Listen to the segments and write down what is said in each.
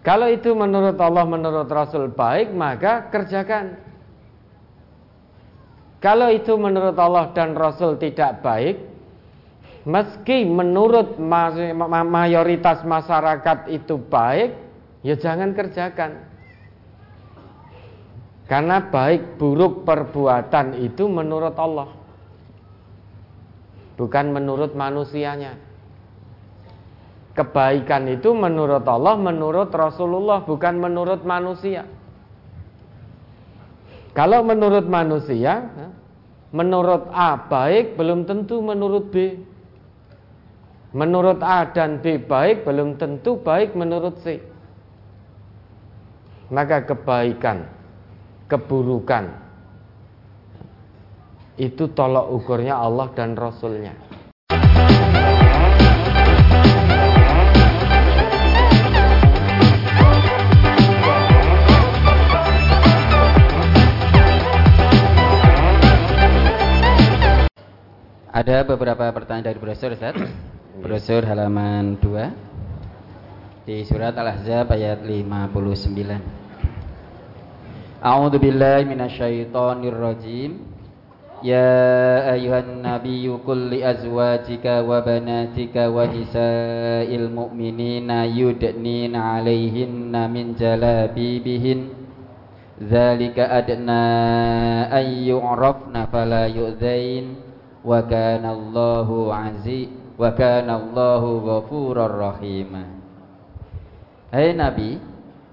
Kalau itu menurut Allah, menurut Rasul baik, maka kerjakan. Kalau itu menurut Allah dan Rasul tidak baik, meski menurut mayoritas masyarakat itu baik, ya jangan kerjakan. Karena baik buruk perbuatan itu menurut Allah. Bukan menurut manusianya. Kebaikan itu menurut Allah, menurut Rasulullah, bukan menurut manusia. Kalau menurut manusia, menurut A baik belum tentu menurut B. Menurut A dan B baik belum tentu baik menurut C. Maka kebaikan, keburukan itu tolok ukurnya Allah dan Rasulnya. Ada beberapa pertanyaan dari brosur Ustaz. Brosur halaman 2 di surat Al-Ahzab ayat 59. A'udzu billahi minasyaitonir rajim. Ya ayuhan nabiyyu qul li azwajika wa banatika wa nisa'il mu'minina yudnina 'alaihinna min jalabibihin Dzalika adna ay yu'rafna fala yu'dzain wa kana Allahu aziz wa kana Allahu ghafurur rahim. Hai Nabi,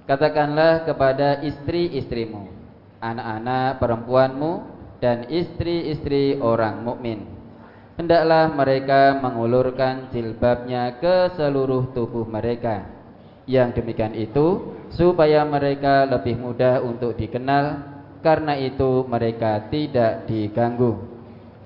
katakanlah kepada istri-istrimu, anak-anak perempuanmu dan istri-istri orang mukmin. Hendaklah mereka mengulurkan jilbabnya ke seluruh tubuh mereka. Yang demikian itu supaya mereka lebih mudah untuk dikenal karena itu mereka tidak diganggu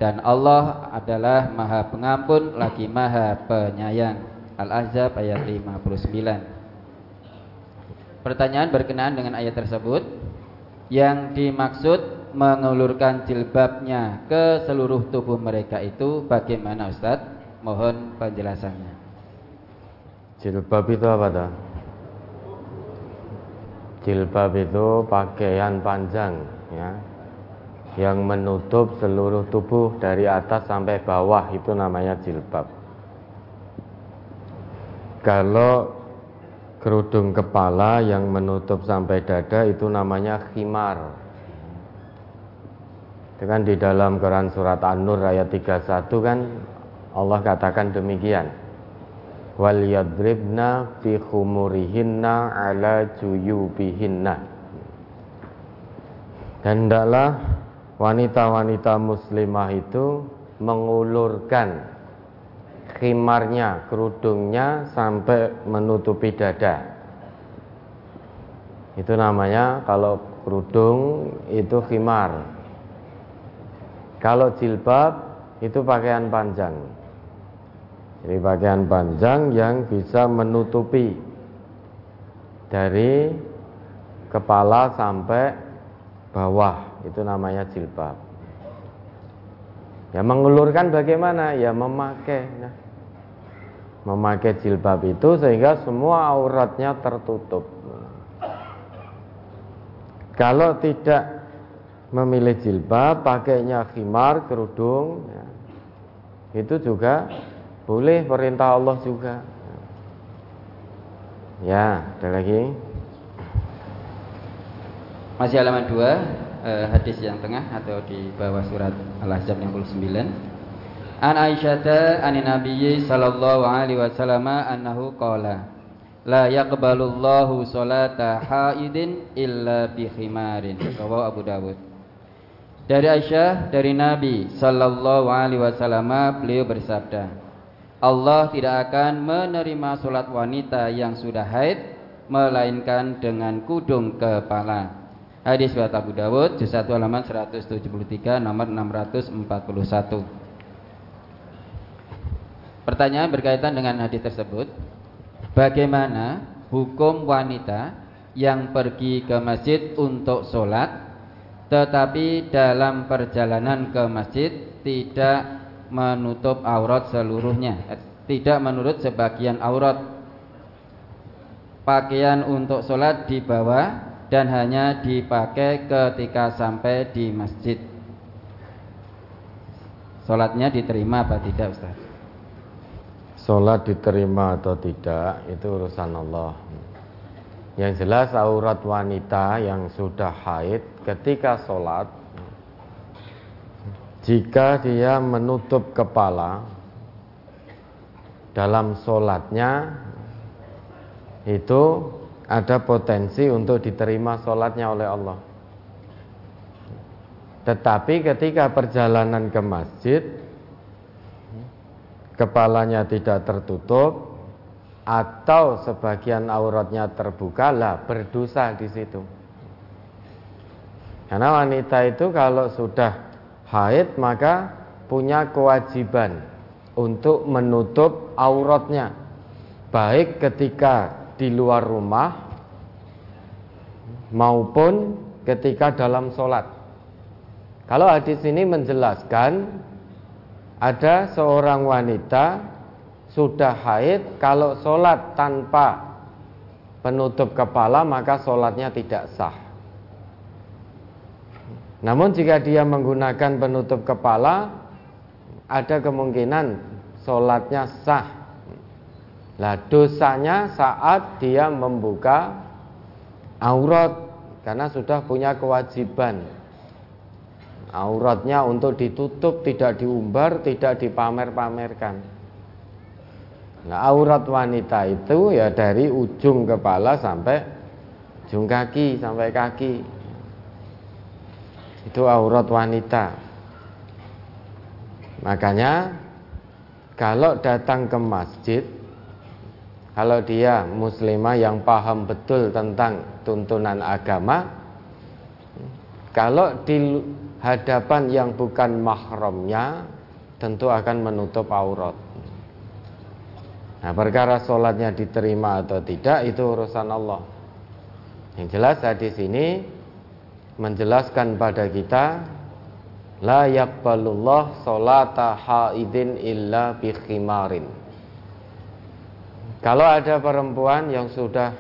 dan Allah adalah Maha Pengampun lagi Maha Penyayang. Al-Ahzab ayat 59. Pertanyaan berkenaan dengan ayat tersebut yang dimaksud mengulurkan jilbabnya ke seluruh tubuh mereka itu bagaimana Ustaz? Mohon penjelasannya. Jilbab itu apa dah? Jilbab itu pakaian panjang ya yang menutup seluruh tubuh dari atas sampai bawah itu namanya jilbab. Kalau kerudung kepala yang menutup sampai dada itu namanya khimar. Dengan di dalam Quran surat An-Nur ayat 31 kan Allah katakan demikian. Wal yadribna fi khumurihinna ala juyubihinna. Dan hendaklah wanita-wanita muslimah itu mengulurkan khimarnya, kerudungnya sampai menutupi dada. Itu namanya kalau kerudung itu khimar. Kalau jilbab itu pakaian panjang. Jadi pakaian panjang yang bisa menutupi dari kepala sampai bawah itu namanya jilbab. Ya mengulurkan bagaimana? Ya memakai. Nah, memakai jilbab itu sehingga semua auratnya tertutup. Kalau tidak memilih jilbab, pakainya khimar, kerudung, ya, itu juga boleh perintah Allah juga. Ya, ada lagi. Masih halaman 2 uh, hadis yang tengah atau di bawah surat Al-Ahzab 69. An Aisyah an Nabi sallallahu alaihi wasallam annahu qala La yaqbalullahu salata haidin illa bi khimarin. Rawahu Abu Dawud. Dari Aisyah dari Nabi sallallahu alaihi wasallam beliau bersabda, Allah tidak akan menerima salat wanita yang sudah haid melainkan dengan kudung kepala. Hadis riwayat Abu Dawud juz 1 halaman 173 nomor 641. Pertanyaan berkaitan dengan hadis tersebut, bagaimana hukum wanita yang pergi ke masjid untuk sholat tetapi dalam perjalanan ke masjid tidak menutup aurat seluruhnya, tidak menurut sebagian aurat pakaian untuk sholat di bawah dan hanya dipakai ketika sampai di masjid. Sholatnya diterima apa tidak Ustaz? Sholat diterima atau tidak itu urusan Allah. Yang jelas aurat wanita yang sudah haid ketika sholat Jika dia menutup kepala Dalam sholatnya Itu ada potensi untuk diterima sholatnya oleh Allah Tetapi ketika perjalanan ke masjid Kepalanya tidak tertutup atau sebagian auratnya terbuka lah berdosa di situ. Karena wanita itu kalau sudah haid maka punya kewajiban untuk menutup auratnya baik ketika di luar rumah maupun ketika dalam sholat. Kalau hadis ini menjelaskan ada seorang wanita sudah haid kalau sholat tanpa penutup kepala maka sholatnya tidak sah namun jika dia menggunakan penutup kepala ada kemungkinan sholatnya sah lah dosanya saat dia membuka aurat karena sudah punya kewajiban auratnya untuk ditutup tidak diumbar tidak dipamer-pamerkan Nah, aurat wanita itu ya dari ujung kepala sampai ujung kaki sampai kaki. Itu aurat wanita. Makanya kalau datang ke masjid kalau dia muslimah yang paham betul tentang tuntunan agama kalau di hadapan yang bukan mahramnya tentu akan menutup aurat. Nah perkara sholatnya diterima atau tidak itu urusan Allah Yang jelas hadis ini menjelaskan pada kita La yakbalullah sholata haidin illa bikhimarin Kalau ada perempuan yang sudah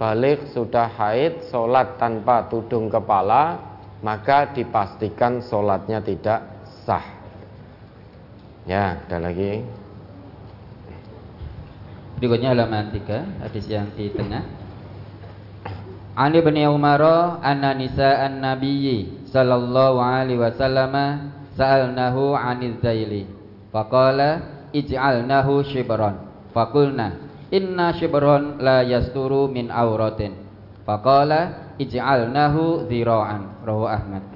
balik, sudah haid, sholat tanpa tudung kepala Maka dipastikan sholatnya tidak sah. Ya, ada lagi? Berikutnya halaman 3 Hadis yang di tengah. Ani bin Umar anna nisa'an nabiyyi sallallahu alaihi wasallam sa'alnahu 'anil zaili faqala ij'alnahu shibran faqulna inna shibran la yasturu min auratin faqala ij'alnahu dhira'an rawu Ahmad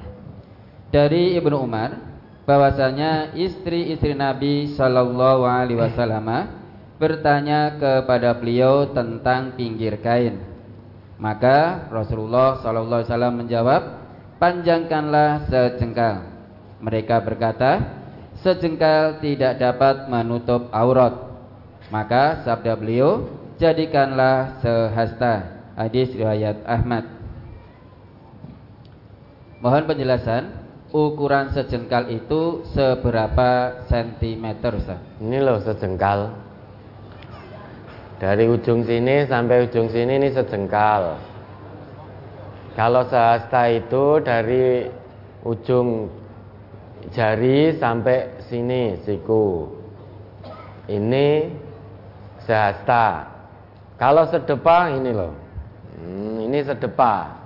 dari Ibnu Umar bahwasanya istri-istri Nabi sallallahu alaihi wasallam bertanya kepada beliau tentang pinggir kain. Maka Rasulullah SAW menjawab, panjangkanlah sejengkal. Mereka berkata, sejengkal tidak dapat menutup aurat. Maka sabda beliau, jadikanlah sehasta. Hadis riwayat Ahmad. Mohon penjelasan, ukuran sejengkal itu seberapa sentimeter? Ini loh sejengkal. Dari ujung sini sampai ujung sini ini sejengkal. Kalau sehasta itu dari ujung jari sampai sini siku. Ini sehasta. Kalau sedepa ini loh. Hmm, ini sedepa.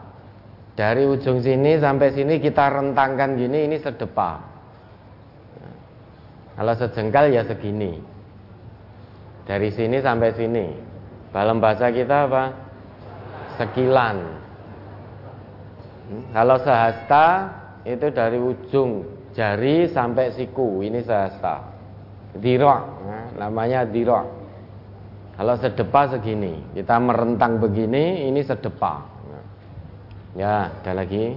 Dari ujung sini sampai sini kita rentangkan gini ini sedepa. Kalau sejengkal ya segini. Dari sini sampai sini. Dalam bahasa kita apa? Sekilan. Hmm, kalau sehasta itu dari ujung jari sampai siku, ini sehasta. Dirok, nah, namanya dirok. Kalau sedepa segini, kita merentang begini, ini sedepa. Ya, ada lagi.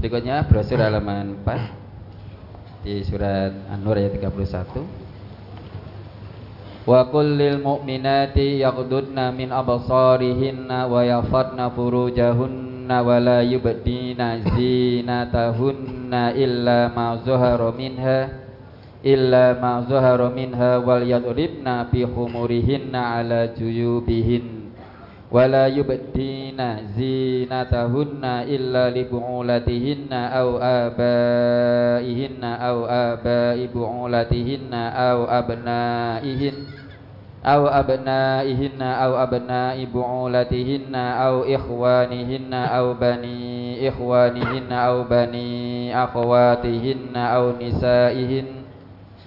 Berikutnya brosur halaman 4 di surat An-Nur ayat 31 wa kullil mu'minati yaghdudna min absarihinna wa yafadna furujahunna wa la yubdina zinatahunna illa ma zuhara minha illa ma zahara minha wal yadribna bi khumurihinna ala juyubihin wala yubdina zinatahunna illa li bu'ulatihinna aw abaihinna aw abai bu'ulatihinna aw abnaihin aw abnaihinna aw abnai bu'ulatihinna aw ikhwanihinna aw bani ikhwanihinna aw bani akhwatihinna aw nisaihinna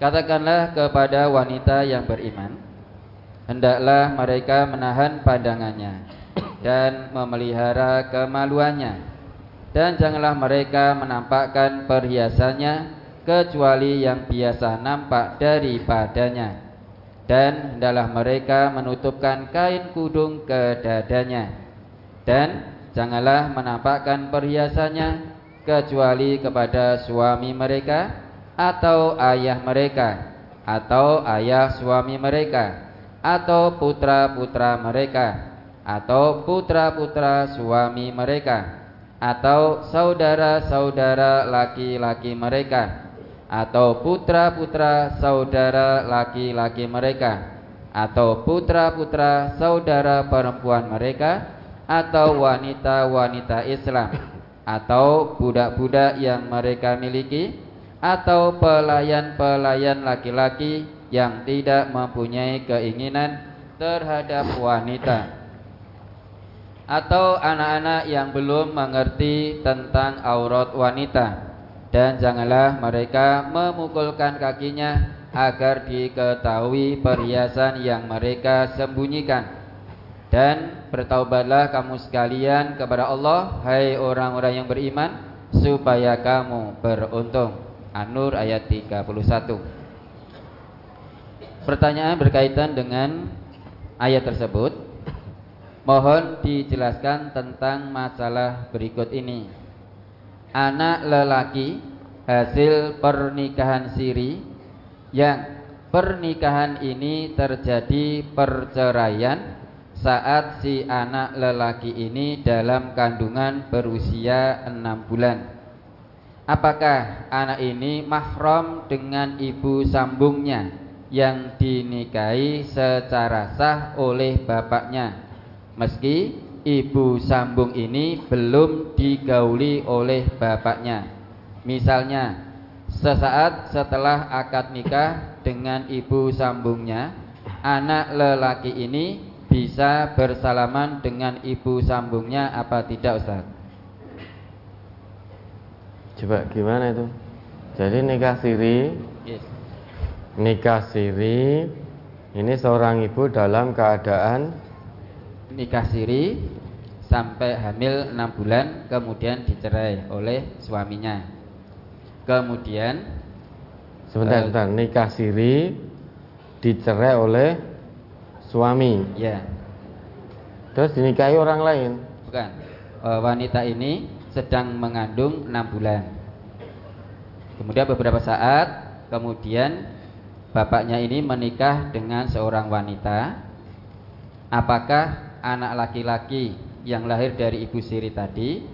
Katakanlah kepada wanita yang beriman Hendaklah mereka menahan pandangannya Dan memelihara kemaluannya. Dan janganlah mereka menampakkan perhiasannya Kecuali yang biasa nampak daripadanya. Dan hendaklah mereka menutupkan kain kudung ke dadanya. Dan janganlah menampakkan perhiasannya Kecuali kepada suami mereka atau ayah mereka atau ayah suami mereka atau putra-putra mereka atau putra-putra suami mereka atau saudara-saudara laki-laki mereka atau putra-putra saudara laki-laki mereka atau putra-putra saudara perempuan mereka atau wanita-wanita Islam atau budak-budak yang mereka miliki atau pelayan-pelayan laki-laki yang tidak mempunyai keinginan terhadap wanita. Atau anak-anak yang belum mengerti tentang aurat wanita. Dan janganlah mereka memukulkan kakinya agar diketahui perhiasan yang mereka sembunyikan. Dan bertaubatlah kamu sekalian kepada Allah hai orang-orang yang beriman supaya kamu beruntung An-Nur ayat 31 Pertanyaan berkaitan dengan ayat tersebut. Mohon dijelaskan tentang masalah berikut ini. Anak lelaki hasil pernikahan siri Yang pernikahan ini terjadi perceraian saat si anak lelaki ini dalam kandungan berusia enam bulan Apakah anak ini mahram dengan ibu sambungnya yang dinikahi secara sah oleh bapaknya meski ibu sambung ini belum digauli oleh bapaknya misalnya sesaat setelah akad nikah dengan ibu sambungnya anak lelaki ini bisa bersalaman dengan ibu sambungnya apa tidak Ustaz? Coba gimana itu? Jadi nikah siri? Yes. Nikah siri Ini seorang ibu dalam keadaan? Nikah siri Sampai hamil 6 bulan Kemudian dicerai oleh suaminya. Kemudian Sebentar, uh, sebentar. Nikah siri Dicerai oleh Suami? Ya. Terus dinikahi orang lain? Bukan. Uh, Wanita ini sedang mengandung enam bulan. Kemudian beberapa saat kemudian bapaknya ini menikah dengan seorang wanita. Apakah anak laki-laki yang lahir dari ibu siri tadi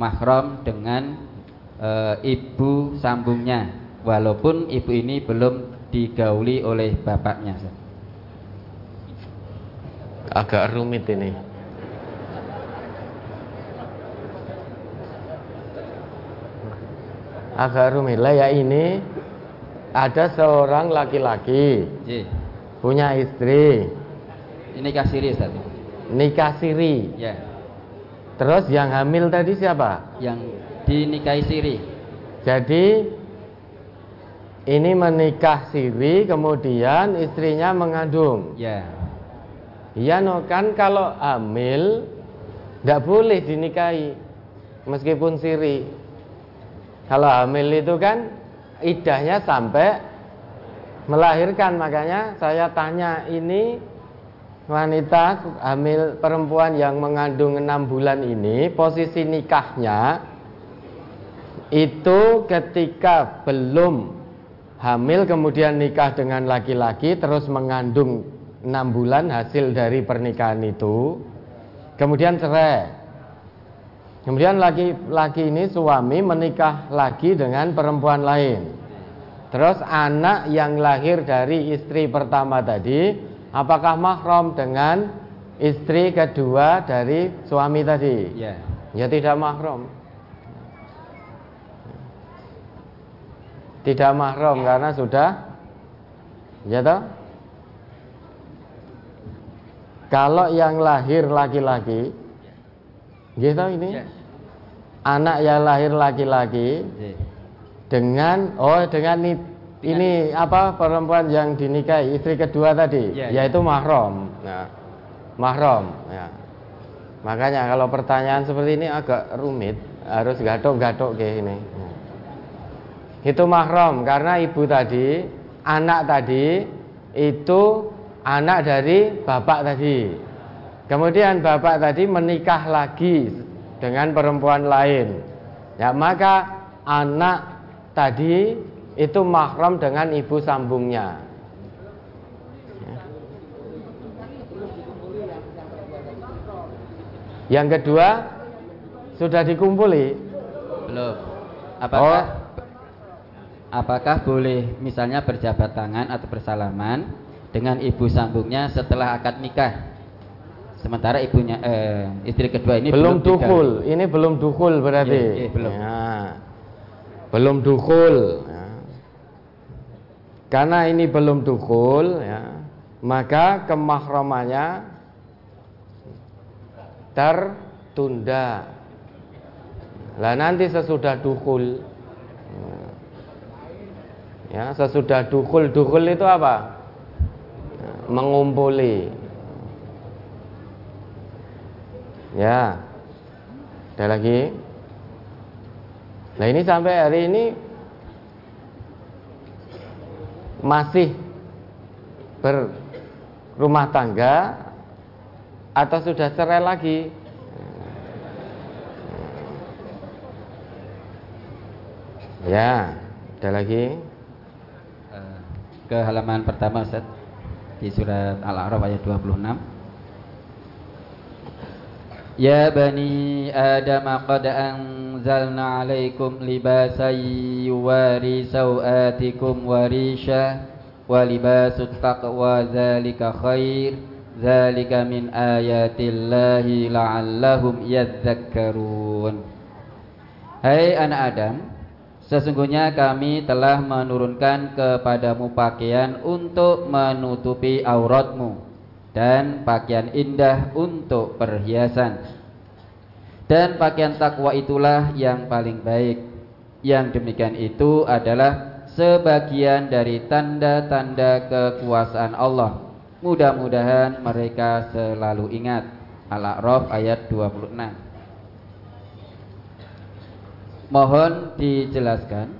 mahram dengan e, ibu sambungnya walaupun ibu ini belum digauli oleh bapaknya? Agak rumit ini. Agak rumit lah ya ini ada seorang laki-laki punya istri. Ini nikah siri Ustaz. Nikah siri. Ya. Terus yang hamil tadi siapa? Yang dinikahi siri. Jadi ini menikah siri kemudian istrinya mengandung. Ya. Iya no kan kalau hamil tidak boleh dinikahi meskipun siri kalau hamil itu kan idahnya sampai melahirkan. Makanya saya tanya ini wanita hamil perempuan yang mengandung enam bulan ini posisi nikahnya itu ketika belum hamil kemudian nikah dengan laki-laki terus mengandung enam bulan hasil dari pernikahan itu kemudian cerai kemudian laki-laki ini suami menikah lagi dengan perempuan lain terus anak yang lahir dari istri pertama tadi apakah mahram dengan istri kedua dari suami tadi? Ya. Ya tidak mahram. Tidak mahram karena sudah ya toh? Kalau yang lahir laki-laki gitu ini ya. anak yang lahir laki-laki ya. dengan oh dengan ini apa perempuan yang dinikahi istri kedua tadi ya, yaitu ya. mahram nah, mahram ya makanya kalau pertanyaan seperti ini agak rumit harus gatok-gatok kayak ini itu mahram karena ibu tadi anak tadi itu anak dari bapak tadi kemudian bapak tadi menikah lagi dengan perempuan lain ya maka anak tadi itu mahram dengan ibu sambungnya. Yang kedua sudah dikumpuli. Belum. Apakah oh. apakah boleh misalnya berjabat tangan atau bersalaman dengan ibu sambungnya setelah akad nikah? Sementara ibunya eh, istri kedua ini belum, belum dukul. Ini belum dukul berarti. Iya, iya, belum. Ya. Belum dukul. Ya. Karena ini belum dukul ya, maka kemahramannya tertunda. Lah nanti sesudah dukul ya, sesudah dukul, dukul itu apa? Mengumpuli. Ya. Ada lagi? Nah ini sampai hari ini masih berumah tangga atau sudah cerai lagi ya ada lagi eh, ke halaman pertama Ustaz di surat Al-A'raf ayat 26 Ya bani Adam qad anzalna alaikum libasan yuwari sawatikum warisha wa libasut taqwa zalika khair zalika min ayatillahi la'allahum yadhakkarun. Hai anak Adam Sesungguhnya kami telah menurunkan kepadamu pakaian untuk menutupi auratmu dan pakaian indah untuk perhiasan. Dan pakaian takwa itulah yang paling baik. Yang demikian itu adalah sebagian dari tanda-tanda kekuasaan Allah. Mudah-mudahan mereka selalu ingat. Al-A'raf ayat 26. Mohon dijelaskan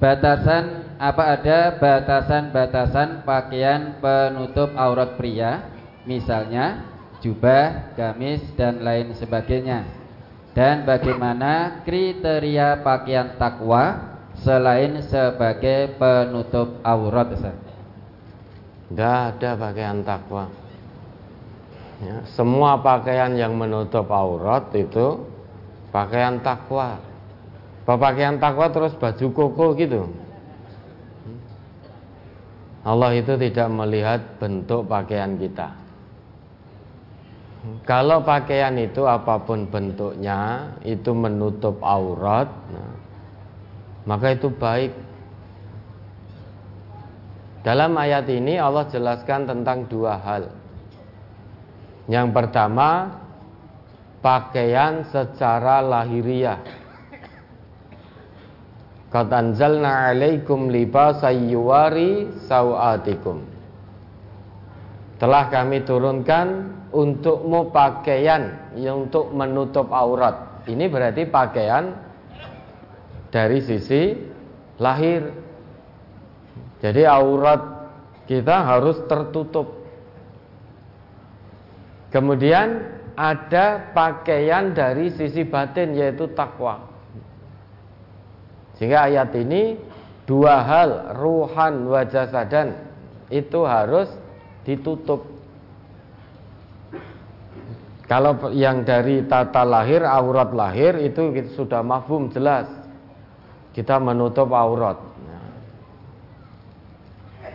batasan apa ada batasan-batasan pakaian penutup aurat pria, misalnya jubah, gamis dan lain sebagainya. Dan bagaimana kriteria pakaian takwa selain sebagai penutup aurat, Ustaz? Tidak ada pakaian takwa. Ya, semua pakaian yang menutup aurat itu pakaian takwa. Pakaian takwa terus baju koko gitu. Allah itu tidak melihat bentuk pakaian kita. Kalau pakaian itu apa pun bentuknya itu menutup aurat, nah, maka itu baik. Dalam ayat ini Allah jelaskan tentang dua hal. Yang pertama, pakaian secara lahiriah Qad anzalna 'alaikum libasan yuwari sawatikum. Telah kami turunkan untukmu pakaian yang untuk menutup aurat. Ini berarti pakaian dari sisi lahir. Jadi aurat kita harus tertutup. Kemudian ada pakaian dari sisi batin yaitu takwa. Sehingga ayat ini dua hal ruhan wajah sadan itu harus ditutup. Kalau yang dari tata lahir, aurat lahir itu sudah mafhum jelas. Kita menutup aurat.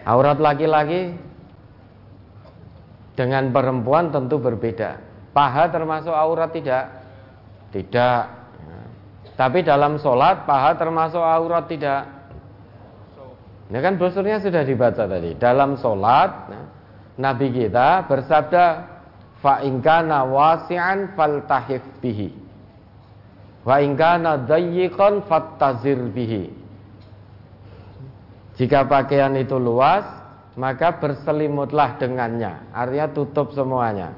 Aurat laki-laki dengan perempuan tentu berbeda. Paha termasuk aurat tidak? Tidak. Tapi dalam sholat paha termasuk aurat tidak? Ini kan brosurnya sudah dibaca tadi. Dalam sholat Nabi kita bersabda fa ingkana wasi'an faltahif bihi. Wa ingkana dayyiqan fattazir bihi. Jika pakaian itu luas maka berselimutlah dengannya. Artinya tutup semuanya.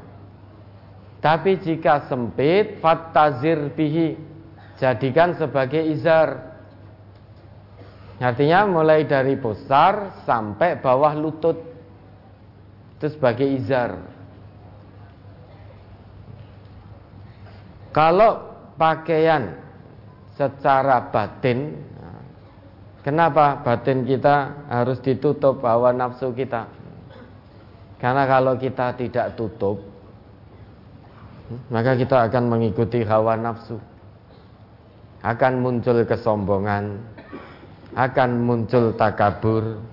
Tapi jika sempit fattazir bihi jadikan sebagai izar. Artinya mulai dari pusar sampai bawah lutut. Itu sebagai izar. Kalau pakaian secara batin Kenapa batin kita harus ditutup hawa nafsu kita? Karena kalau kita tidak tutup Maka kita akan mengikuti hawa nafsu Akan muncul kesombongan Akan muncul takabur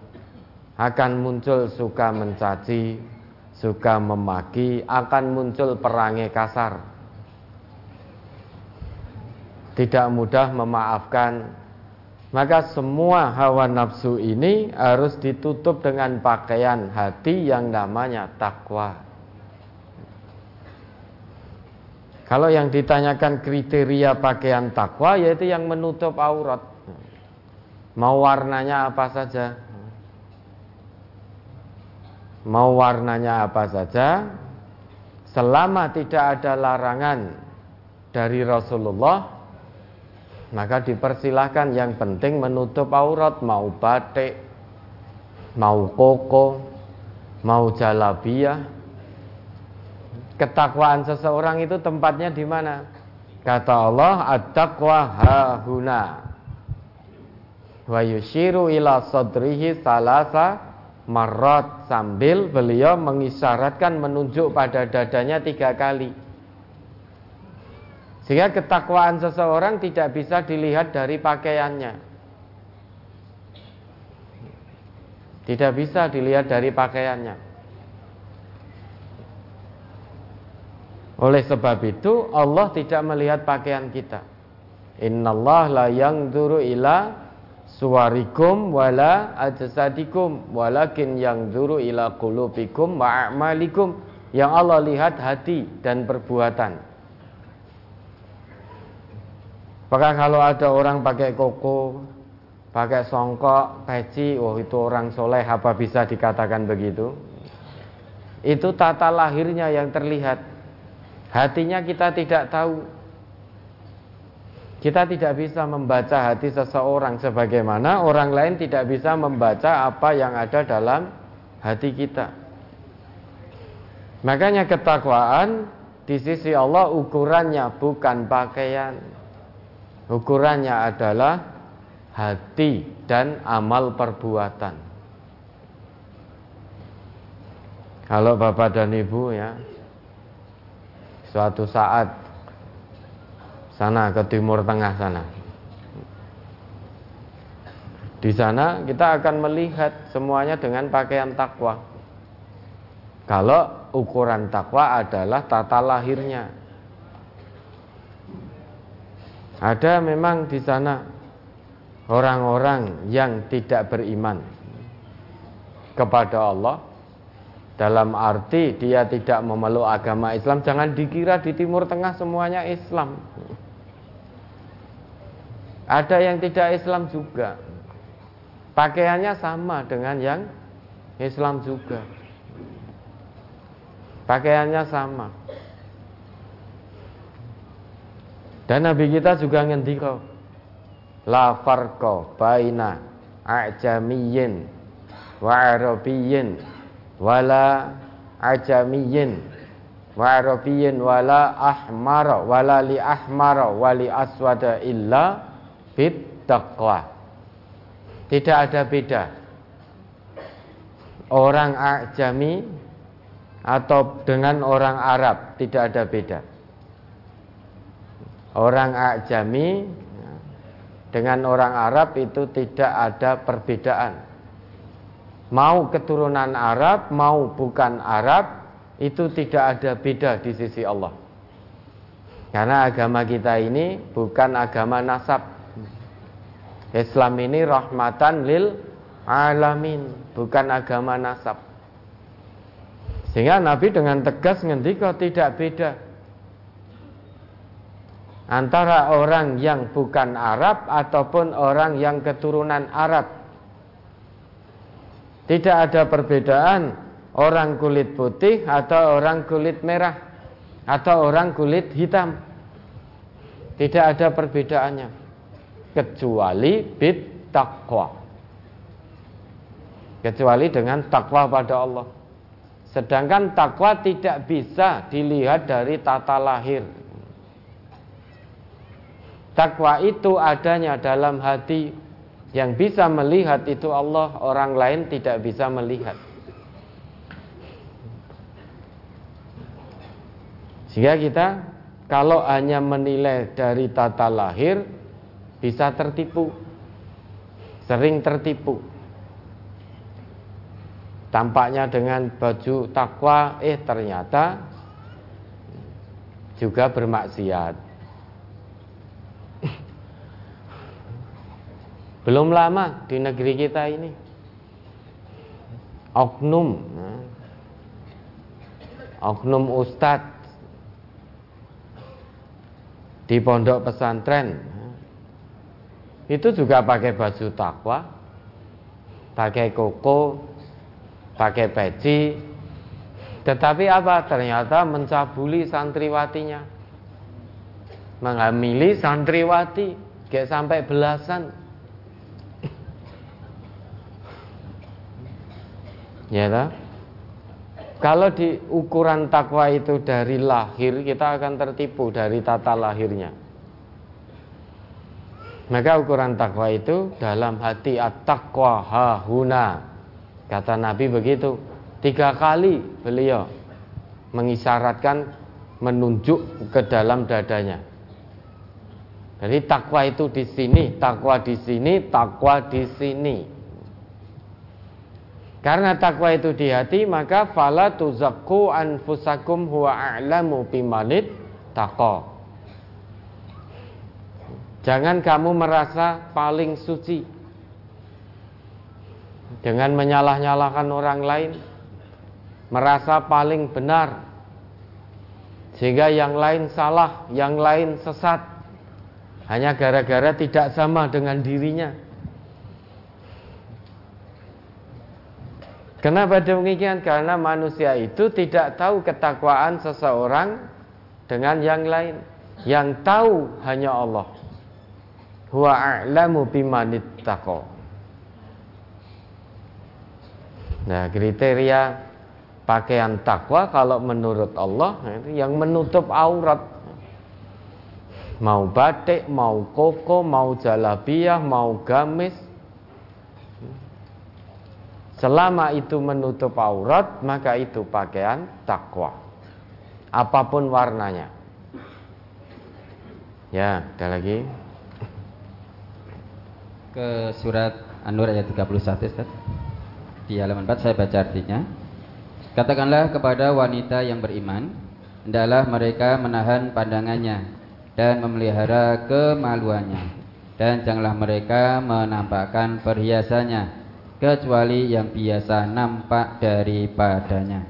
Akan muncul suka mencaci Suka memaki Akan muncul perangai kasar. Tidak mudah memaafkan. Maka semua hawa nafsu ini harus ditutup dengan pakaian hati yang namanya takwa kalau yang ditanyakan kriteria pakaian takwa yaitu yang menutup aurat. Mau warnanya apa saja? Mau warnanya apa saja? Selama tidak ada larangan dari Rasulullah maka dipersilahkan yang penting menutup aurat mau batik, mau koko, mau jalabiyah. Ketakwaan seseorang itu tempatnya di mana? Kata Allah, "At-taqwa hahuna." Wa yushiru ila sadrihi salasa marrat sambil beliau mengisyaratkan menunjuk pada dadanya tiga kali. Sehingga ketakwaan seseorang tidak bisa dilihat dari pakaiannya. Tidak bisa dilihat dari pakaiannya. Oleh sebab itu Allah tidak melihat pakaian kita. Innallah la yang duru ila suwarikum wala ajsadikum walakin yang duru ila qulubikum ma'amalikum. Yang Allah lihat hati dan perbuatan. Maka kalau ada orang pakai koko, pakai songkok, peci, oh itu orang soleh, apa bisa dikatakan begitu? Itu tata lahirnya yang terlihat. Hatinya kita tidak tahu. Kita tidak bisa membaca hati seseorang sebagaimana orang lain tidak bisa membaca apa yang ada dalam hati kita. Makanya ketakwaan di sisi Allah ukurannya bukan pakaian. Ukurannya adalah hati dan amal perbuatan. Kalau Bapak dan Ibu ya suatu saat sana ke timur tengah sana. Di sana kita akan melihat semuanya dengan pakaian takwa. Kalau ukuran takwa adalah tata lahirnya, ada memang di sana orang-orang yang tidak beriman kepada Allah dalam arti dia tidak memeluk agama Islam jangan dikira di Timur Tengah semuanya Islam. Ada yang tidak Islam juga. Pakaiannya sama dengan yang Islam juga. Pakaiannya sama. Dan Nabi kita juga ngendika la farqa baina a'jamiyyin wa arabiyyin wala ajamiyyin wa arabiyyin wala ahmara wala li ahmara wali aswada illa bit taqwa. Tidak ada beda. Orang ajami atau dengan orang Arab tidak ada beda. Orang ajami dengan orang Arab itu tidak ada perbedaan mau keturunan Arab mau bukan Arab itu tidak ada beda di sisi Allah. Karena agama kita ini bukan agama nasab. Islam ini rahmatan lil alamin, bukan agama nasab. Sehingga Nabi dengan tegas ngendika tidak beda antara orang yang bukan Arab ataupun orang yang keturunan Arab. Tidak ada perbedaan orang kulit putih atau orang kulit merah atau orang kulit hitam. Tidak ada perbedaannya kecuali bid takwa. Kecuali dengan takwa pada Allah. Sedangkan takwa tidak bisa dilihat dari tata lahir. Takwa itu adanya dalam hati yang bisa melihat itu Allah, orang lain tidak bisa melihat. Sehingga kita kalau hanya menilai dari tata lahir bisa tertipu. Sering tertipu. Tampaknya dengan baju takwa eh ternyata juga bermaksiat. Belum lama di negeri kita ini. Oknum. Oknum ustadz di pondok pesantren. Itu juga pakai baju takwa, pakai koko, pakai peci, tetapi apa? Ternyata mencabuli santriwatinya, menghamili santriwati, kayak sampai belasan. Ya? Kalau di ukuran takwa itu dari lahir, kita akan tertipu dari tata lahirnya. Maka ukuran takwa itu dalam hati at-taqwa hahuna. Kata Nabi begitu. Tiga kali beliau mengisyaratkan menunjuk ke dalam dadanya. Jadi takwa itu di sini, takwa di sini, takwa di sini. Karena takwa itu di hati, maka fala tuzakku anfusakum huwa a'lamu bimanit taqwa. Jangan kamu merasa paling suci dengan menyalah-nyalahkan orang lain, merasa paling benar sehingga yang lain salah, yang lain sesat hanya gara-gara tidak sama dengan dirinya. Kenapa demikian? Karena manusia itu tidak tahu ketakwaan seseorang dengan yang lain. Yang tahu hanya Allah. Huwa a'lamu bimanit taqo. Nah, kriteria pakaian takwa kalau menurut Allah yang menutup aurat. Mau batik, mau koko, mau jalabiah, mau gamis, Selama itu menutup aurat, maka itu pakaian takwa. Apa pun warnanya. Ya, ada lagi. Ke surat An-Nur ayat 31, Ustaz. Di halaman 4 saya baca artinya. Katakanlah kepada wanita yang beriman, hendaklah mereka menahan pandangannya dan memelihara kemaluannya dan janganlah mereka menampakkan perhiasannya kecuali yang biasa nampak daripadanya.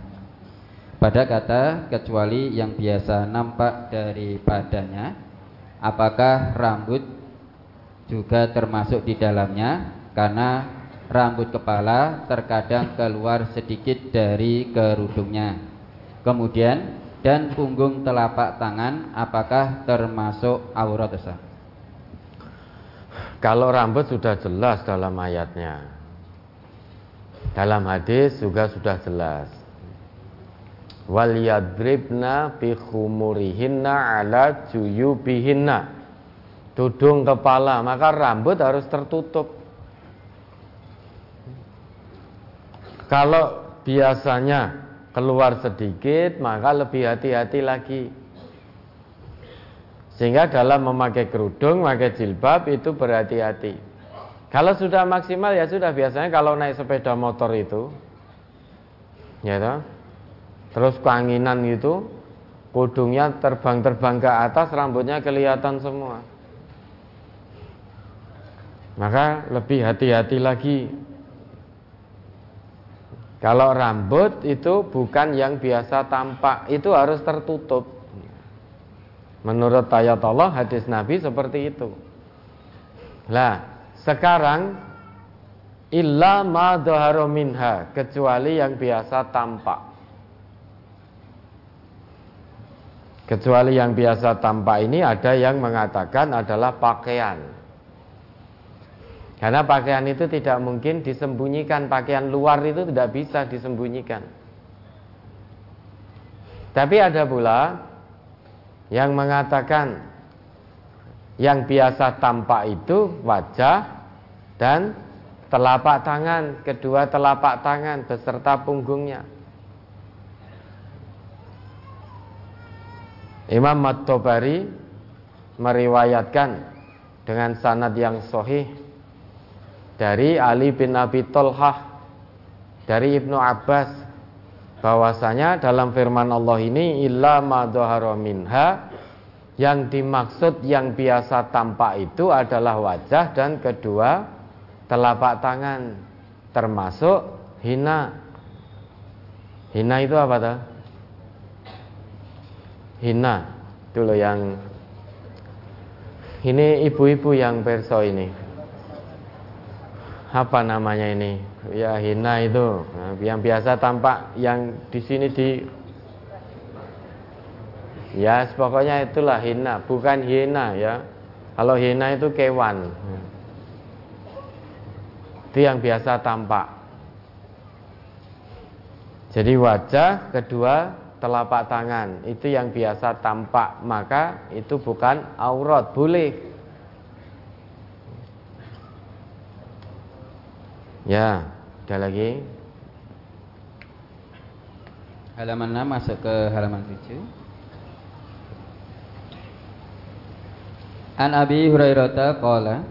Pada kata kecuali yang biasa nampak daripadanya, apakah rambut juga termasuk di dalamnya? Karena rambut kepala terkadang keluar sedikit dari kerudungnya. Kemudian dan punggung telapak tangan apakah termasuk aurat? Kalau rambut sudah jelas dalam ayatnya. Dalam hadis juga sudah jelas. Wal yadribna bi khumurihinna ala juyubihinna. Tudung kepala, maka rambut harus tertutup. Kalau biasanya keluar sedikit, maka lebih hati-hati lagi. Sehingga dalam memakai kerudung, memakai jilbab itu berhati-hati. Kalau sudah maksimal ya sudah biasanya kalau naik sepeda motor itu ya toh, terus keanginan itu kudungnya terbang-terbang ke atas rambutnya kelihatan semua. Maka lebih hati-hati lagi. Kalau rambut itu bukan yang biasa tampak, itu harus tertutup. Menurut ayat Allah, hadis Nabi seperti itu. Lah, sekarang illa ma minha kecuali yang biasa tampak. Kecuali yang biasa tampak ini ada yang mengatakan adalah pakaian. Karena pakaian itu tidak mungkin disembunyikan, pakaian luar itu tidak bisa disembunyikan. Tapi ada pula yang mengatakan yang biasa tampak itu wajah dan telapak tangan, kedua telapak tangan beserta punggungnya. Imam Mat-Tobari meriwayatkan dengan sanad yang sahih dari Ali bin Abi Tolhah dari Ibnu Abbas bahwasanya dalam firman Allah ini illa ma minha yang dimaksud yang biasa tampak itu adalah wajah dan kedua telapak tangan termasuk hina. Hina itu apa tuh? Hina itu loh yang ini ibu-ibu yang perso ini. Apa namanya ini? Ya hina itu nah, yang biasa tampak yang di sini di Ya, pokoknya itulah hina, bukan hina ya. Kalau hina itu kewan. Itu yang biasa tampak. Jadi wajah, kedua telapak tangan, itu yang biasa tampak, maka itu bukan aurat, boleh. Ya, ada lagi. Halaman 6 masuk ke halaman 7. An Abi Hurairah qala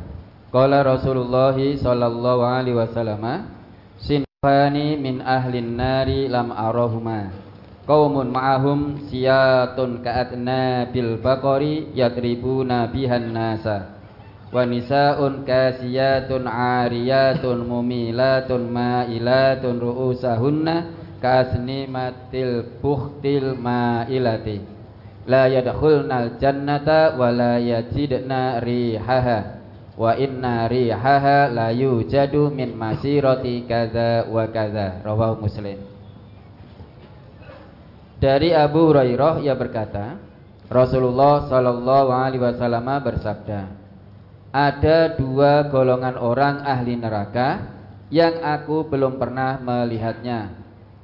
Qala Rasulullah sallallahu alaihi wasallam sinfani min ahlin nari lam arahuma. Qaumun ma'ahum siyatun ka'atna bil baqari yatribuna bihan nasa wa nisaun kasiyatun ariyatun mumilatun ma'ilatun ru'usahunna kasnimatil buhtil ma'ilati la yadkhulnal jannata wa la yajidna rihaha. Wa inna rihaha la yujadu min masirati kadza wa kadza rawahu muslim. Dari Abu Hurairah ia berkata Rasulullah sallallahu alaihi wasallam bersabda ada dua golongan orang ahli neraka yang aku belum pernah melihatnya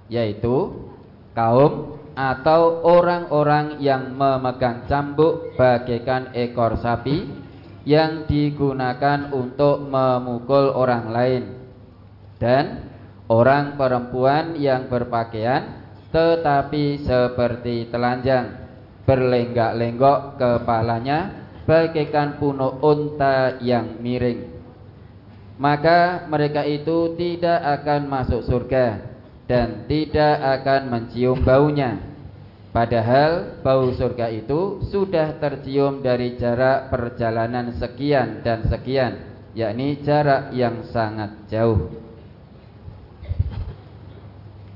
yaitu kaum atau orang-orang yang memegang cambuk bagaikan ekor sapi yang digunakan untuk memukul orang lain. Dan orang perempuan yang berpakaian tetapi seperti telanjang berlenggak-lenggok kepalanya bagaikan punuk unta yang miring. Maka mereka itu tidak akan masuk surga dan tidak akan mencium baunya Padahal bau surga itu sudah tercium dari jarak perjalanan sekian dan sekian, yakni jarak yang sangat jauh.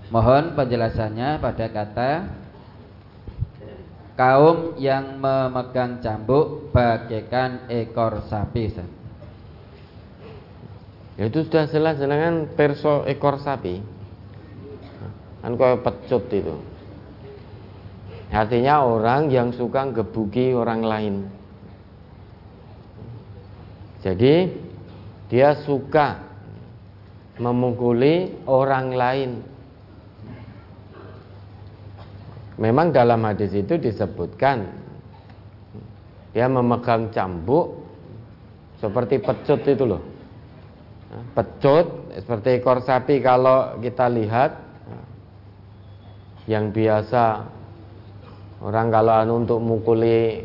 Mohon penjelasannya pada kata kaum yang memegang cambuk bagaikan ekor sapi. Ya itu sudah jelas dengan perso ekor sapi. Kan pecut itu. Artinya orang yang suka gebuki orang lain. Jadi dia suka memukuli orang lain. Memang dalam hadis itu disebutkan dia memegang cambuk seperti pecut itu loh. Pecut seperti ekor sapi kalau kita lihat yang biasa orang kalau anu untuk mukuli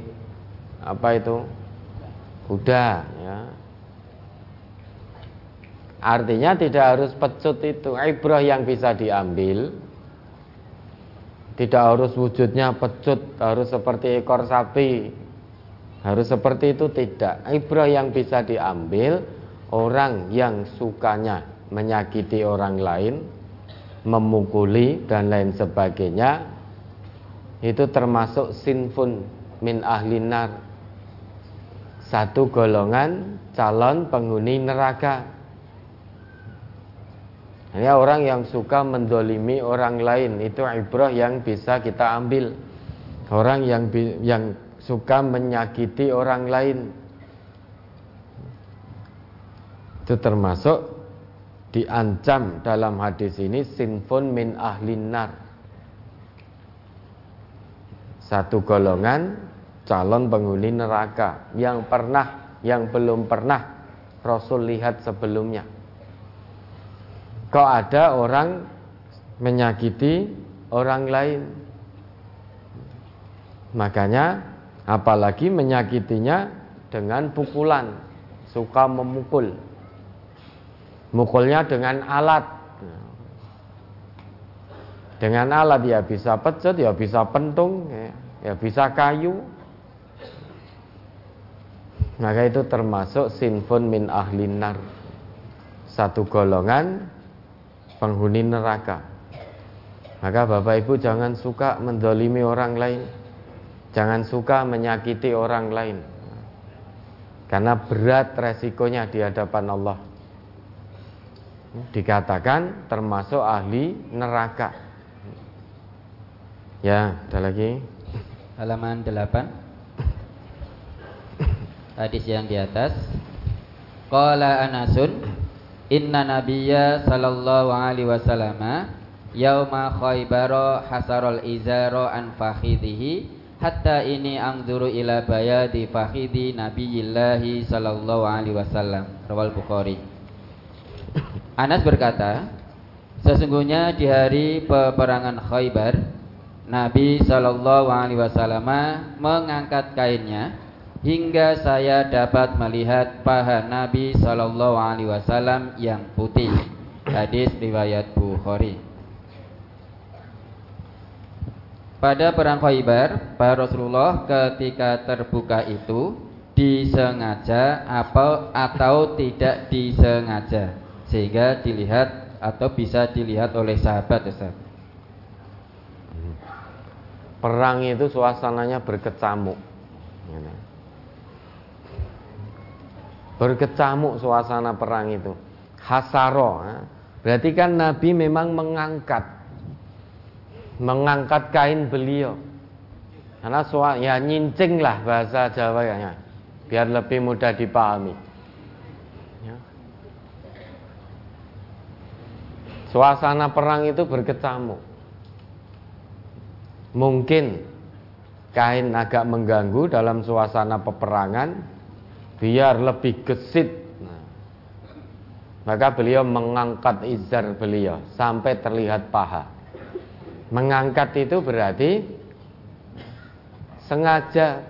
apa itu? Kuda ya. Artinya tidak harus pecut itu. Ibrah yang bisa diambil. Tidak harus wujudnya pecut Harus seperti ekor sapi. Harus seperti itu tidak. Ibrah yang bisa diambil Orang yang sukanya Menyakiti orang lain Memukuli dan lain sebagainya Itu termasuk sinfun min ahlinar Satu golongan calon penghuni neraka ini orang yang suka mendolimi orang lain itu ibrah yang bisa kita ambil. Orang yang yang suka menyakiti orang lain itu termasuk diancam dalam hadis ini sinfun min ahlin nar. Satu golongan calon penghuni neraka yang pernah yang belum pernah Rasul lihat sebelumnya. Kok ada orang menyakiti orang lain? Makanya apalagi menyakitinya dengan pukulan Suka memukul. Mukulnya dengan alat Dengan alat ya bisa pecut, ya bisa pentung, ya, ya bisa kayu Maka itu termasuk sinfun min ahlinar Satu golongan penghuni neraka. Maka Bapak Ibu jangan suka mendolimi orang lain. Jangan suka menyakiti orang lain. Karena berat resikonya di hadapan Allah. Dikatakan termasuk ahli neraka. Ya, ada lagi. Halaman 8. Hadis yang di atas. Qala Anasun Inna nabiyya sallallahu alaihi wasallam yauma khaybara hasarul izara an fakhidhihi hatta ini angduru ila bayadi fakhidhi nabiyillahi sallallahu alaihi wasallam rawal Bukhari Anas berkata sesungguhnya di hari peperangan Khaybar Nabi sallallahu alaihi wasallam mengangkat kainnya hingga saya dapat melihat paha Nabi Shallallahu Alaihi Wasallam yang putih. Hadis riwayat Bukhari. Pada perang Khaybar, Pak Rasulullah ketika terbuka itu disengaja apa atau tidak disengaja sehingga dilihat atau bisa dilihat oleh sahabat Ustaz. Perang itu suasananya berkecamuk. Berkecamuk suasana perang itu. Hasaro ya. berarti kan Nabi memang mengangkat. Mengangkat kain beliau. Karena suara ya nyincing lah bahasa Jawa ya. Biar lebih mudah dipahami. Ya. suasana perang itu berkecamuk mungkin kain agak mengganggu dalam suasana peperangan biar lebih gesit. Nah, maka beliau mengangkat izar beliau sampai terlihat paha. Mengangkat itu berarti sengaja.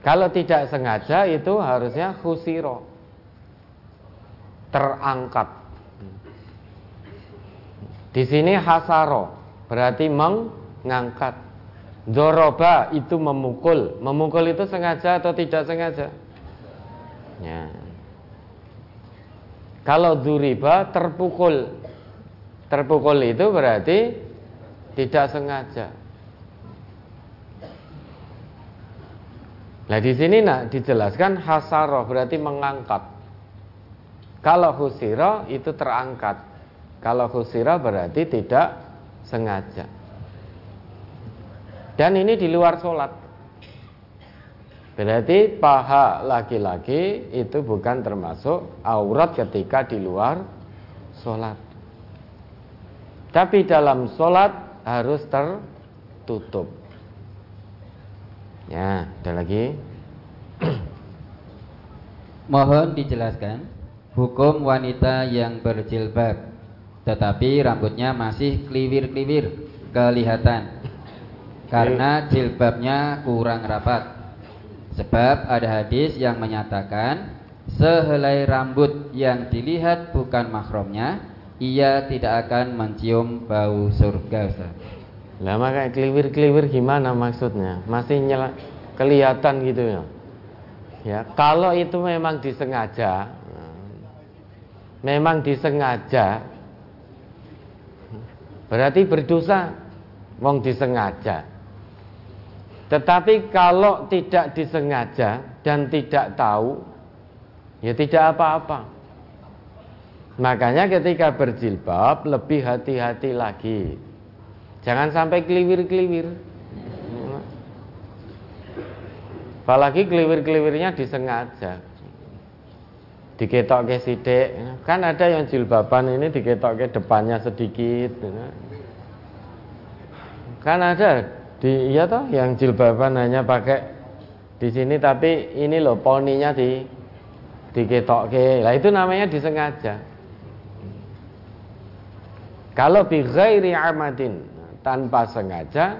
Kalau tidak sengaja itu harusnya khusiro. Terangkat. Di sini hasaro berarti mengangkat. Doroba itu memukul. Memukul itu sengaja atau tidak sengaja? Ya. Kalau duriba terpukul, terpukul itu berarti tidak sengaja. Nah di sini nak dijelaskan hasaroh berarti mengangkat. Kalau husiro itu terangkat. Kalau husiro berarti tidak sengaja. Dan ini di luar sholat. Berarti paha laki-laki itu bukan termasuk aurat ketika di luar sholat. Tapi dalam sholat harus tertutup. Ya, ada lagi. Mohon dijelaskan hukum wanita yang berjilbab tetapi rambutnya masih kliwir-kliwir kelihatan karena jilbabnya kurang rapat. Sebab ada hadis yang menyatakan sehelai rambut yang dilihat bukan mahramnya, ia tidak akan mencium bau surga. Ustaz. Lah makanya keliwir-keliwir gimana maksudnya? Masih nyela, kelihatan gitu ya. Ya, kalau itu memang disengaja, memang disengaja, berarti berdosa. Wong disengaja. Tetapi kalau tidak disengaja dan tidak tahu, ya tidak apa-apa. Makanya ketika berjilbab lebih hati-hati lagi. Jangan sampai keliwir-keliwir. Apalagi keliwir-keliwirnya disengaja. Diketok ke sidik. Kan ada yang jilbaban ini diketok ke depannya sedikit. Kan ada di iya toh yang jilbaban hanya pakai di sini tapi ini loh poninya di diketokke. Lah itu namanya disengaja. Kalau bi ghairi amadin tanpa sengaja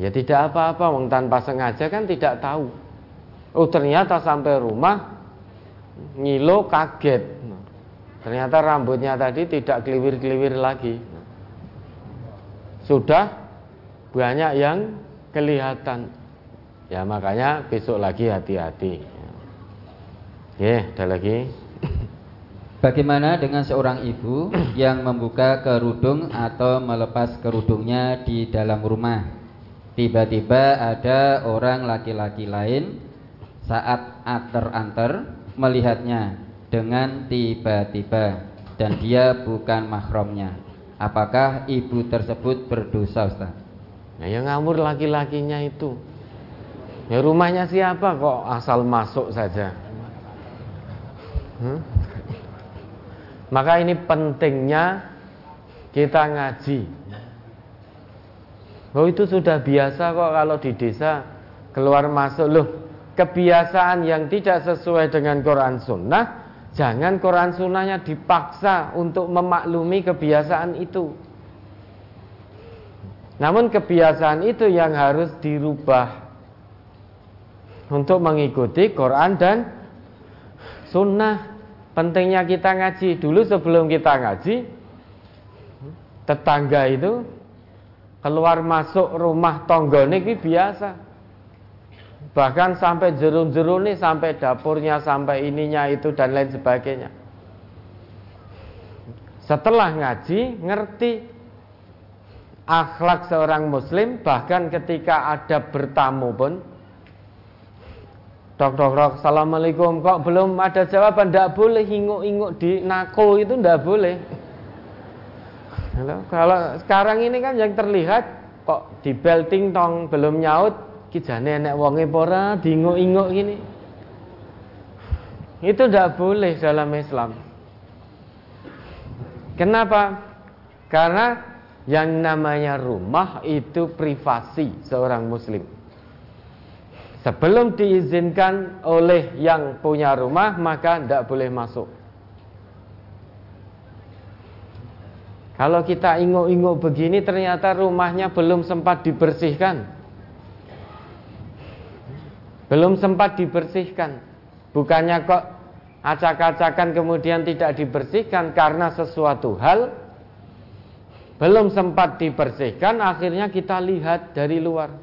ya tidak apa-apa wong tanpa sengaja kan tidak tahu. Oh ternyata sampai rumah ngilo kaget. Ternyata rambutnya tadi tidak keliwir-keliwir lagi. Sudah banyak yang kelihatan. Ya makanya besok lagi hati-hati. Ya, ada lagi. Bagaimana dengan seorang ibu yang membuka kerudung atau melepas kerudungnya di dalam rumah? Tiba-tiba ada orang laki-laki lain saat antar-antar melihatnya dengan tiba-tiba dan dia bukan mahramnya. Apakah ibu tersebut berdosa, Ustaz? Nah, yang ngawur laki-lakinya itu. Ya rumahnya siapa kok asal masuk saja. Hmm? Maka ini pentingnya kita ngaji. Oh itu sudah biasa kok kalau di desa keluar masuk loh. Kebiasaan yang tidak sesuai dengan Quran Sunnah, jangan Quran Sunnahnya dipaksa untuk memaklumi kebiasaan itu. Namun kebiasaan itu yang harus dirubah untuk mengikuti Quran dan Sunnah. Pentingnya kita ngaji dulu sebelum kita ngaji, tetangga itu keluar masuk rumah tonggo ini biasa. Bahkan sampai jerun-jerun nih, sampai dapurnya, sampai ininya itu dan lain sebagainya. Setelah ngaji, ngerti akhlak seorang muslim bahkan ketika ada bertamu pun Dok dok dok Assalamualaikum Kok belum ada jawaban? Tidak boleh inguk-inguk di nako itu tidak boleh. Halo, Kalau sekarang ini kan yang terlihat Kok di belting tong belum nyaut Kijane enek wonge pora Diinguk-inguk gini. Itu tidak boleh dalam Islam. Kenapa? Karena yang namanya rumah itu privasi seorang muslim. Sebelum diizinkan oleh yang punya rumah, maka tidak boleh masuk. Kalau kita inguk-inguk begini, ternyata rumahnya belum sempat dibersihkan. Belum sempat dibersihkan. Bukannya kok acak-acakan kemudian tidak dibersihkan karena sesuatu hal belum sempat dibersihkan akhirnya kita lihat dari luar.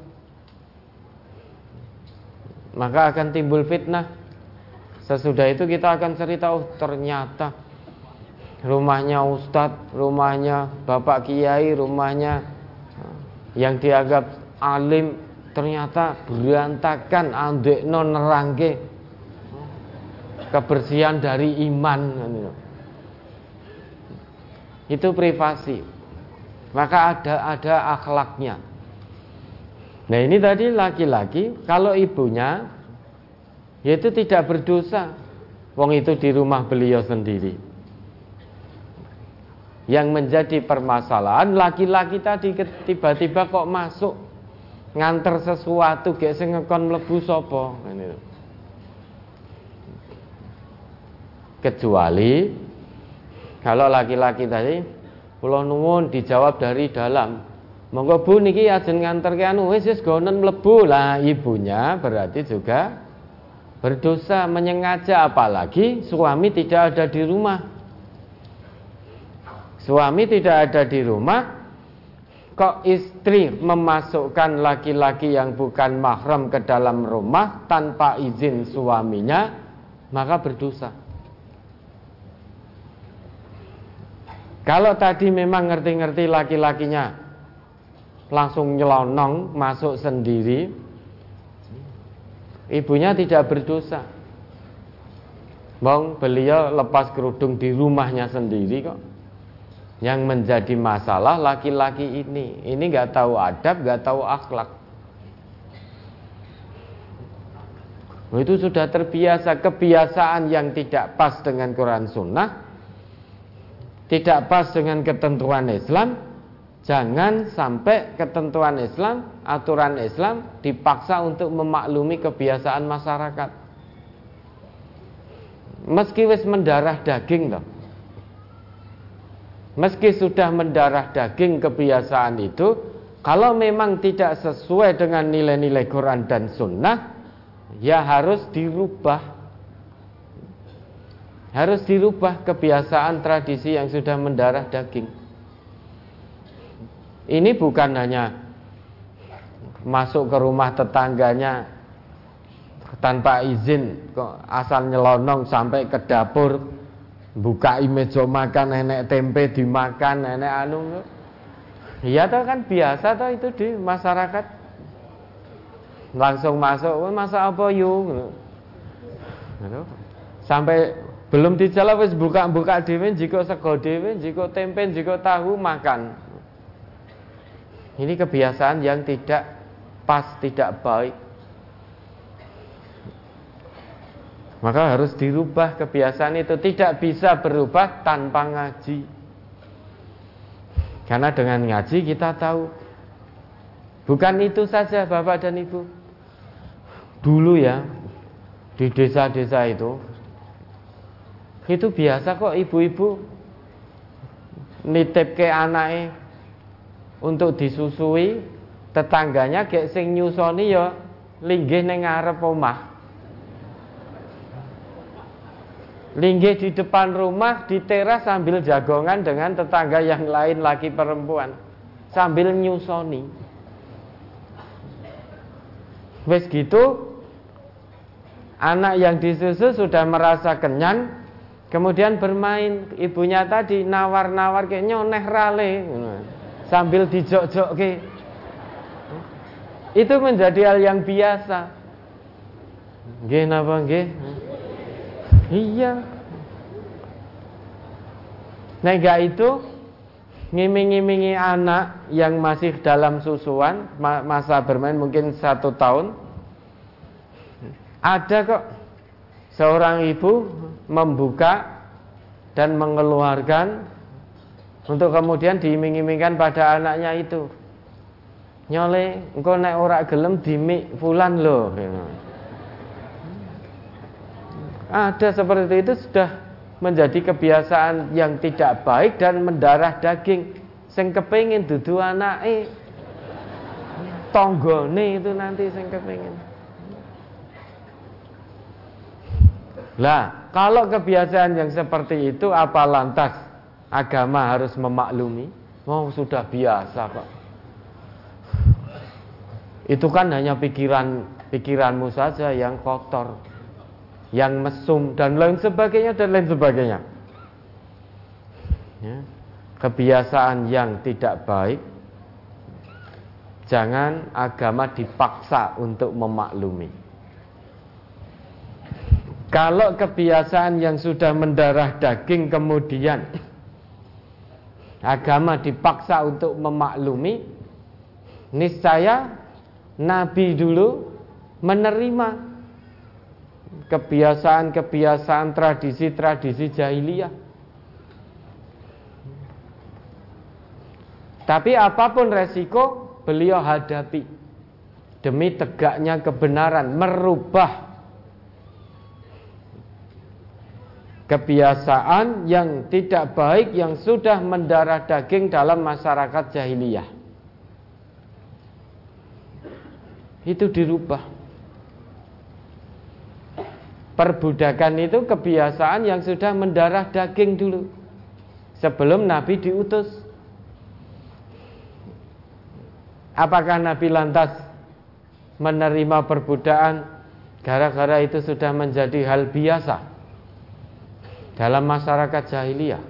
Maka akan timbul fitnah. Sesudah itu kita akan cerita oh ternyata rumahnya ustadz rumahnya bapak kiai rumahnya yang dianggap alim ternyata berantakan andek non nerangke kebersihan dari iman. Itu privasi maka ada ada akhlaknya. Nah ini tadi laki-laki kalau ibunya yaitu tidak berdosa. Wong itu di rumah beliau sendiri. Yang menjadi permasalahan laki-laki tadi tiba-tiba kok masuk nganter sesuatu gak sing ngekon mlebu sapa Kecuali kalau laki-laki tadi kula nuwun dijawab dari dalam. Monggo Bu niki ajeng nganterke anu wis wis gonen mlebu lah ibunya berarti juga berdosa menyengaja apalagi suami tidak ada di rumah. Suami tidak ada di rumah kok istri memasukkan laki-laki yang bukan mahram ke dalam rumah tanpa izin suaminya maka berdosa. Kalau tadi memang ngerti-ngerti laki-lakinya langsung nyelonong masuk sendiri, ibunya tidak berdosa. Bang, beliau lepas kerudung di rumahnya sendiri kok. Yang menjadi masalah laki-laki ini, ini nggak tahu adab, nggak tahu akhlak. Itu sudah terbiasa kebiasaan yang tidak pas dengan Quran Sunnah tidak pas dengan ketentuan Islam, jangan sampai ketentuan Islam, aturan Islam dipaksa untuk memaklumi kebiasaan masyarakat. Meski wis mendarah daging loh. Meski sudah mendarah daging kebiasaan itu, kalau memang tidak sesuai dengan nilai-nilai Quran dan Sunnah, ya harus dirubah harus dirubah kebiasaan tradisi yang sudah mendarah daging. Ini bukan hanya masuk ke rumah tetangganya tanpa izin asal nyelonong sampai ke dapur buka meja makan nenek tempe dimakan nenek anu. Iya tuh kan biasa tuh itu di masyarakat. Langsung masuk masa apa yuk sampai belum dijawab wis buka-buka dhewe jika sego dhewe, jika tempe, jika tahu makan. Ini kebiasaan yang tidak pas, tidak baik. Maka harus dirubah kebiasaan itu tidak bisa berubah tanpa ngaji. Karena dengan ngaji kita tahu Bukan itu saja Bapak dan Ibu Dulu ya Di desa-desa itu itu biasa kok ibu-ibu nitip ke anaknya untuk disusui tetangganya kayak sing nyusoni ya linggih ning ngarep omah. Linggih di depan rumah di teras sambil jagongan dengan tetangga yang lain laki perempuan. Sambil nyusoni. Wes gitu anak yang disusu sudah merasa kenyang Kemudian bermain ibunya tadi nawar-nawar kayak nyoneh rale sambil dijok-jok ke. Itu menjadi hal yang biasa. Nggih napa nggih? Iya. Nah itu ngiming-ngimingi anak yang masih dalam susuan masa bermain mungkin satu tahun ada kok seorang ibu membuka dan mengeluarkan untuk kemudian diiming-imingkan pada anaknya itu. Nyole, engkau naik ora gelem dimik fulan loh. Ada seperti itu sudah menjadi kebiasaan yang tidak baik dan mendarah daging. Sing kepingin dudu anake tonggone itu nanti sing kepingin. Lah, kalau kebiasaan yang seperti itu apa lantas agama harus memaklumi? Oh, sudah biasa kok. Itu kan hanya pikiran pikiranmu saja yang kotor, yang mesum dan lain sebagainya dan lain sebagainya. Ya. Kebiasaan yang tidak baik jangan agama dipaksa untuk memaklumi. Kalau kebiasaan yang sudah mendarah daging kemudian agama dipaksa untuk memaklumi, niscaya Nabi dulu menerima kebiasaan-kebiasaan tradisi-tradisi jahiliyah. Tapi apa pun resiko beliau hadapi demi tegaknya kebenaran, merubah kebiasaan yang tidak baik yang sudah mendarah daging dalam masyarakat jahiliyah. Itu dirubah. Perbudakan itu kebiasaan yang sudah mendarah daging dulu sebelum Nabi diutus. Apakah Nabi lantas menerima perbudakan gara-gara itu sudah menjadi hal biasa dalam masyarakat jahiliyah?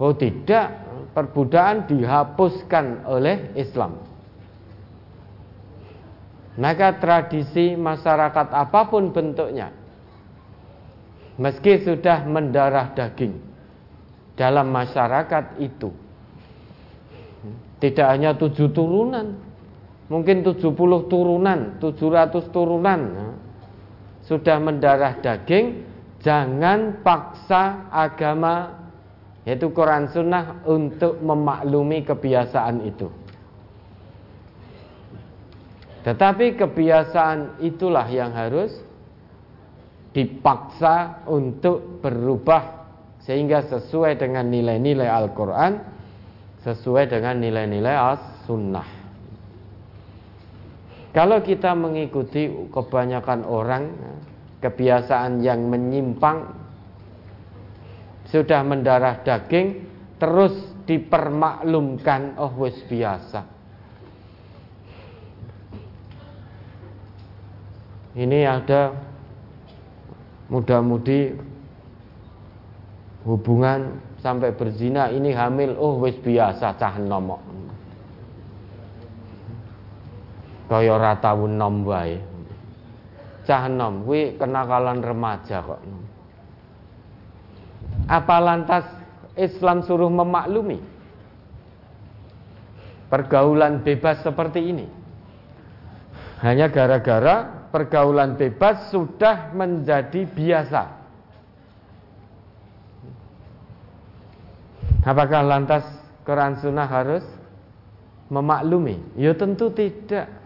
Oh tidak, perbudakan dihapuskan oleh Islam. Maka tradisi masyarakat apa pun bentuknya Meski sudah mendarah daging Dalam masyarakat itu Tidak hanya tujuh turunan mungkin 70 turunan, 700 turunan sudah mendarah daging, jangan paksa agama yaitu Quran Sunnah untuk memaklumi kebiasaan itu. Tetapi kebiasaan itulah yang harus dipaksa untuk berubah sehingga sesuai dengan nilai-nilai Al-Quran, sesuai dengan nilai-nilai As-Sunnah. Kalau kita mengikuti kebanyakan orang kebiasaan yang menyimpang sudah mendarah daging terus dipermaklumkan oh wis biasa. Ini ada muda-mudi hubungan sampai berzina ini hamil oh wis biasa cah nomok kaya ora tau nom wae. Cah nom kuwi kenakalan remaja kok. Apa lantas Islam suruh memaklumi pergaulan bebas seperti ini? Hanya gara-gara pergaulan bebas sudah menjadi biasa. Apakah lantas Quran Sunnah harus memaklumi? Ya tentu tidak.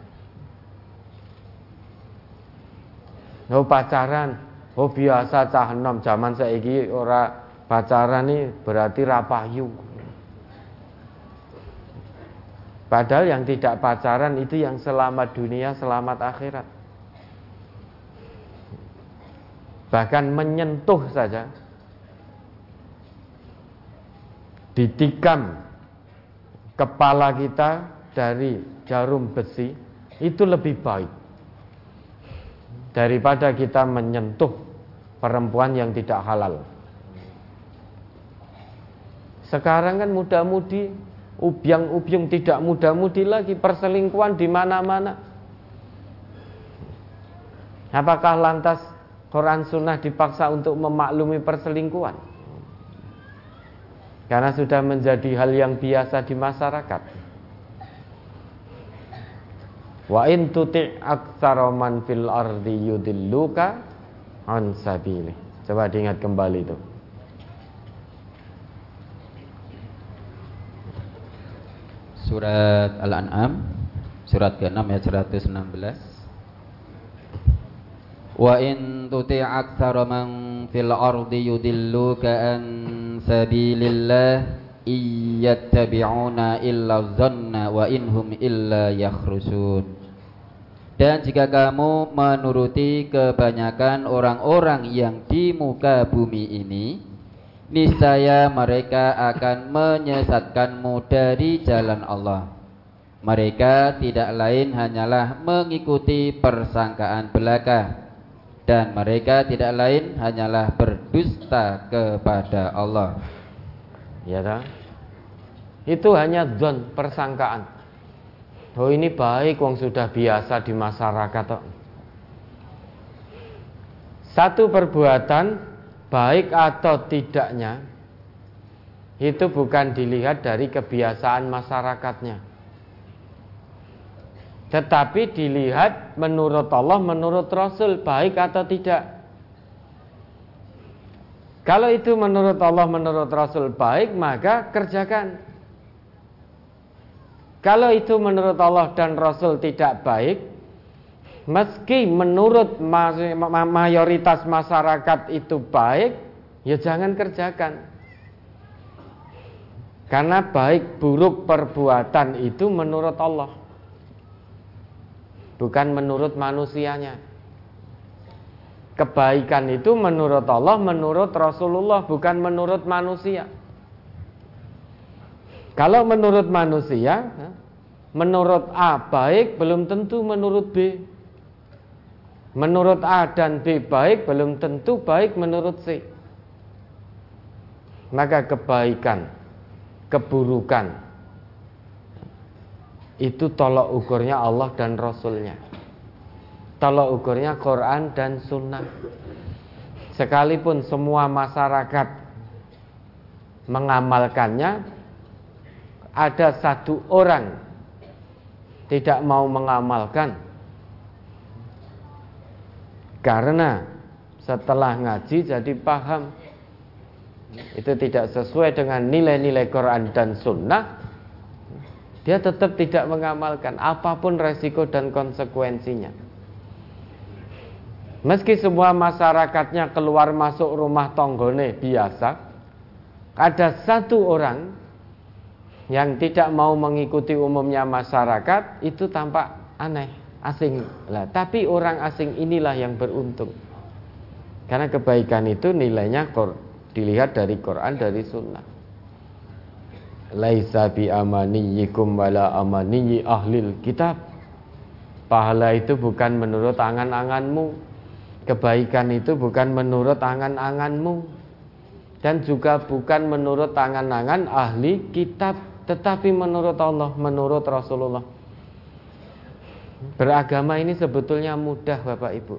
Oh pacaran, oh biasa cah enom zaman saiki ora pacaran nih berarti rapayu. Padahal yang tidak pacaran itu yang selamat dunia, selamat akhirat. Bahkan menyentuh saja ditikam kepala kita dari jarum besi itu lebih baik daripada kita menyentuh perempuan yang tidak halal. Sekarang kan muda-mudi, ubyang-ubyung tidak muda-mudi lagi, perselingkuhan di mana-mana. Apakah lantas Quran Sunnah dipaksa untuk memaklumi perselingkuhan? Karena sudah menjadi hal yang biasa di masyarakat. Wa in tuti aktsara man fil ardi yudilluka an sabili. Coba diingat kembali itu. Surat Al-An'am surat ke-6 ayat 116. Wa in tuti aktsara man fil ardi yudilluka an sabilillah iyattabi'una illa dhanna wa inhum illa yakhrusun dan jika kamu menuruti kebanyakan orang-orang yang di muka bumi ini, niscaya mereka akan menyesatkanmu dari jalan Allah. Mereka tidak lain hanyalah mengikuti persangkaan belaka dan mereka tidak lain hanyalah berdusta kepada Allah. Ya tak? Itu hanya zon persangkaan. Oh ini baik wong sudah biasa di masyarakat. Satu perbuatan baik atau tidaknya itu bukan dilihat dari kebiasaan masyarakatnya. Tetapi dilihat menurut Allah, menurut Rasul baik atau tidak. Kalau itu menurut Allah, menurut Rasul baik, maka kerjakan. Kalau itu menurut Allah dan Rasul tidak baik, meski menurut mayoritas masyarakat itu baik, ya jangan kerjakan. Karena baik buruk perbuatan itu menurut Allah. Bukan menurut manusianya. Kebaikan itu menurut Allah, menurut Rasulullah, bukan menurut manusia. Kalau menurut manusia, menurut A baik belum tentu menurut B. Menurut A dan B baik belum tentu baik menurut C. Maka kebaikan, keburukan itu tolok ukurnya Allah dan Rasulnya tolok ukurnya Quran dan Sunnah. Sekalipun semua masyarakat mengamalkannya, ada satu orang tidak mau mengamalkan. Karena setelah ngaji jadi paham. Itu tidak sesuai dengan nilai-nilai Quran dan Sunnah. Dia tetap tidak mengamalkan apa pun resiko dan konsekuensinya. Meski semua masyarakatnya keluar masuk rumah tonggone biasa, ada satu orang yang tidak mau mengikuti umumnya masyarakat itu tampak aneh, asing lah. Tapi orang asing inilah yang beruntung. Karena kebaikan itu nilainya dilihat dari Quran dari Sunnah. Laisa bi amaniyikum wala amaniyi ahlil kitab. Pahala itu bukan menurut angan-anganmu, Kebaikan itu bukan menurut angan-anganmu dan juga bukan menurut angan-angan ahli kitab, tetapi menurut Allah, menurut Rasulullah. Beragama ini sebetulnya mudah Bapak Ibu.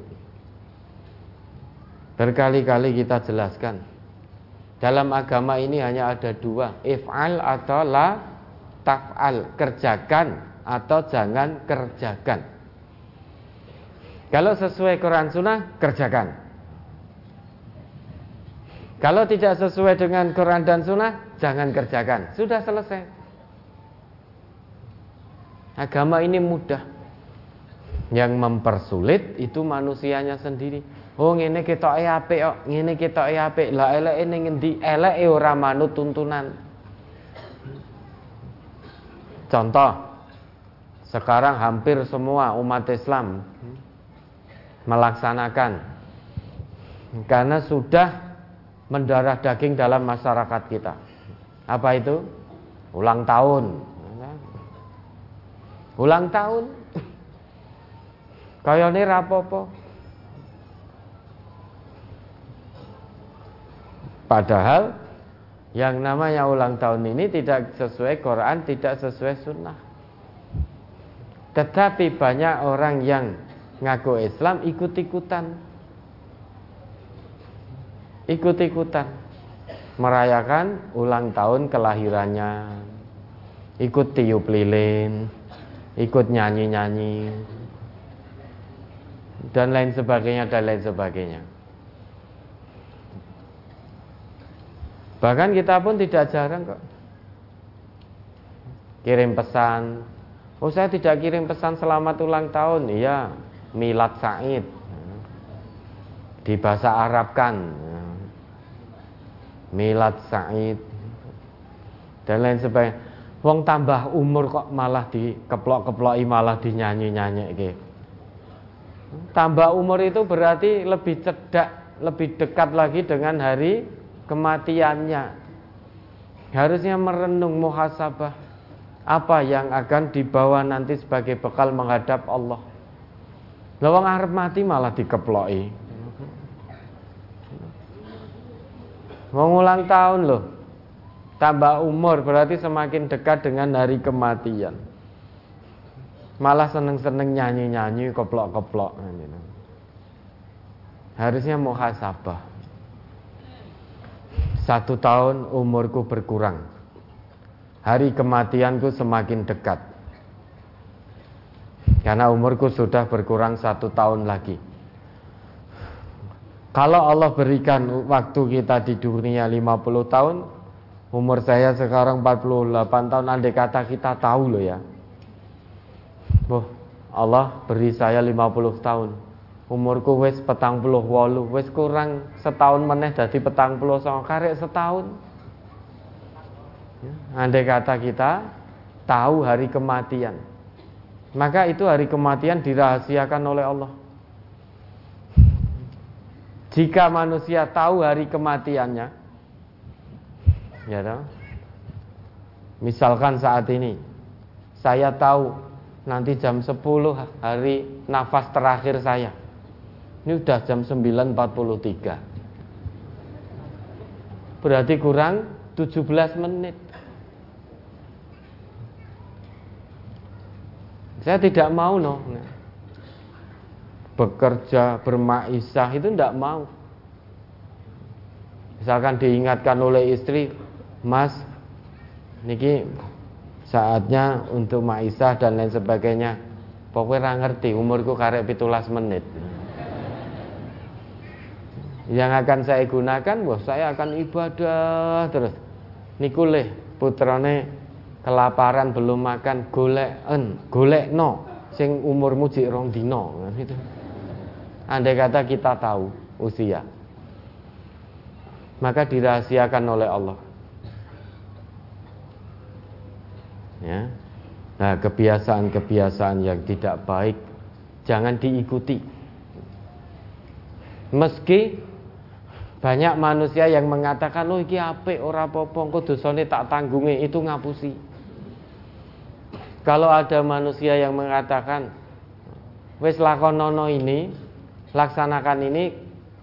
Berkali-kali kita jelaskan. Dalam agama ini hanya ada dua, if'al atau la taf'al, kerjakan atau jangan kerjakan. Kalau sesuai Quran Sunnah, kerjakan. Kalau tidak sesuai dengan Quran dan Sunnah, jangan kerjakan. Sudah selesai. Agama ini mudah. Yang mempersulit itu manusianya sendiri. Oh ngene kita apik kok, ngene kita apik. Lah eleke ning ngendi? Eleke ora manut tuntunan. Contoh, sekarang hampir semua umat Islam melaksanakan karena sudah mendarah daging dalam masyarakat kita. Apa itu? Ulang tahun. Ulang tahun. ini rapopo. Padahal yang namanya ulang tahun ini tidak sesuai Quran, tidak sesuai sunnah. Tetapi banyak orang yang ngaku Islam ikut-ikutan ikut-ikutan merayakan ulang tahun kelahirannya ikut tiup lilin ikut nyanyi-nyanyi dan lain sebagainya dan lain sebagainya. Bahkan kita pun tidak jarang kok kirim pesan oh saya tidak kirim pesan selamat ulang tahun. Iya milad Said di bahasa Arab kan milad Said dan lain sebagainya wong tambah umur kok malah dikeplok-keploki malah dinyanyi-nyanyi tambah umur itu berarti lebih cedak lebih dekat lagi dengan hari kematiannya harusnya merenung muhasabah apa yang akan dibawa nanti sebagai bekal menghadap Allah Lawang arep mati malah dikeploki. Mau ngulang tahun loh. Tambah umur berarti semakin dekat dengan hari kematian. Malah seneng-seneng nyanyi-nyanyi, keplok-keplok. Harusnya muhasabah. Satu tahun umurku berkurang. Hari kematianku semakin dekat Karena umurku sudah berkurang satu tahun lagi. Kalau Allah berikan waktu kita di dunia 50 tahun, umur saya sekarang 48 tahun, andai kata kita tahu loh ya. Boh, Allah beri saya 50 tahun. Umurku wis petang puluh walu, wis kurang setahun meneh dari petang puluh sama karek setahun. Ya, andai kata kita tahu hari kematian, maka itu hari kematian dirahasiakan oleh Allah. Jika manusia tahu hari kematiannya, ya toh? Misalkan saat ini saya tahu nanti jam 10 hari nafas terakhir saya. Ini udah jam 9.43. Berarti kurang 17 menit. Saya tidak mau no bekerja, bermaisah itu tidak mau. Misalkan diingatkan oleh istri, Mas, niki saatnya untuk maisah dan lain sebagainya. Pokoknya ngerti, umurku karek pitulas menit. Yang akan saya gunakan, wah saya akan ibadah terus. Nikuleh putrane kelaparan belum makan golek en golek no sing umurmu jik rong dino gitu. Andai kata kita tahu usia Maka dirahasiakan oleh Allah ya. Nah kebiasaan-kebiasaan yang tidak baik Jangan diikuti Meski banyak manusia yang mengatakan loh iki apik ora apa-apa engko tak tanggungi itu ngapusi. Kalau ada manusia yang mengatakan wis lakonono ini laksanakan ini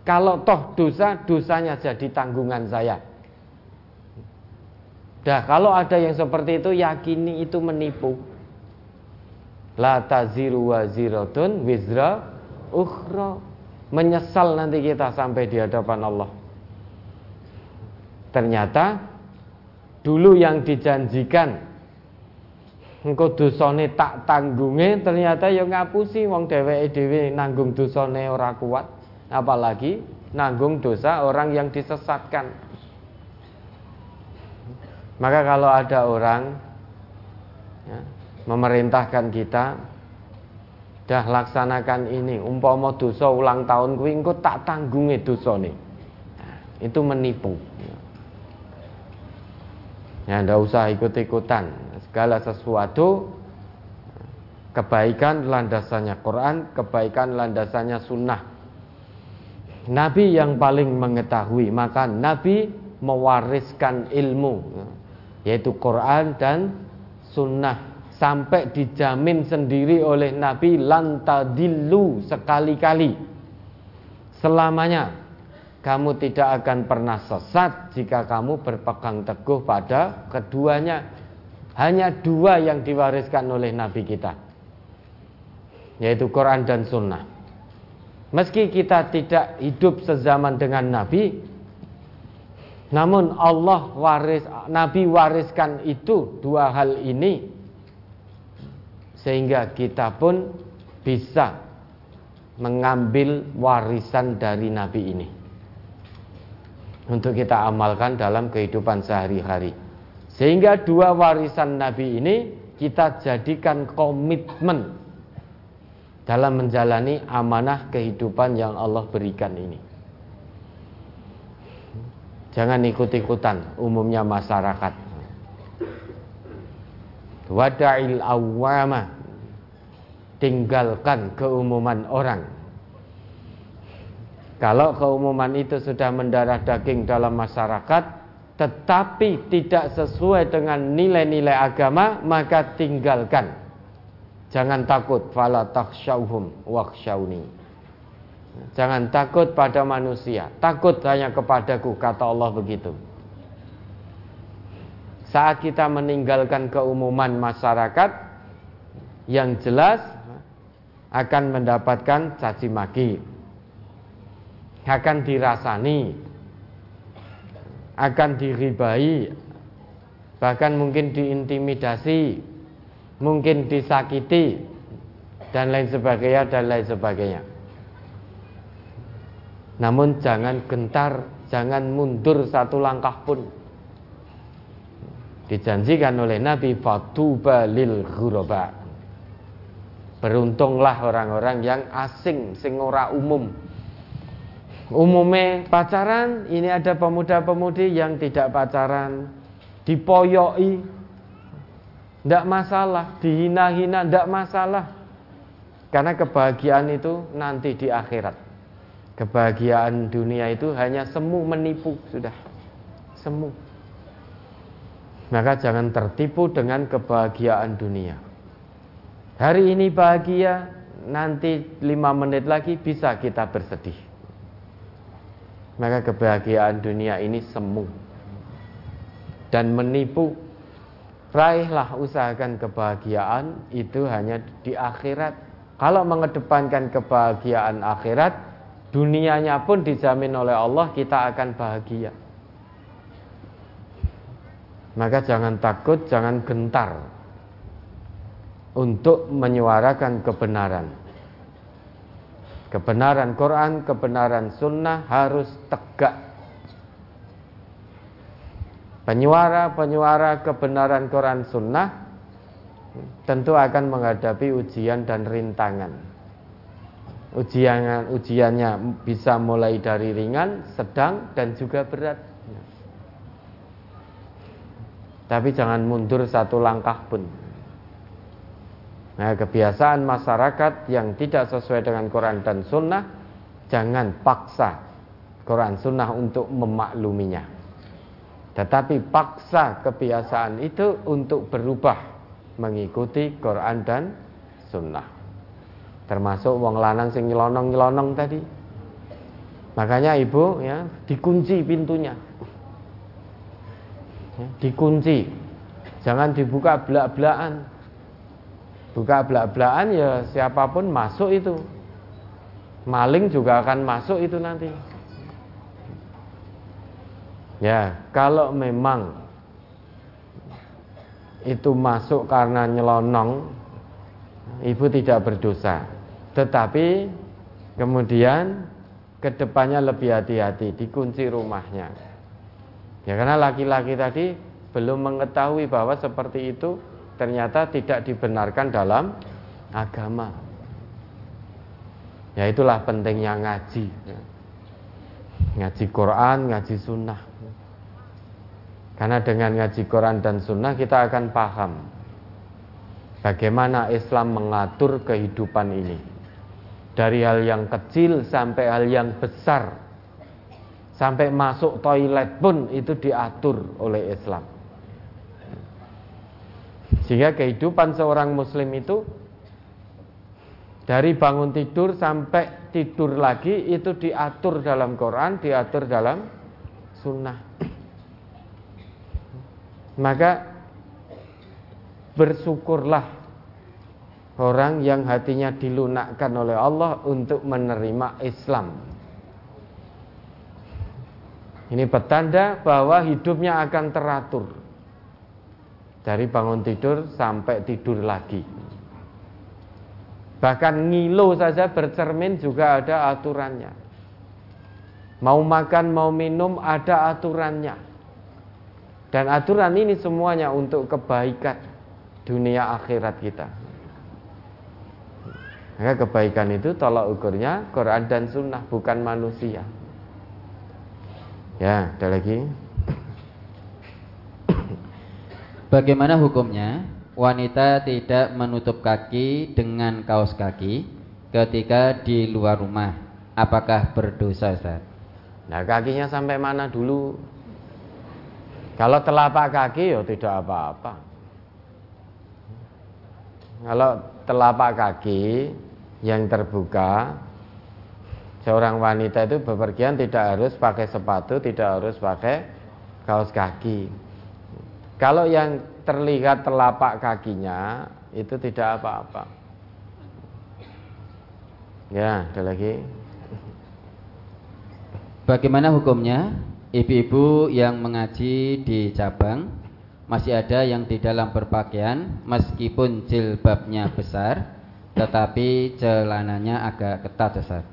kalau toh dosa dosanya jadi tanggungan saya dah kalau ada yang seperti itu yakini itu menipu. La taziru waziratun wizra ukhra. Menyesal nanti kita sampai di hadapan Allah. Ternyata dulu yang dijanjikan engko dosane tak tanggunge ternyata ya ngapusi wong dheweke dhewe nanggung dosane ora kuat. Apalagi nanggung dosa orang yang disesatkan maka kalau ada orang ya, memerintahkan kita dah laksanakan ini umpama dosa ulang tahun kuwi engko tak tanggunge dosane. Nah, itu menipu ya. Ndak usah ikut-ikutan. Segala sesuatu kebaikan landasannya Quran, kebaikan landasannya sunnah. Nabi yang paling mengetahui, maka Nabi mewariskan ilmu, yaitu Quran dan sunnah. Sampai dijamin sendiri oleh Nabi lantadillu sekali-kali. Selamanya kamu tidak akan pernah sesat jika kamu berpegang teguh pada keduanya. Hanya dua yang diwariskan oleh Nabi kita Yaitu Quran dan Sunnah. Meski kita tidak hidup sezaman dengan Nabi Namun Allah waris Nabi wariskan itu Dua hal ini. Sehingga kita pun bisa Mengambil warisan dari Nabi ini. Untuk kita amalkan dalam kehidupan sehari-hari. Sehingga dua warisan Nabi ini kita jadikan komitmen dalam menjalani amanah kehidupan yang Allah berikan ini. Jangan ikut-ikutan umumnya masyarakat. Wada'il awwama tinggalkan keumuman orang. Kalau keumuman itu sudah mendarah daging dalam masyarakat, tetapi tidak sesuai dengan nilai-nilai agama maka tinggalkan jangan takut fala takhshawhum wakhshawni jangan takut pada manusia. Takut hanya kepadaku kata Allah begitu. Saat kita meninggalkan keumuman masyarakat yang jelas akan mendapatkan caci maki. Akan dirasani. Akan diribai. Bahkan mungkin diintimidasi. Mungkin disakiti. Dan lain sebagainya dan lain sebagainya. Namun jangan gentar, jangan mundur satu langkah pun. Dijanjikan oleh Nabi fatuba lil ghuraba. Beruntunglah orang-orang yang asing sing ora umum. Umumnya pacaran, ini ada pemuda-pemudi yang tidak pacaran, dipoyoi, tidak masalah, dihina-hina, tidak masalah. Karena kebahagiaan itu nanti di akhirat. Kebahagiaan dunia itu hanya semu menipu sudah. Semu. Maka jangan tertipu dengan kebahagiaan dunia. Hari ini bahagia, nanti lima menit lagi bisa kita bersedih. Maka kebahagiaan dunia ini semu dan menipu. Raihlah usahakan kebahagiaan itu hanya di akhirat. Kalau mengedepankan kebahagiaan akhirat, dunianya pun dijamin oleh Allah kita akan bahagia. Maka jangan takut, jangan gentar untuk menyuarakan kebenaran. Kebenaran Quran, kebenaran sunnah harus tegak. Penyuara-penyuara kebenaran Quran sunnah tentu akan menghadapi ujian dan rintangan ujian ujiannya bisa mulai dari ringan, sedang dan juga berat. Tapi jangan mundur satu langkah pun. Nah, kebiasaan masyarakat yang tidak sesuai dengan Quran dan Sunnah, jangan paksa Quran Sunnah untuk memakluminya. Tetapi paksa kebiasaan itu untuk berubah mengikuti Quran dan Sunnah termasuk wong lanang sing nyelonong-nyelonong tadi. Makanya ibu ya dikunci pintunya. Ya, dikunci. Jangan dibuka belak-belakan. Buka belak-belakan ya siapa pun masuk itu. Maling juga akan masuk itu nanti. Ya, kalau memang itu masuk karena nyelonong, ibu tidak berdosa. Tetapi kemudian ke depannya lebih hati-hati, dikunci rumahnya. Ya karena laki-laki tadi belum mengetahui bahwa seperti itu ternyata tidak dibenarkan dalam agama. Ya itulah pentingnya ngaji. Ngaji Quran, ngaji sunnah. Karena dengan ngaji Quran dan sunnah kita akan paham bagaimana Islam mengatur kehidupan ini dari hal yang kecil sampai hal yang besar sampai masuk toilet pun itu diatur oleh Islam sehingga kehidupan seorang muslim itu dari bangun tidur sampai tidur lagi itu diatur dalam Quran, diatur dalam sunnah. Maka bersyukurlah orang yang hatinya dilunakkan oleh Allah untuk menerima Islam. Ini petanda bahwa hidupnya akan teratur dari bangun tidur sampai tidur lagi. Bahkan ngilu saja bercermin juga ada aturannya. Mau makan, mau minum ada aturannya. Dan aturan ini semuanya untuk kebaikan dunia akhirat kita. Maka kebaikan itu tolak ukurnya Quran dan Sunnah bukan manusia. Ya, ada lagi. Bagaimana hukumnya wanita tidak menutup kaki dengan kaos kaki ketika di luar rumah? Apakah berdosa, Ustaz? Nah, kakinya sampai mana dulu? Kalau telapak kaki ya tidak apa-apa. Kalau telapak kaki yang terbuka seorang wanita itu bepergian tidak harus pakai sepatu, tidak harus pakai kaos kaki. Kalau yang terlihat telapak kakinya itu tidak apa-apa. Ya, ada lagi. Bagaimana hukumnya ibu-ibu yang mengaji di cabang masih ada yang di dalam berpakaian meskipun jilbabnya besar tetapi celananya agak ketat Ustaz.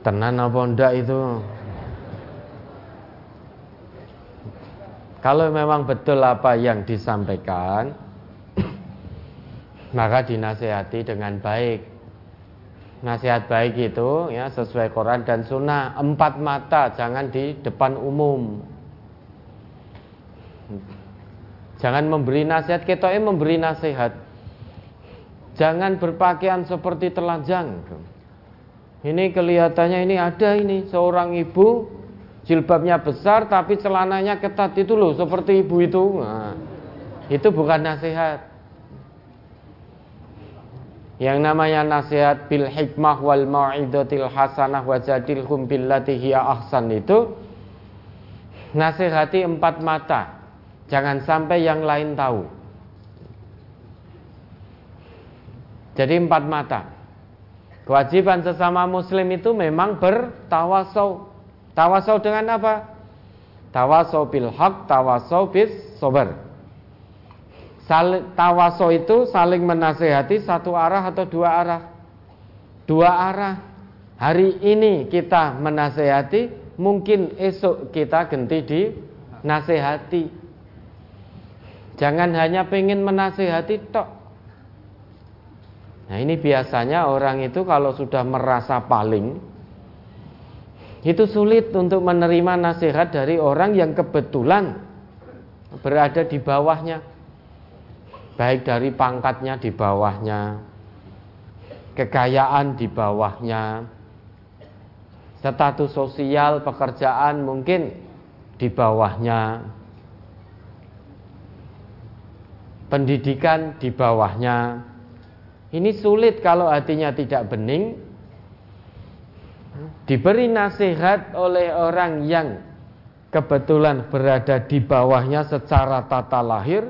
Tenan apa ndak itu? Kalau memang betul apa yang disampaikan, maka dinasehati dengan baik. Nasihat baik itu ya sesuai Quran dan Sunnah. Empat mata, jangan di depan umum. Jangan memberi nasihat, kita memberi nasihat. Jangan berpakaian seperti telanjang. Ini kelihatannya ini ada ini seorang ibu jilbabnya besar tapi celananya ketat itu loh seperti ibu itu. Nah, itu bukan nasihat. Yang namanya nasihat bil hikmah wal mau'idatil hasanah wa jadilhum billati ahsan itu nasihati empat mata. Jangan sampai yang lain tahu. Jadi empat mata. Kewajiban sesama muslim itu memang bertawasau. Tawasau dengan apa? Tawasau bil haq, tawasau bis sober. Tawasau itu saling menasehati satu arah atau dua arah. Dua arah. Hari ini kita menasehati, mungkin esok kita ganti di nasehati. Jangan hanya pengen menasehati tok. Nah ini biasanya orang itu kalau sudah merasa paling itu sulit untuk menerima nasihat dari orang yang kebetulan berada di bawahnya. Baik dari pangkatnya di bawahnya, kekayaan di bawahnya, status sosial pekerjaan mungkin di bawahnya, pendidikan di bawahnya. Ini sulit kalau hatinya tidak bening. Diberi nasihat oleh orang yang kebetulan berada di bawahnya secara tata lahir,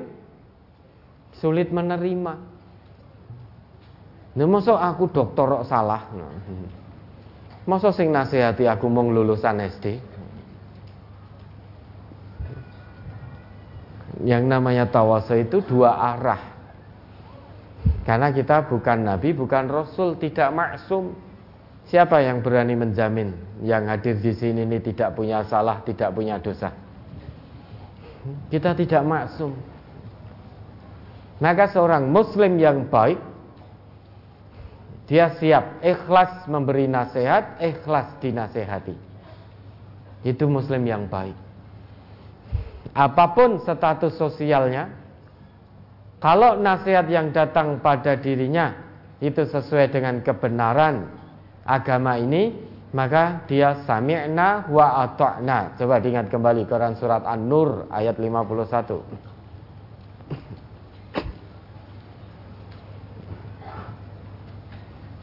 sulit menerima. Nah, masuk aku dokter salah. Nah, masa sing nasihati aku mau lulusan SD? Yang namanya tawassul itu dua arah. Karena kita bukan nabi, bukan rasul, tidak maksum. Siapa yang berani menjamin yang hadir di sini ini tidak punya salah, tidak punya dosa? Kita tidak maksum. Maka seorang muslim yang baik dia siap ikhlas memberi nasihat, ikhlas dinasehati. Itu muslim yang baik apa pun status sosialnya, kalau nasihat yang datang pada dirinya itu sesuai dengan kebenaran agama ini, maka dia sami'na wa ata'na. Coba diingat kembali Quran surat An-Nur ayat 51.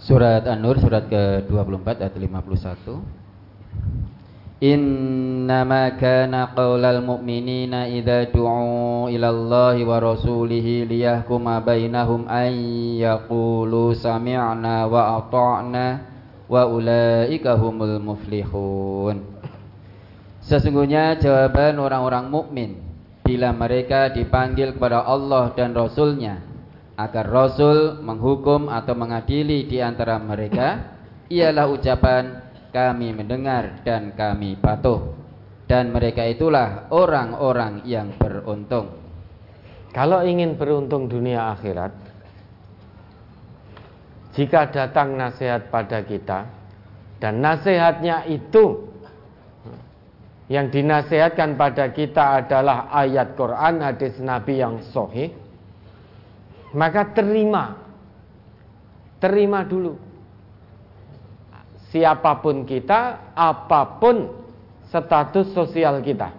Surat An-Nur surat ke-24 ayat 51. إنما كان قول المؤمنين إذا دعوا إلى الله ورسوله ليحكم بينهم أن يقولوا سمعنا وأطعنا وأولئك هم المفلحون Sesungguhnya jawaban orang-orang mukmin bila mereka dipanggil kepada Allah dan Rasulnya agar Rasul menghukum atau mengadili di antara mereka ialah ucapan kami mendengar dan kami patuh. Dan mereka itulah orang-orang yang beruntung. Kalau ingin beruntung dunia akhirat jika datang nasihat pada kita dan nasihatnya itu yang dinasihatkan pada kita adalah ayat Quran, hadis Nabi yang sahih, maka terima. Terima dulu siapa pun kita, apa pun status sosial kita.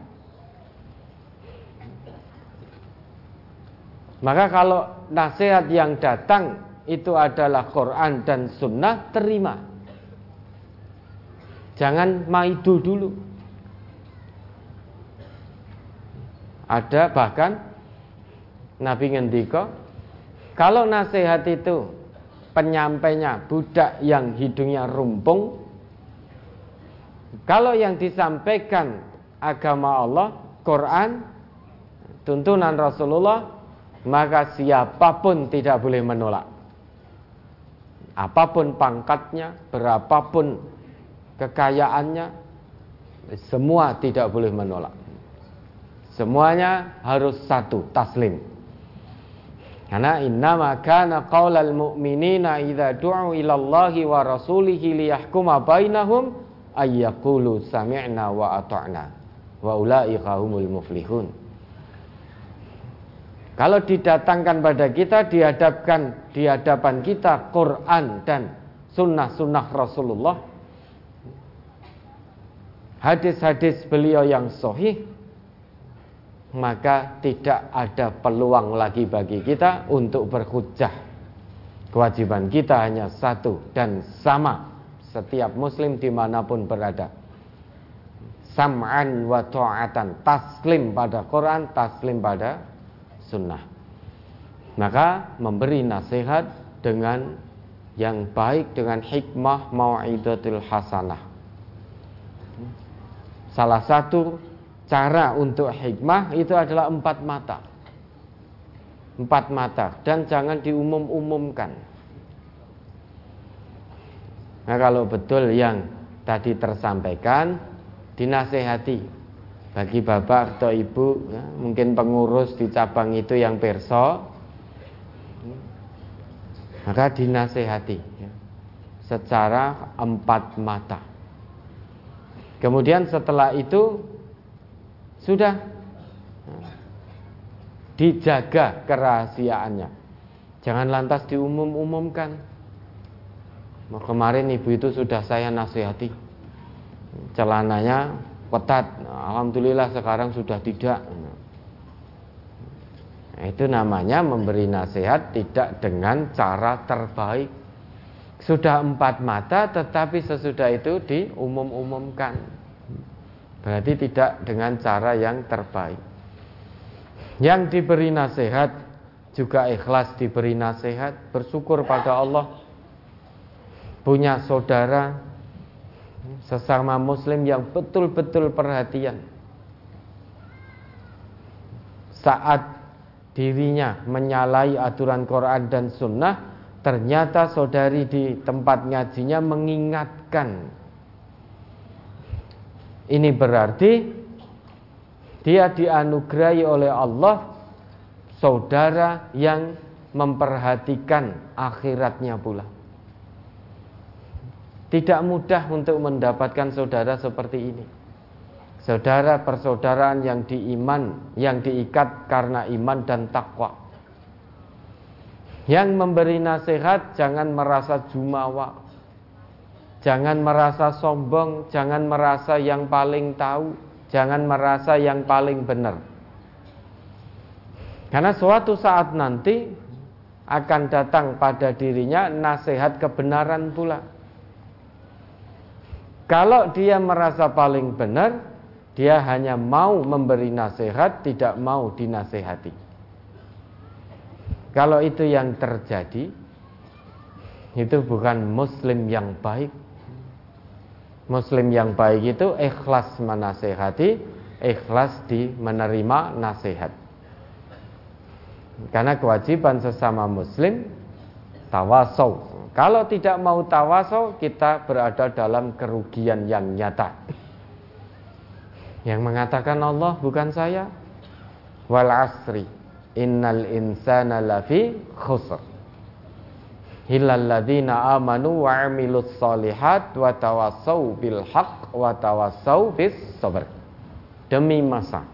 Maka kalau nasihat yang datang itu adalah Quran dan Sunnah, terima. Jangan maidu dulu. Ada bahkan Nabi ngendika, kalau nasihat itu penyampainya budak yang hidungnya rumpung kalau yang disampaikan agama Allah Quran tuntunan Rasulullah maka siapa pun tidak boleh menolak apa pun pangkatnya, berapapun kekayaannya, semua tidak boleh menolak. Semuanya harus satu, taslim. Karena innama kana qaulal mu'minina idza du'u ila Allahi wa rasulihi liyahkuma bainahum ayyaqulu sami'na wa ata'na wa ulaika humul muflihun. Kalau didatangkan pada kita, dihadapkan di hadapan kita Quran dan sunnah-sunnah Rasulullah, hadis-hadis beliau yang sahih, maka tidak ada peluang lagi bagi kita untuk berhujjah. Kewajiban kita hanya satu dan sama setiap muslim di mana pun berada. Sam'an wa ta'atan, taslim pada Quran, taslim pada sunnah. Maka memberi nasihat dengan yang baik dengan hikmah mau'idatul hasanah. Salah satu cara untuk hikmah itu adalah empat mata. Empat mata dan jangan diumum-umumkan. Nah kalau betul yang tadi tersampaikan dinasehati bagi bapak atau ibu ya, mungkin pengurus di cabang itu yang perso maka dinasehati ya, secara empat mata kemudian setelah itu sudah dijaga kerahasiaannya jangan lantas diumum-umumkan kemarin ibu itu sudah saya nasihati celananya ketat. Alhamdulillah sekarang sudah tidak. Itu namanya memberi nasihat tidak dengan cara terbaik. Sudah empat mata tetapi sesudah itu diumum-umumkan. Berarti tidak dengan cara yang terbaik. Yang diberi nasihat juga ikhlas diberi nasihat, bersyukur pada Allah. Punya saudara sesama muslim yang betul-betul perhatian saat dirinya menyalahi aturan Quran dan Sunnah ternyata saudari di tempat ngajinya mengingatkan ini berarti dia dianugerahi oleh Allah saudara yang memperhatikan akhiratnya pula tidak mudah untuk mendapatkan saudara seperti ini. Saudara persaudaraan yang diiman, yang diikat karena iman dan takwa. Yang memberi nasihat jangan merasa jumawa. Jangan merasa sombong, jangan merasa yang paling tahu, jangan merasa yang paling benar. Karena suatu saat nanti akan datang pada dirinya nasihat kebenaran pula. Kalau dia merasa paling benar, dia hanya mau memberi nasihat, tidak mau dinasehati. Kalau itu yang terjadi, itu bukan muslim yang baik. Muslim yang baik itu ikhlas menasehati, ikhlas di menerima nasihat. Karena kewajiban sesama muslim tawasau kalau tidak mau tawasul, kita berada dalam kerugian yang nyata. Yang mengatakan Allah bukan saya. Wal asri innal insana lafi khusr. Hilal ladina amanu wa amilus solihat wa tawasaw bil haq wa tawasaw bis sabr. Demi masa.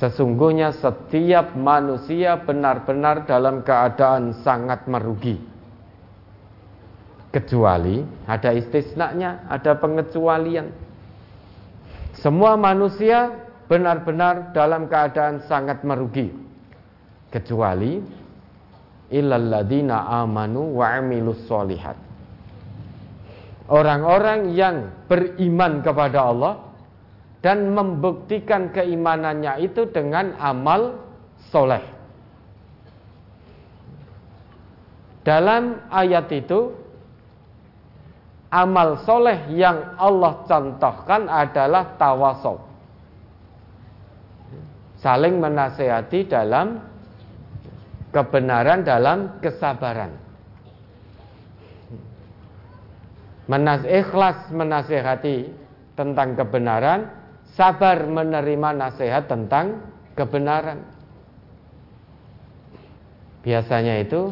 Sesungguhnya setiap manusia benar-benar dalam keadaan sangat merugi kecuali ada istisnanya, ada pengecualian. Semua manusia benar-benar dalam keadaan sangat merugi kecuali illalladzina amanu wa amilus solihat. Orang-orang yang beriman kepada Allah dan membuktikan keimanannya itu dengan amal soleh. Dalam ayat itu amal soleh yang Allah contohkan adalah tawasau. Saling menasehati dalam kebenaran dalam kesabaran. Menas ikhlas menasehati tentang kebenaran, sabar menerima nasihat tentang kebenaran. Biasanya itu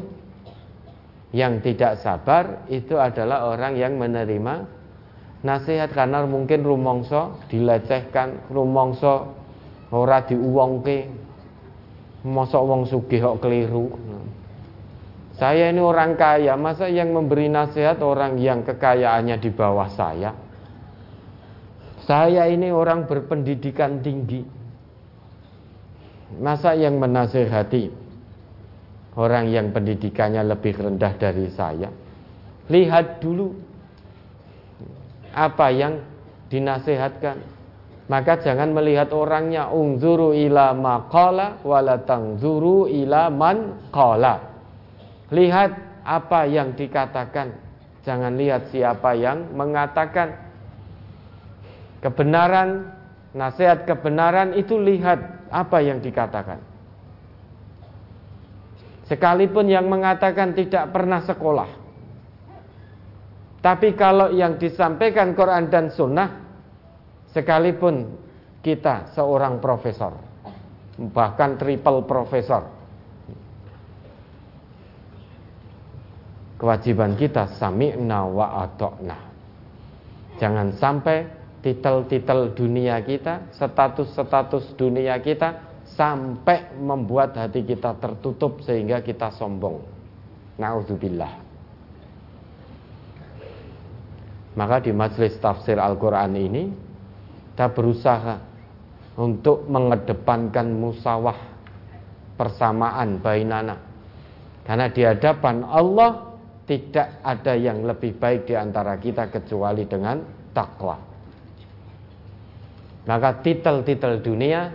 yang tidak sabar itu adalah orang yang menerima nasihat karena mungkin rumongso dilecehkan, rumongso ora diuwongke. Mosok wong sugih kok keliru. Saya ini orang kaya, masa yang memberi nasihat orang yang kekayaannya di bawah saya? Saya ini orang berpendidikan tinggi. Masa yang menasehati orang yang pendidikannya lebih rendah dari saya? Lihat dulu apa yang dinasehatkan. Maka jangan melihat orangnya ungzuru ila maqala wala tangzuru ila man qala. Lihat apa yang dikatakan. Jangan lihat siapa yang mengatakan. Kebenaran, nasihat kebenaran itu lihat apa yang dikatakan. Sekalipun yang mengatakan tidak pernah sekolah. Tapi kalau yang disampaikan Quran dan Sunnah, sekalipun kita seorang profesor, bahkan triple profesor, kewajiban kita sami'na wa atokna. Jangan sampai titel-titel dunia kita, status-status dunia kita sampai membuat hati kita tertutup sehingga kita sombong. Nauzubillah. Maka di majelis tafsir Al-Quran ini kita berusaha untuk mengedepankan musawah persamaan bainana. Karena di hadapan Allah tidak ada yang lebih baik di antara kita kecuali dengan takwa. Maka titel-titel dunia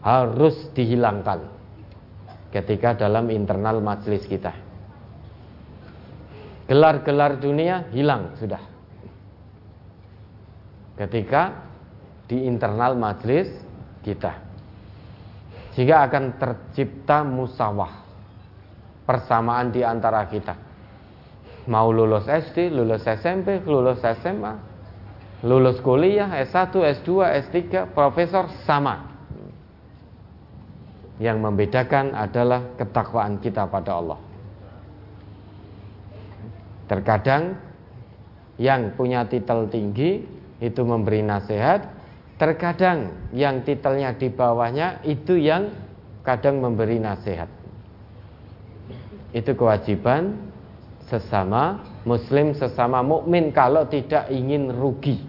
harus dihilangkan ketika dalam internal majelis kita. Gelar-gelar dunia hilang sudah. Ketika di internal majelis kita. Sehingga akan tercipta musawah persamaan di antara kita mau lulus SD, lulus SMP, lulus SMA, lulus kuliah, S1, S2, S3, profesor sama. Yang membedakan adalah ketakwaan kita pada Allah. Terkadang yang punya titel tinggi itu memberi nasihat, terkadang yang titelnya di bawahnya itu yang kadang memberi nasihat. Itu kewajiban sesama muslim sesama mukmin kalau tidak ingin rugi.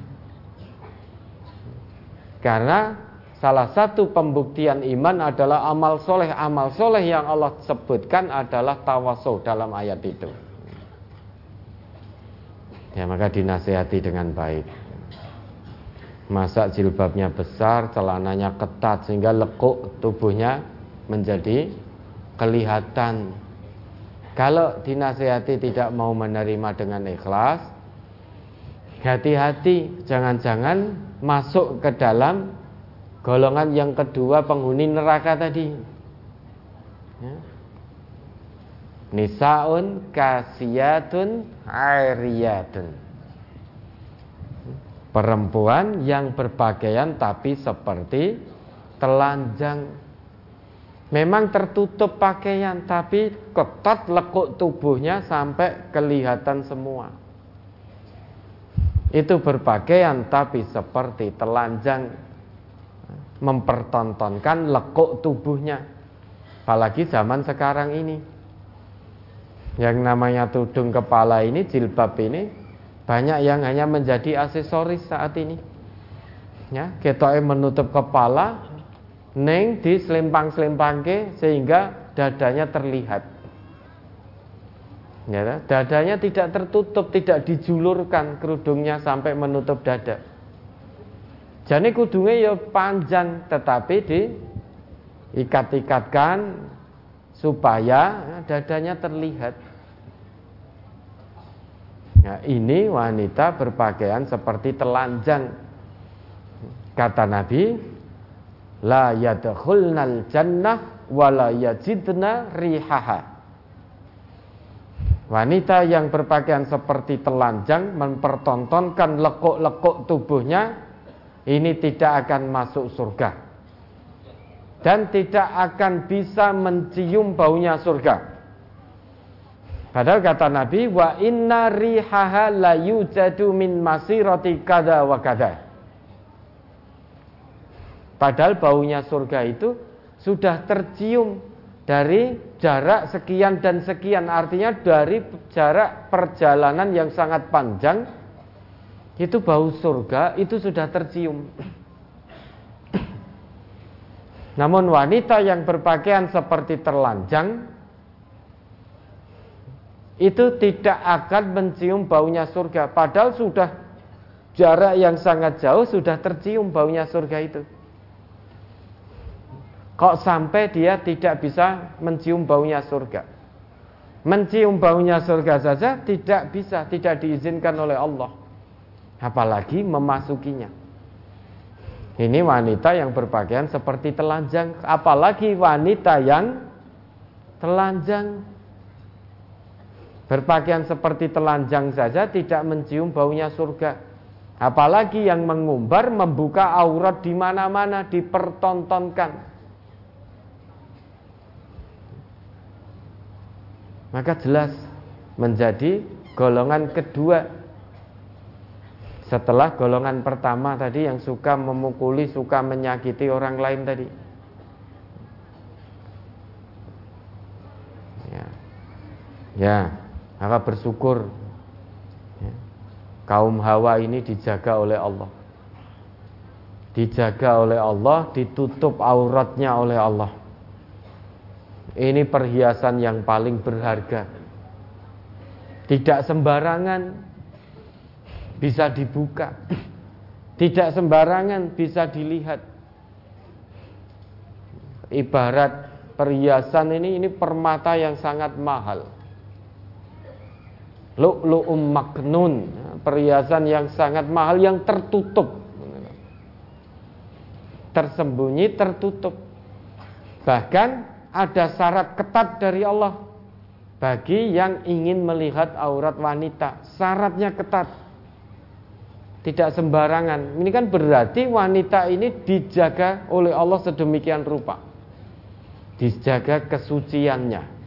Karena salah satu pembuktian iman adalah amal soleh. Amal soleh yang Allah sebutkan adalah tawasul dalam ayat itu. Ya maka dinasehati dengan baik. Masa jilbabnya besar, celananya ketat sehingga lekuk tubuhnya menjadi kelihatan kalau dinasehati tidak mau menerima dengan ikhlas, hati-hati, jangan-jangan masuk ke dalam golongan yang kedua penghuni neraka tadi. Ya. Nisaun kasiyatun airiyatun. Perempuan yang berpakaian tapi seperti telanjang Memang tertutup pakaian tapi ketat lekuk tubuhnya sampai kelihatan semua. Itu berpakaian tapi seperti telanjang mempertontonkan lekuk tubuhnya. Apalagi zaman sekarang ini. Yang namanya tudung kepala ini, jilbab ini banyak yang hanya menjadi aksesoris saat ini. Ya, ketoknya menutup kepala, neng di selempang selempangke sehingga dadanya terlihat. Ya, dadanya tidak tertutup, tidak dijulurkan kerudungnya sampai menutup dada. Jadi kudungnya ya panjang tetapi diikat-ikatkan supaya dadanya terlihat. Nah, ini wanita berpakaian seperti telanjang. Kata Nabi, la yadkhulnal jannah wala yajidna rihaha Wanita yang berpakaian seperti telanjang mempertontonkan lekuk-lekuk tubuhnya ini tidak akan masuk surga dan tidak akan bisa mencium baunya surga. Padahal kata Nabi wa inna rihaha la yujadu min masirati kada wa kada. Padahal baunya surga itu sudah tercium dari jarak sekian dan sekian artinya dari jarak perjalanan yang sangat panjang itu bau surga itu sudah tercium namun wanita yang berpakaian seperti terlanjang itu tidak akan mencium baunya surga padahal sudah jarak yang sangat jauh sudah tercium baunya surga itu Kok sampai dia tidak bisa mencium baunya surga? Mencium baunya surga saja tidak bisa, tidak diizinkan oleh Allah. Apalagi memasukinya. Ini wanita yang berpakaian seperti telanjang, apalagi wanita yang telanjang berpakaian seperti telanjang saja tidak mencium baunya surga. Apalagi yang mengumbar, membuka aurat di mana-mana, dipertontonkan. maka jelas menjadi golongan kedua setelah golongan pertama tadi yang suka memukuli, suka menyakiti orang lain tadi. Ya, ya maka bersyukur ya. kaum Hawa ini dijaga oleh Allah. Dijaga oleh Allah, ditutup auratnya oleh Allah. Ini perhiasan yang paling berharga. Tidak sembarangan bisa dibuka. Tidak sembarangan bisa dilihat. Ibarat perhiasan ini ini permata yang sangat mahal. Lu'lu'um maknun, perhiasan yang sangat mahal yang tertutup. Tersembunyi, tertutup. Bahkan ada syarat ketat dari Allah bagi yang ingin melihat aurat wanita. Syaratnya ketat. Tidak sembarangan. Ini kan berarti wanita ini dijaga oleh Allah sedemikian rupa. Dijaga kesuciannya.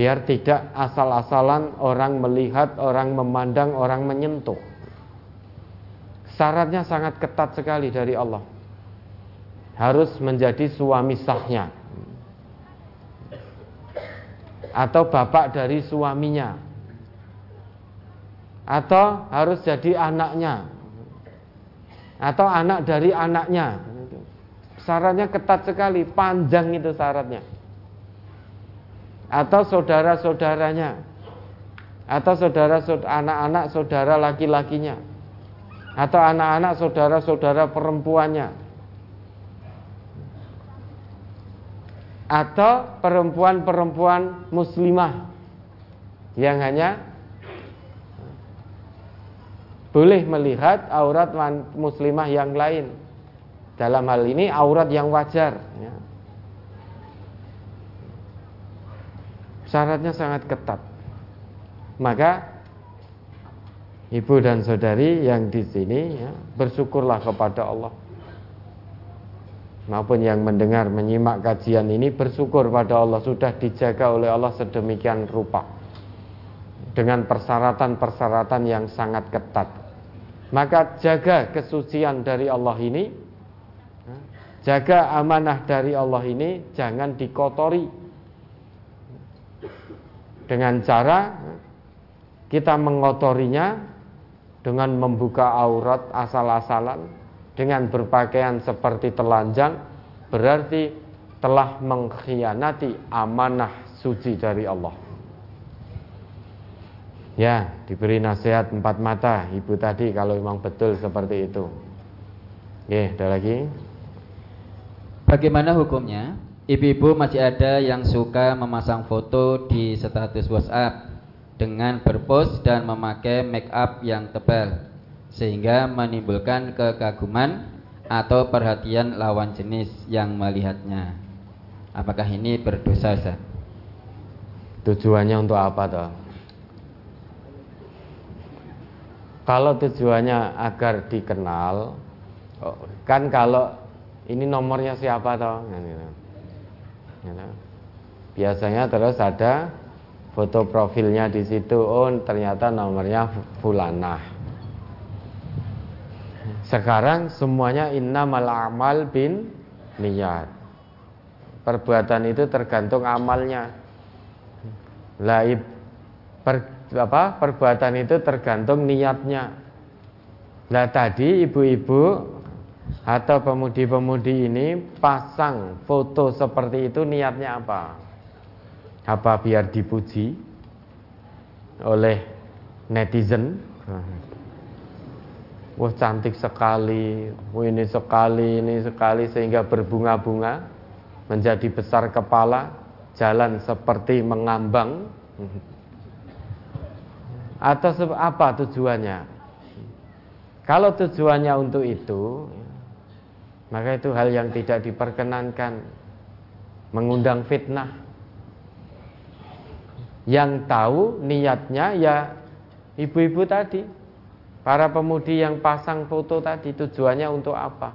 Biar tidak asal-asalan orang melihat, orang memandang, orang menyentuh. Syaratnya sangat ketat sekali dari Allah. Harus menjadi suami sahnya. Atau bapak dari suaminya. Atau harus jadi anaknya. Atau anak dari anaknya. Syaratnya ketat sekali panjang itu syaratnya atau saudara-saudaranya atau saudara anak-anak saudara laki-lakinya atau anak-anak saudara-saudara perempuannya atau perempuan-perempuan muslimah yang hanya boleh melihat aurat muslimah yang lain. Dalam hal ini aurat yang wajar. Ya. Syaratnya sangat ketat. Maka ibu dan saudari yang di sini ya, bersyukurlah kepada Allah. Maupun yang mendengar menyimak kajian ini bersyukur pada Allah. Sudah dijaga oleh Allah sedemikian rupa. Dengan persyaratan-persyaratan yang sangat ketat. Maka jaga kesucian dari Allah ini, jaga amanah dari Allah ini. Jangan dikotori dengan cara kita mengotorinya dengan membuka aurat asal-asalan dengan berpakaian seperti telanjang berarti telah mengkhianati amanah suci dari Allah. Ya, diberi nasihat empat mata ibu tadi kalau memang betul seperti itu. Ya, ada lagi. Bagaimana hukumnya? Ibu-ibu masih ada yang suka memasang foto di status WhatsApp dengan berpose dan memakai make up yang tebal sehingga menimbulkan kekaguman atau perhatian lawan jenis yang melihatnya. Apakah ini berdosa Ustaz? Tujuannya untuk apa toh? Kalau tujuannya agar dikenal, kan kalau ini nomornya siapa toh? Gitu. Biasanya terus ada foto profilnya di situ. Oh, ternyata nomornya fulanah. Sekarang semuanya innamal amal bin niat. Perbuatan itu tergantung amalnya. Laib per, apa perbuatan itu tergantung niatnya. Nah tadi ibu-ibu atau pemudi-pemudi ini pasang foto seperti itu niatnya apa? Apa biar dipuji oleh netizen? Wah cantik sekali, wah ini sekali, ini sekali sehingga berbunga-bunga, menjadi besar kepala, jalan seperti mengambang. Atau apa tujuannya? Kalau tujuannya untuk itu, maka itu hal yang tidak diperkenankan, mengundang fitnah. Yang tahu niatnya ya ibu-ibu tadi, para pemudi yang pasang foto tadi tujuannya untuk apa?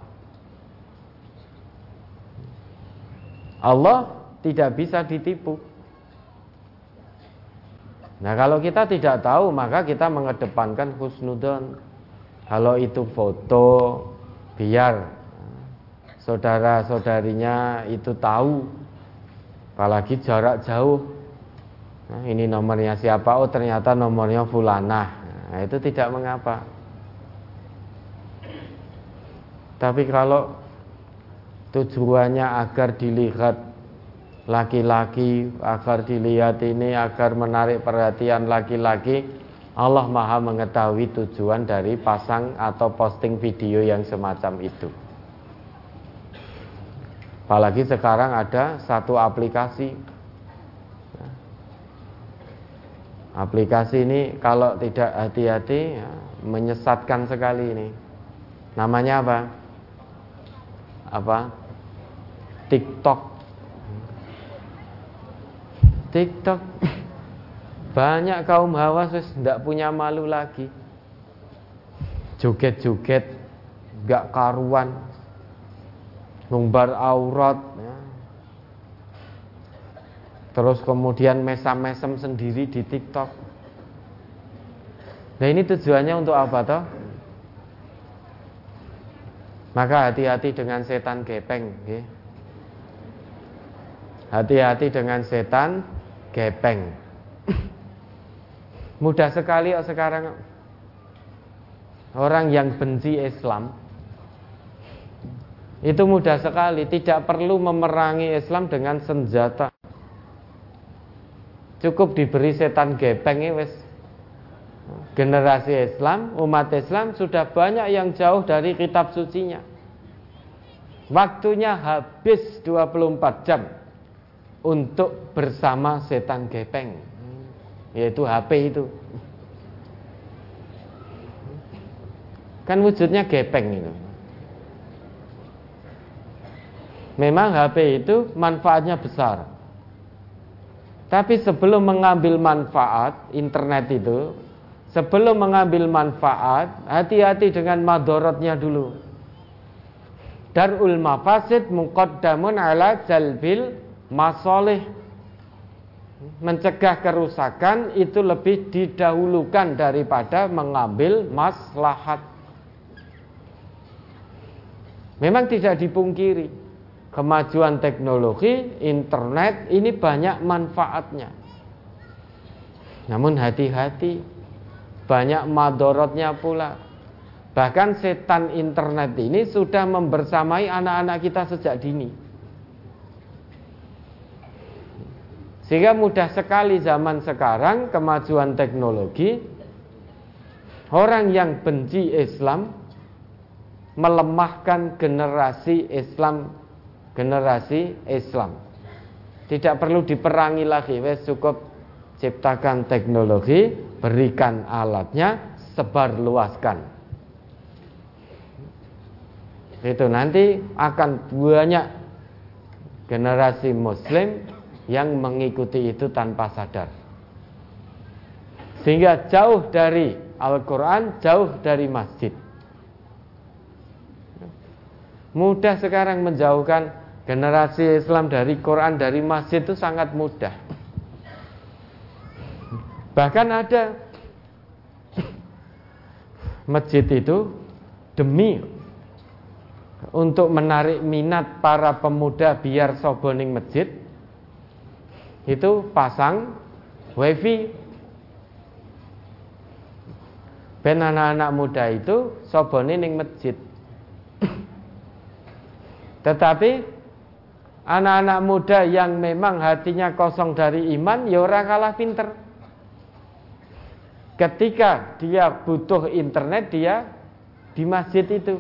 Allah tidak bisa ditipu. Nah kalau kita tidak tahu maka kita mengedepankan husnudon. Kalau itu foto biar saudara-saudarinya itu tahu. Apalagi jarak jauh. Nah, ini nomornya siapa? Oh ternyata nomornya fulanah. Nah, itu tidak mengapa. Tapi kalau tujuannya agar dilihat laki-laki agar dilihat ini agar menarik perhatian laki-laki Allah maha mengetahui tujuan dari pasang atau posting video yang semacam itu apalagi sekarang ada satu aplikasi. Aplikasi ini kalau tidak hati-hati ya, menyesatkan sekali ini. Namanya apa? Apa? TikTok. TikTok. Banyak kaum hawa wis tidak punya malu lagi. Joget-joget gak karuan ngumbar aurat ya. terus kemudian mesam-mesem sendiri di TikTok nah ini tujuannya untuk apa toh maka hati-hati dengan setan gepeng hati-hati dengan setan gepeng. Mudah sekali oh sekarang orang yang benci Islam itu mudah sekali, tidak perlu memerangi Islam dengan senjata. Cukup diberi setan gepeng wes generasi Islam, umat Islam sudah banyak yang jauh dari kitab sucinya. Waktunya habis 24 jam untuk bersama setan gepeng yaitu HP itu kan wujudnya gepeng itu memang HP itu manfaatnya besar. Tapi sebelum mengambil manfaat internet itu sebelum mengambil manfaat hati-hati dengan madorotnya dulu. Darul mafasid muqaddamun ala jalbil masoleh mencegah kerusakan itu lebih didahulukan daripada mengambil maslahat. Memang tidak dipungkiri kemajuan teknologi internet ini banyak manfaatnya. Namun hati-hati banyak madorotnya pula. Bahkan setan internet ini sudah membersamai anak-anak kita sejak dini. Sehingga mudah sekali zaman sekarang kemajuan teknologi orang yang benci Islam melemahkan generasi Islam generasi Islam. Tidak perlu diperangi lagi, wes cukup ciptakan teknologi, berikan alatnya, sebar luaskan. Itu nanti akan banyak generasi muslim yang mengikuti itu tanpa sadar. Sehingga jauh dari Al-Quran, jauh dari masjid. Mudah sekarang menjauhkan generasi Islam dari Quran, dari masjid itu sangat mudah. Bahkan ada masjid itu demi untuk menarik minat para pemuda biar soboning masjid itu pasang wifi ben anak-anak muda itu sobone ning masjid tetapi anak-anak muda yang memang hatinya kosong dari iman ya kalah pinter ketika dia butuh internet dia di masjid itu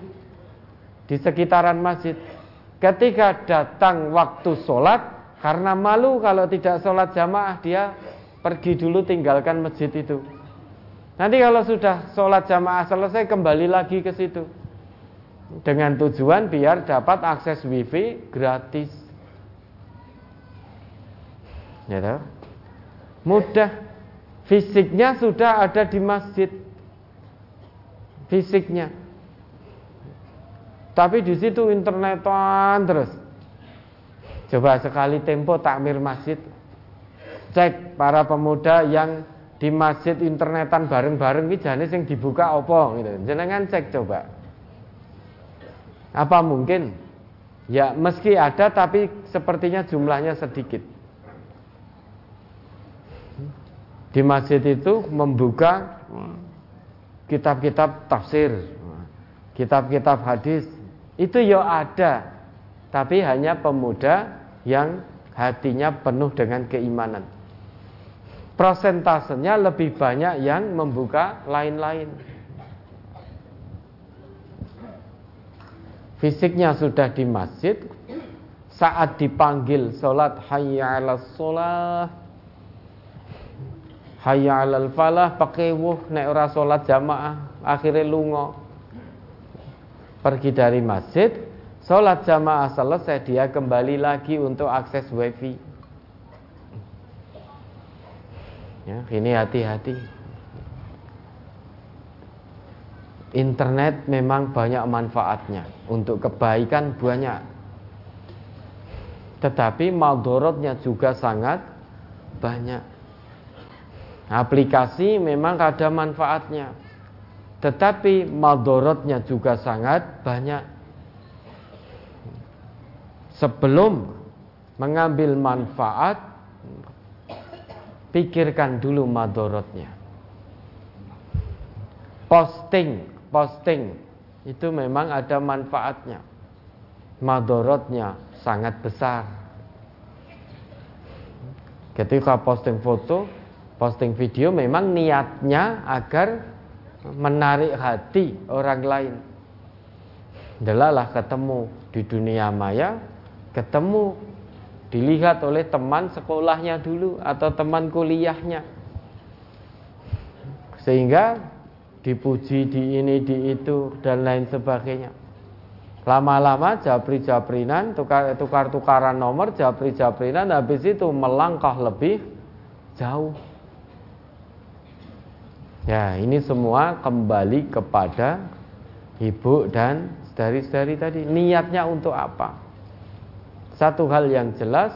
di sekitaran masjid ketika datang waktu sholat karena malu kalau tidak sholat jamaah dia pergi dulu tinggalkan masjid itu. Nanti kalau sudah sholat jamaah selesai kembali lagi ke situ. Dengan tujuan biar dapat akses wifi gratis. Ya tahu? Mudah. Fisiknya sudah ada di masjid. Fisiknya. Tapi di situ internetan terus. Coba sekali tempo takmir masjid. Cek para pemuda yang di masjid internetan bareng-bareng iki jane sing dibuka apa gitu. Jenengan cek coba. Apa mungkin? Ya meski ada tapi sepertinya jumlahnya sedikit. Di masjid itu membuka kitab-kitab tafsir, kitab-kitab hadis, itu ya ada tapi hanya pemuda yang hatinya penuh dengan keimanan. Prosentasenya lebih banyak yang membuka lain-lain. Fisiknya sudah di masjid, saat dipanggil sholat hayya ala sholat hayya ala falah pakai wuh ora sholat jamaah akhirnya lungo pergi dari masjid Sholat jamaah selesai dia kembali lagi untuk akses wifi. Ya, ini hati-hati. Internet memang banyak manfaatnya untuk kebaikan banyak. Tetapi maldorotnya juga sangat banyak. Aplikasi memang ada manfaatnya. Tetapi maldorotnya juga sangat banyak. Sebelum mengambil manfaat pikirkan dulu madorotnya. Posting posting itu memang ada manfaatnya. Madorotnya sangat besar. Ketika posting foto posting video memang niatnya agar menarik hati orang lain. Delalah ketemu di dunia maya ketemu dilihat oleh teman sekolahnya dulu atau teman kuliahnya. Sehingga dipuji di ini di itu dan lain sebagainya. Lama-lama japri japrinan tukar tukar tukaran nomor japri japrinan habis itu melangkah lebih jauh ya ini semua kembali kepada ibu dan saudari-saudari tadi niatnya untuk apa satu hal yang jelas,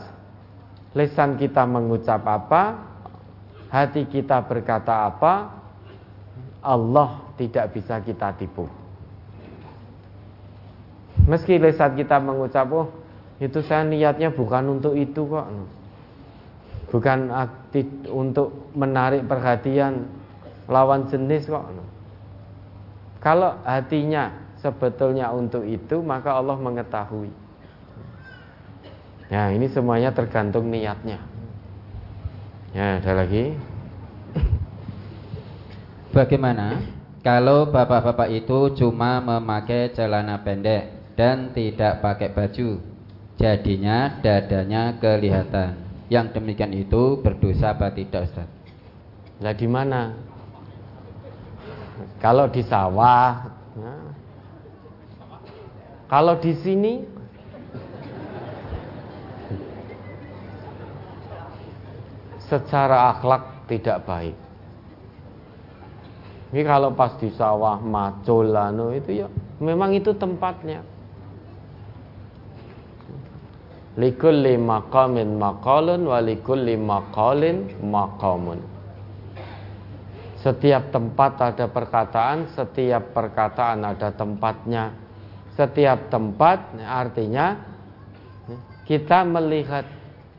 lisan kita mengucap apa, hati kita berkata apa, Allah tidak bisa kita tipu. Meski lisan kita mengucap, oh itu saya niatnya bukan untuk itu kok. Bukan untuk menarik perhatian lawan jenis kok. Kalau hatinya sebetulnya untuk itu, maka Allah mengetahui. Ya, ini semuanya tergantung niatnya. Ya, ada lagi. Bagaimana kalau bapak-bapak itu cuma memakai celana pendek dan tidak pakai baju? Jadinya dadanya kelihatan. Yang demikian itu berdosa apa tidak, Ustaz? Lah di mana? Kalau di sawah, nah. kalau di sini secara akhlak tidak baik. Ini kalau pas di sawah macul anu itu ya memang itu tempatnya. Likulli maqamin maqalun wa likulli maqalin maqamun. Setiap tempat ada perkataan, setiap perkataan ada tempatnya. Setiap tempat artinya kita melihat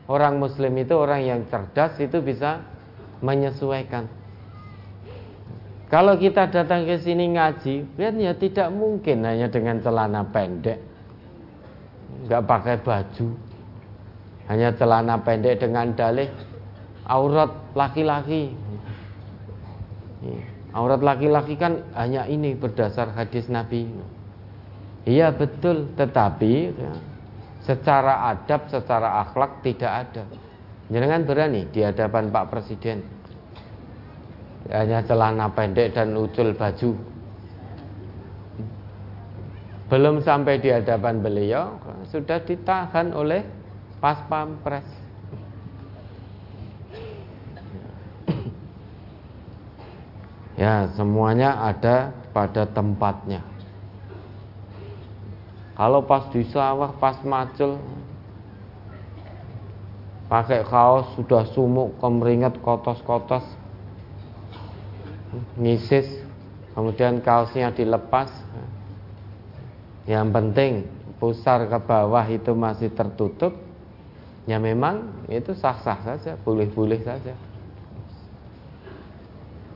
orang muslim itu orang yang cerdas itu bisa menyesuaikan. Kalau kita datang ke sini ngaji, kan ya tidak mungkin hanya dengan celana pendek, nggak pakai baju, hanya celana pendek dengan dalih aurat laki-laki. Aurat laki-laki kan hanya ini berdasar hadis Nabi. Iya betul, tetapi ya, secara adab, secara akhlak tidak ada. Jangan berani di hadapan Pak Presiden. Hanya celana pendek dan ucul baju. Belum sampai di hadapan beliau sudah ditahan oleh pas pampres ya semuanya ada pada tempatnya. Kalau pas di sawah pas macul pakai kaos sudah sumuk kemeringat kotos-kotos ngisis kemudian kaosnya dilepas. Yang penting pusar ke bawah itu masih tertutup ya memang itu sah-sah saja boleh-boleh saja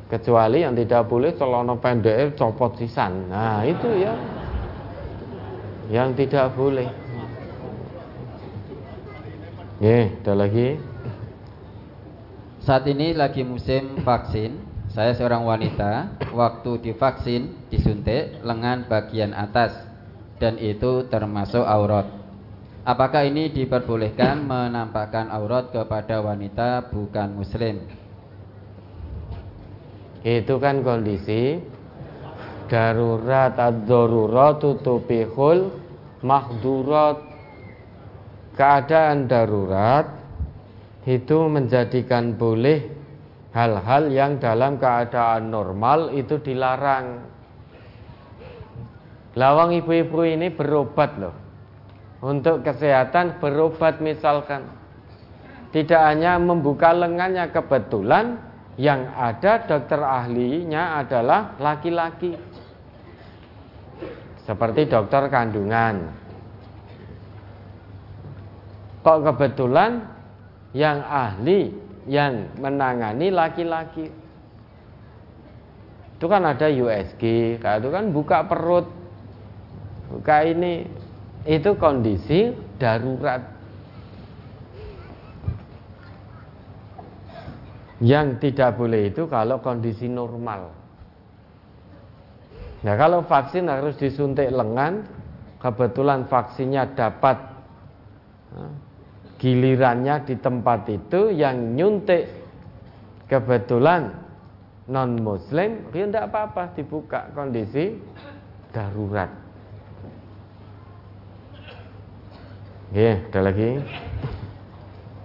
kecuali yang tidak boleh celana pendek copot sisan. Nah itu ya. Yang tidak boleh. Ya ada lagi? Saat ini lagi musim vaksin. Saya seorang wanita, waktu divaksin disuntik lengan bagian atas. Dan itu termasuk aurat. Apakah ini diperbolehkan menampakkan aurat kepada wanita bukan muslim? Itu kan kondisi darurat ad-darurat tutupihul mahdurat. Keadaan darurat itu menjadikan boleh hal-hal yang dalam keadaan normal itu dilarang. Lawang ibu-ibu ini berobat loh. Untuk kesehatan berobat misalkan. Tidak hanya membuka lengannya kebetulan yang ada dokter ahlinya adalah laki-laki. Seperti dokter kandungan. Kok kebetulan yang ahli yang menangani laki-laki. Itu kan ada USG, itu kan buka perut, buka ini, itu kondisi darurat. Yang tidak boleh itu kalau kondisi normal. Nah kalau vaksin harus disuntik lengan, kebetulan vaksinnya dapat gilirannya di tempat itu yang nyuntik. Kebetulan non muslim ya tidak apa-apa dibuka kondisi darurat. Ya ada lagi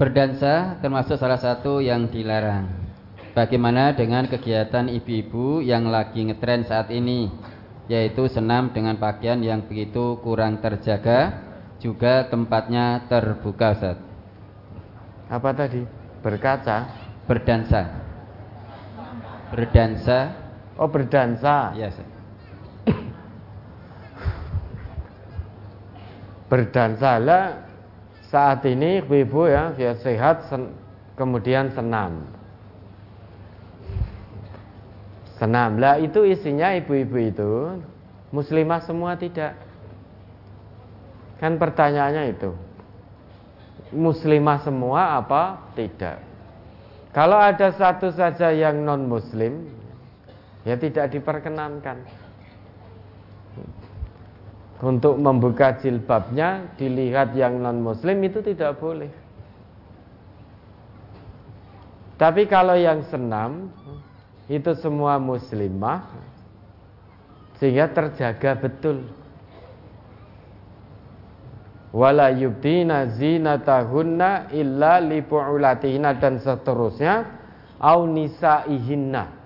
berdansa termasuk salah satu yang dilarang bagaimana dengan kegiatan ibu-ibu yang lagi ngetren saat ini yaitu senam dengan pakaian yang begitu kurang terjaga juga tempatnya terbuka Ustaz apa tadi? Berkaca? Berdansa. Berdansa. Oh, berdansa. Iya, yes. berdansa lah saat ini ibu-ibu ya dia sehat sen, kemudian senam senam lah itu isinya ibu-ibu itu muslimah semua tidak kan pertanyaannya itu muslimah semua apa tidak? Kalau ada satu saja yang non muslim, ya tidak diperkenankan. Untuk membuka jilbabnya dilihat yang non muslim itu tidak boleh. Tapi kalau yang senam itu semua muslimah sehingga terjaga betul wala yubdina zinatahunna illa dan seterusnya au nisaihinna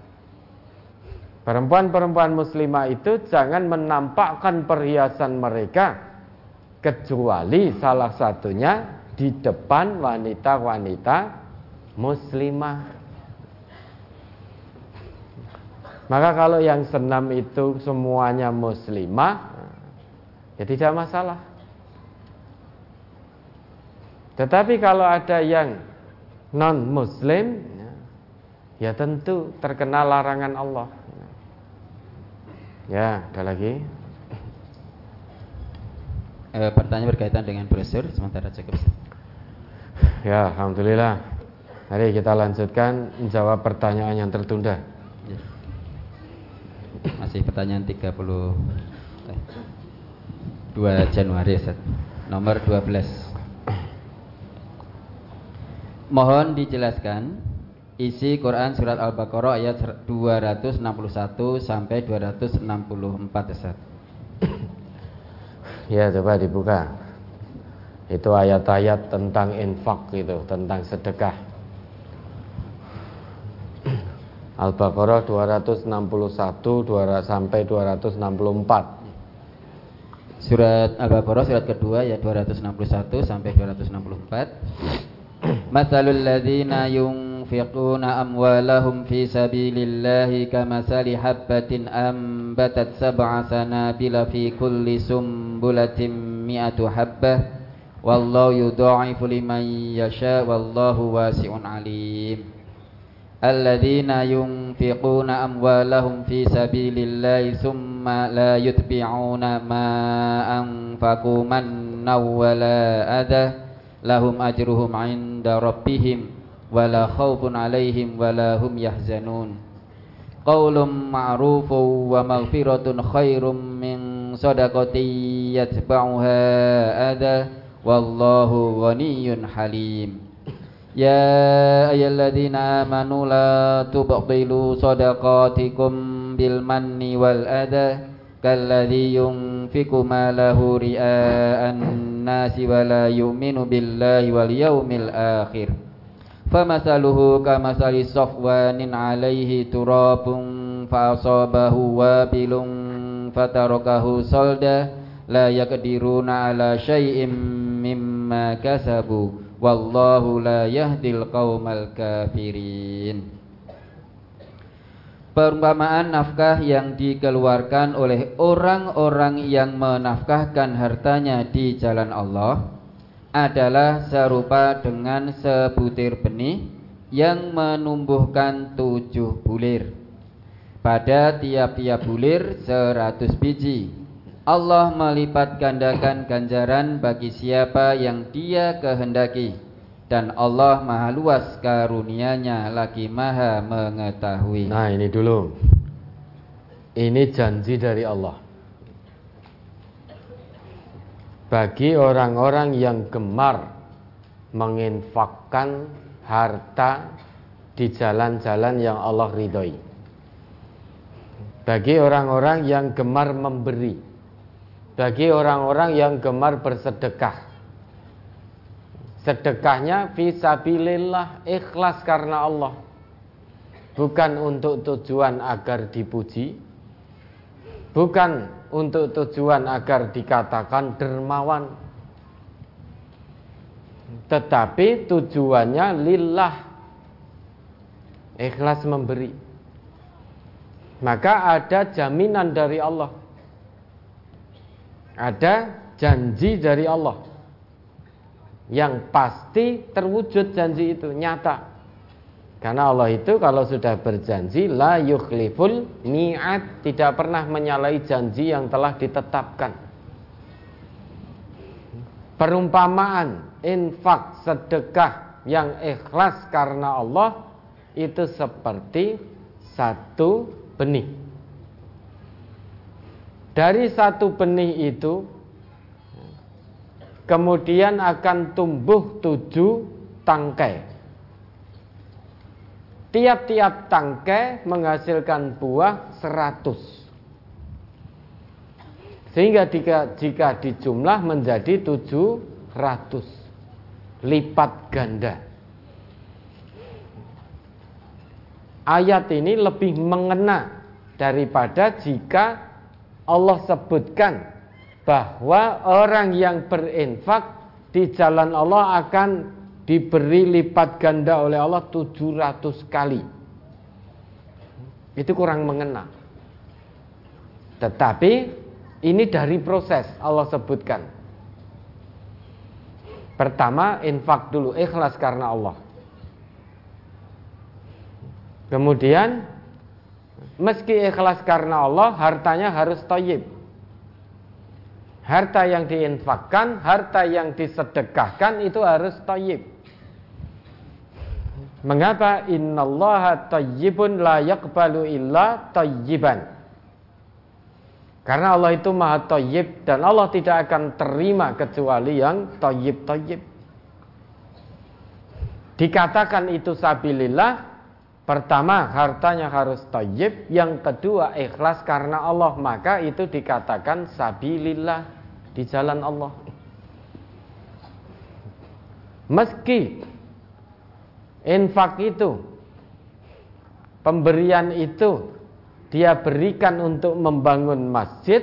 Perempuan-perempuan muslimah itu jangan menampakkan perhiasan mereka kecuali salah satunya di depan wanita-wanita muslimah. Maka kalau yang senam itu semuanya muslimah, ya tidak masalah. Tetapi kalau ada yang non muslim, ya tentu terkena larangan Allah. Ya, ada lagi. E, pertanyaan berkaitan dengan brosur sementara cukup. Ya, alhamdulillah. Mari kita lanjutkan menjawab pertanyaan yang tertunda. Ya. Masih pertanyaan 30 2 Januari Ustaz. Nomor 12. Mohon dijelaskan isi Quran surat Al-Baqarah ayat 261 sampai 264 Ustaz. Ya, coba dibuka. Itu ayat-ayat tentang infak itu, tentang sedekah. Al-Baqarah 261 200, sampai 264. Surat Al-Baqarah surat kedua ya 261 sampai 264. Masalul ladzina yung ينفقون أموالهم في سبيل الله كمثل حبة أنبتت سبع سنابل في كل سنبلة مئة حبة. والله يضاعف لمن يشاء والله واسع عليم. الذين ينفقون أموالهم في سبيل الله ثم لا يتبعون ما أنفقوا منا ولا أذى لهم أجرهم عند ربهم. Wala khaufun alaihim wala hum yahzanun qaulun ma'rufun wa maghfiratun khairum min sadaqati yatba'uha adha wallahu ghaniyyun halim ya ayyuhalladzina amanu la tubtilu sadaqatikum bil manni wal adha kalladzi yunfiqu malahu ria'an nasi wa la yu'minu billahi wal yawmil akhir فمثله كمثل صفوان عليه تراب فأصابه وابل فتركه صلدا لا يقدرون على شيء مما كسبوا والله لا يهدي القوم الكافرين Perumpamaan nafkah yang dikeluarkan oleh orang-orang yang menafkahkan hartanya di jalan Allah adalah serupa dengan sebutir benih yang menumbuhkan tujuh bulir. Pada tiap-tiap bulir seratus biji. Allah melipat gandakan ganjaran bagi siapa yang dia kehendaki. Dan Allah maha luas karunianya lagi maha mengetahui. Nah ini dulu. Ini janji dari Allah bagi orang-orang yang gemar menginfakkan harta di jalan-jalan yang Allah ridhoi. Bagi orang-orang yang gemar memberi. Bagi orang-orang yang gemar bersedekah. Sedekahnya fisabilillah ikhlas karena Allah. Bukan untuk tujuan agar dipuji. Bukan untuk tujuan agar dikatakan dermawan. Tetapi tujuannya lillah. Ikhlas memberi. Maka ada jaminan dari Allah. Ada janji dari Allah. Yang pasti terwujud janji itu nyata karena Allah itu kalau sudah berjanji la yukhliful ni'at tidak pernah menyalahi janji yang telah ditetapkan. Perumpamaan infak sedekah yang ikhlas karena Allah itu seperti satu benih. Dari satu benih itu kemudian akan tumbuh tujuh tangkai Tiap-tiap tangkai menghasilkan buah 100. Sehingga jika, jika dijumlah menjadi 700 lipat ganda. Ayat ini lebih mengena daripada jika Allah sebutkan bahwa orang yang berinfak di jalan Allah akan diberi lipat ganda oleh Allah 700 kali. Itu kurang mengena. Tetapi ini dari proses Allah sebutkan. Pertama infak dulu ikhlas karena Allah. Kemudian meski ikhlas karena Allah hartanya harus toyib. Harta yang diinfakkan, harta yang disedekahkan itu harus toyib. Mengapa innallaha tayyibun la yaqbalu illa tayyiban? Karena Allah itu maha tayyib dan Allah tidak akan terima kecuali yang tayyib-tayyib. Dikatakan itu sabilillah, pertama hartanya harus tayyib, yang kedua ikhlas karena Allah, maka itu dikatakan sabilillah di jalan Allah. Meski infak itu pemberian itu dia berikan untuk membangun masjid.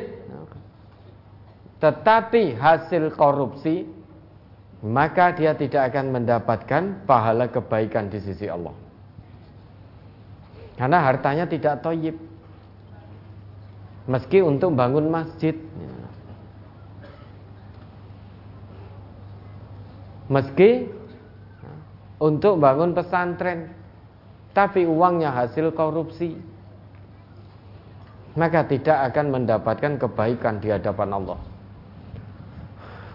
Tetapi hasil korupsi maka dia tidak akan mendapatkan pahala kebaikan di sisi Allah. Karena hartanya tidak toyib. Meski untuk bangun masjid. Meski untuk bangun pesantren. Tapi uangnya hasil korupsi. Maka tidak akan mendapatkan kebaikan di hadapan Allah.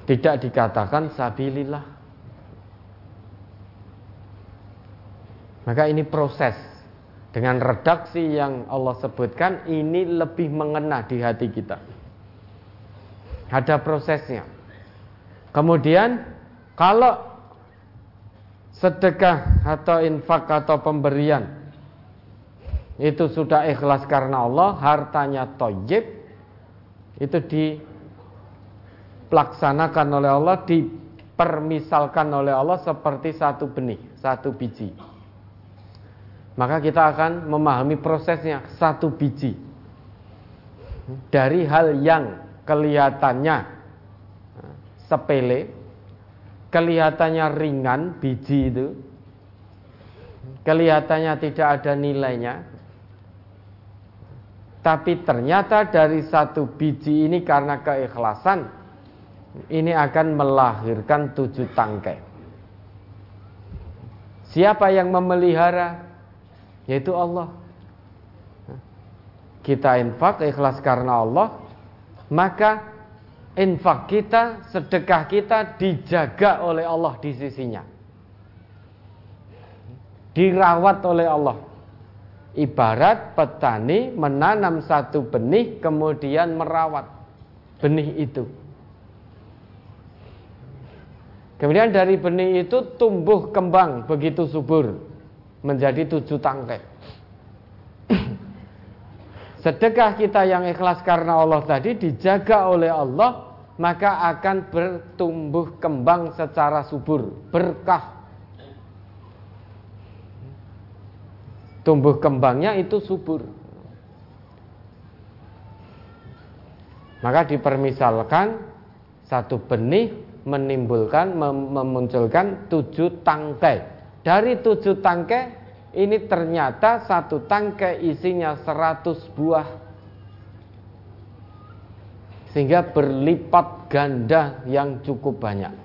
Tidak dikatakan sabilillah. Maka ini proses. Dengan redaksi yang Allah sebutkan ini lebih mengena di hati kita. Ada prosesnya. Kemudian kalau sedekah atau infak atau pemberian. Itu sudah ikhlas karena Allah, hartanya toyib. Itu dipelaksanakan oleh Allah, dipermisalkan oleh Allah seperti satu benih, satu biji. Maka kita akan memahami prosesnya satu biji. Dari hal yang kelihatannya sepele kelihatannya ringan biji itu. Kelihatannya tidak ada nilainya. Tapi ternyata dari satu biji ini karena keikhlasan ini akan melahirkan tujuh tangkai. Siapa yang memelihara? Yaitu Allah. Kita infak ikhlas karena Allah maka infak kita, sedekah kita dijaga oleh Allah di sisinya. Dirawat oleh Allah. Ibarat petani menanam satu benih kemudian merawat benih itu. Kemudian dari benih itu tumbuh kembang begitu subur menjadi tujuh tangkai. Sedekah kita yang ikhlas karena Allah tadi dijaga oleh Allah maka akan bertumbuh kembang secara subur, berkah. Tumbuh kembangnya itu subur. Maka dipermisalkan satu benih menimbulkan memunculkan tujuh tangkai. Dari tujuh tangkai ini ternyata satu tangkai isinya seratus buah sehingga berlipat ganda yang cukup banyak.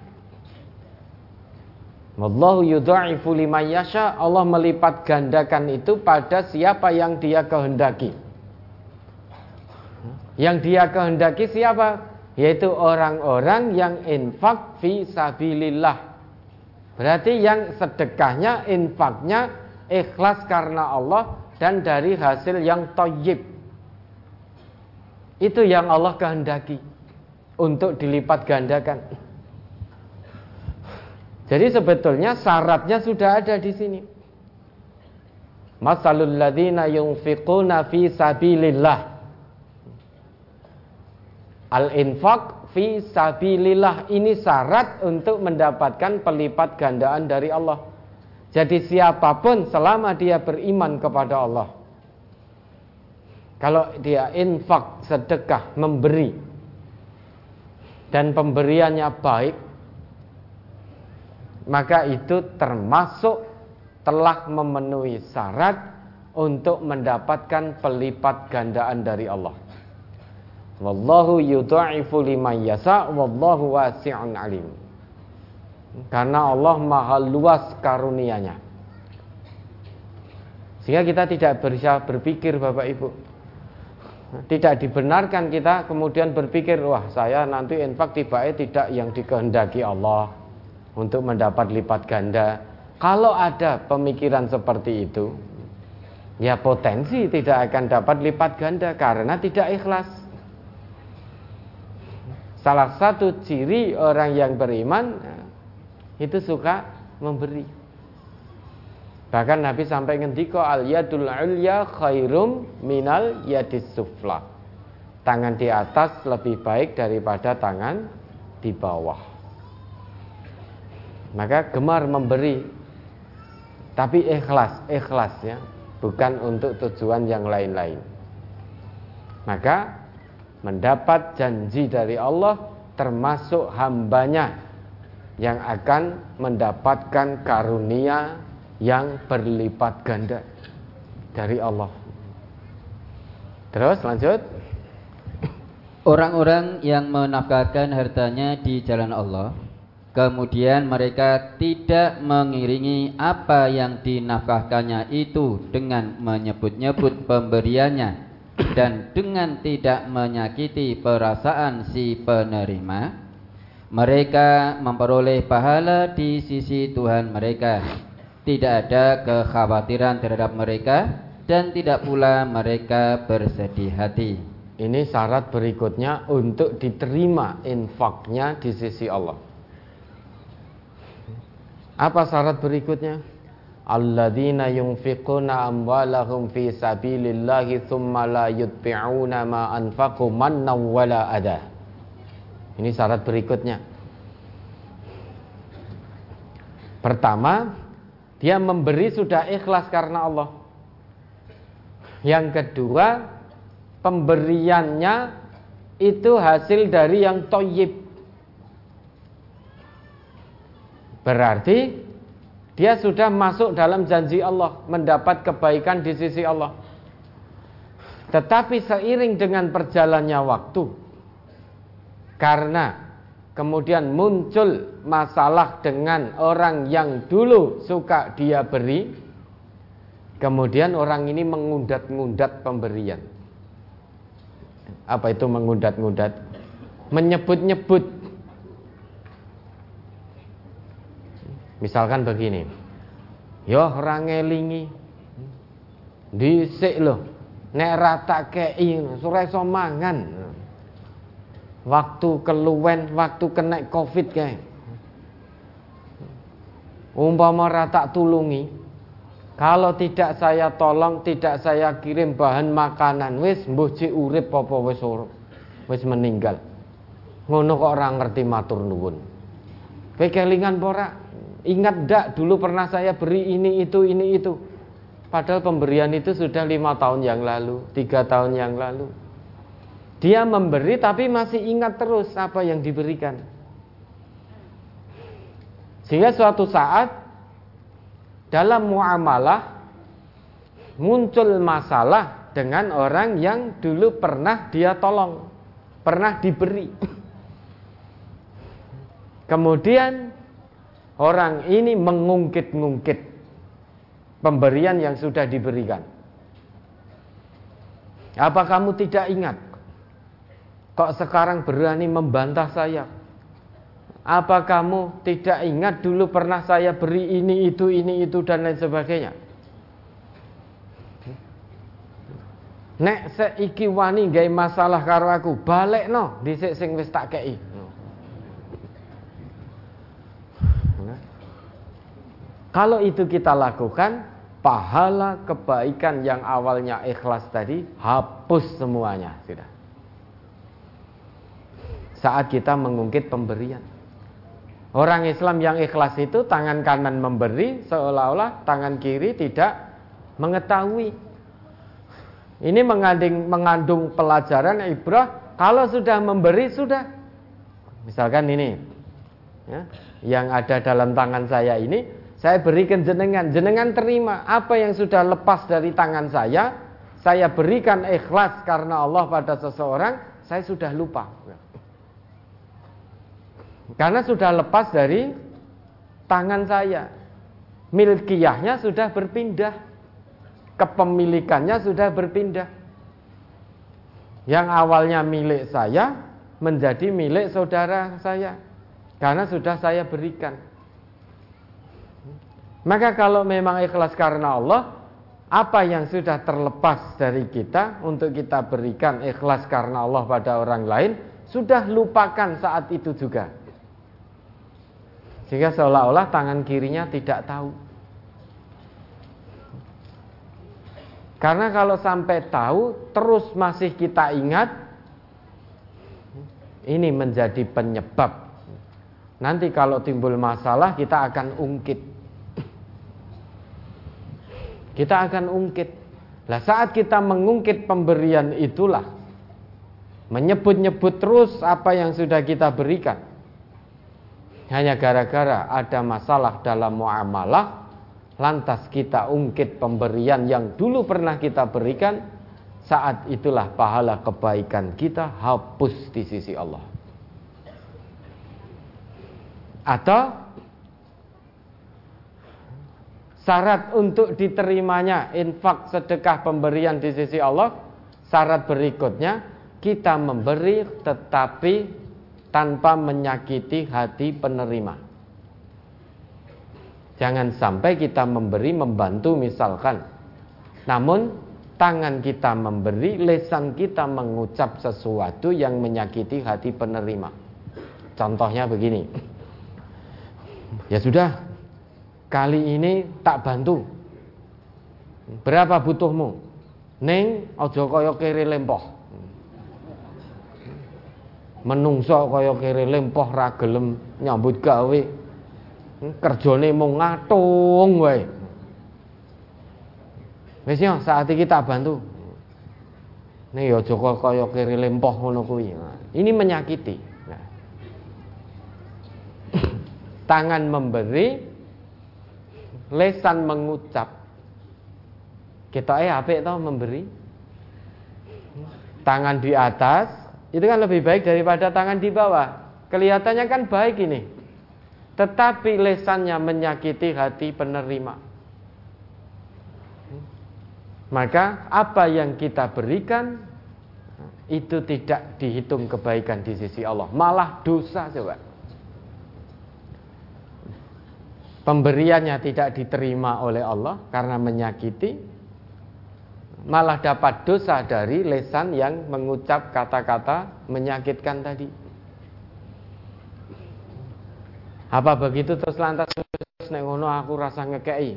Wallahu yudha'ifu liman. Allah melipat gandakan itu pada siapa yang Dia kehendaki. Yang Dia kehendaki siapa? Yaitu orang-orang yang infak fi sabilillah. Berarti yang sedekahnya, infaknya ikhlas karena Allah dan dari hasil yang toyib. Itu yang Allah kehendaki untuk dilipat gandakan. Jadi sebetulnya syaratnya sudah ada di sini. Masalul ladzina yunfiquna fi sabilillah. Al-infaq fi sabilillah ini syarat untuk mendapatkan pelipat gandaan dari Allah. Jadi siapa pun selama dia beriman kepada Allah. Kalau dia infak, sedekah, memberi dan pemberiannya baik, maka itu termasuk telah memenuhi syarat untuk mendapatkan pelipat gandaan dari Allah. Wallahu yudha'ifu liman yasa wallahu wasi'un alim. Karena Allah maha luas karunianya. Sehingga kita tidak bisa berpikir Bapak Ibu. Tidak dibenarkan kita kemudian berpikir, wah saya nanti infak tiba tidak yang dikehendaki Allah untuk mendapat lipat ganda. Kalau ada pemikiran seperti itu, ya potensi tidak akan dapat lipat ganda karena tidak ikhlas. Salah satu ciri orang yang beriman itu suka memberi. Bahkan Nabi sampai ngendiko al yadul ulya khairum minal yadis sufla. Tangan di atas lebih baik daripada tangan di bawah. Maka gemar memberi tapi ikhlas, ikhlas ya, bukan untuk tujuan yang lain-lain. Maka mendapat janji dari Allah termasuk hambanya yang akan mendapatkan karunia yang berlipat ganda dari Allah. Terus lanjut. Orang-orang yang menafkahkan hartanya di jalan Allah, kemudian mereka tidak mengiringi apa yang dinafkahkannya itu dengan menyebut-nyebut pemberiannya dan dengan tidak menyakiti perasaan si penerima, mereka memperoleh pahala di sisi Tuhan mereka. Tidak ada kekhawatiran terhadap mereka dan tidak pula mereka bersedih hati. Ini syarat berikutnya untuk diterima infaknya di sisi Allah. Apa syarat berikutnya? alladzina yunfiquna amwalahum fi sabilillahi thumma la yutbi'una ma anfaqu manna wala ada. Ini syarat berikutnya. Pertama, dia memberi sudah ikhlas karena Allah. Yang kedua, pemberiannya itu hasil dari yang toyib. Berarti dia sudah masuk dalam janji Allah, mendapat kebaikan di sisi Allah. Tetapi seiring dengan perjalannya waktu, karena kemudian muncul masalah dengan orang yang dulu suka dia beri, kemudian orang ini mengundat-ngundat pemberian. Apa itu mengundat-ngundat? Menyebut-nyebut Misalkan begini. Yo ora ngelingi. Dhisik lho. Nek rata kei sore iso mangan. Waktu keluwen, waktu kena Covid kae. Umpama rata tulungi, kalau tidak saya tolong, tidak saya kirim bahan makanan, wis mbuh urip apa wis wis meninggal. Ngono kok orang ngerti matur nuwun. Kowe kelingan ora? Ingat dak dulu pernah saya beri ini itu ini itu. Padahal pemberian itu sudah lima tahun yang lalu, tiga tahun yang lalu. Dia memberi tapi masih ingat terus apa yang diberikan. Sehingga suatu saat dalam muamalah muncul masalah dengan orang yang dulu pernah dia tolong, pernah diberi. Kemudian Orang ini mengungkit-ngungkit pemberian yang sudah diberikan. Apa kamu tidak ingat? Kok sekarang berani membantah saya? Apa kamu tidak ingat dulu pernah saya beri ini, itu, ini, itu, dan lain sebagainya? Nek seiki wani gay masalah karo aku, balik no, dhisik sing wis tak kei. Kalau itu kita lakukan, pahala kebaikan yang awalnya ikhlas tadi hapus semuanya sudah. Saat kita mengungkit pemberian. Orang Islam yang ikhlas itu tangan kanan memberi seolah-olah tangan kiri tidak mengetahui. Ini mengandung, mengandung pelajaran ibrah kalau sudah memberi sudah. Misalkan ini ya, yang ada dalam tangan saya ini saya berikan jenengan, jenengan terima apa yang sudah lepas dari tangan saya, saya berikan ikhlas karena Allah pada seseorang, saya sudah lupa. Karena sudah lepas dari tangan saya. Milkiyahnya sudah berpindah. Kepemilikannya sudah berpindah. Yang awalnya milik saya menjadi milik saudara saya. Karena sudah saya berikan. Maka kalau memang ikhlas karena Allah, apa yang sudah terlepas dari kita untuk kita berikan ikhlas karena Allah pada orang lain, sudah lupakan saat itu juga. Sehingga seolah-olah tangan kirinya tidak tahu. Karena kalau sampai tahu, terus masih kita ingat, ini menjadi penyebab. Nanti kalau timbul masalah, kita akan ungkit. Kita akan ungkit. Nah saat kita mengungkit pemberian itulah, menyebut-nyebut terus apa yang sudah kita berikan hanya gara-gara ada masalah dalam muamalah lantas kita ungkit pemberian yang dulu pernah kita berikan saat itulah pahala kebaikan kita hapus di sisi Allah. Atau syarat untuk diterimanya infak sedekah pemberian di sisi Allah syarat berikutnya kita memberi tetapi tanpa menyakiti hati penerima. Jangan sampai kita memberi membantu misalkan. Namun tangan kita memberi, lesan kita mengucap sesuatu yang menyakiti hati penerima. Contohnya begini. Ya sudah, kali ini tak bantu. Berapa butuhmu? Neng, ojo koyo kiri lempoh menungso kaya kere lempoh ra gelem nyambut gawe. Hmm, kerjane mung ngatung wae. Wis yo saat iki tak bantu. Nih yo Joko kaya kere lempoh ngono ini menyakiti. Nah. tangan memberi lesan mengucap. Kita eh apik tau memberi. Tangan di atas itu kan lebih baik daripada tangan di bawah. Kelihatannya kan baik ini. Tetapi lesannya menyakiti hati penerima. Maka apa yang kita berikan itu tidak dihitung kebaikan di sisi Allah, malah dosa coba. Pemberiannya tidak diterima oleh Allah karena menyakiti, malah dapat dosa dari lesan yang mengucap kata-kata menyakitkan tadi. Apa begitu terus lantas nek ngono aku rasa ngekei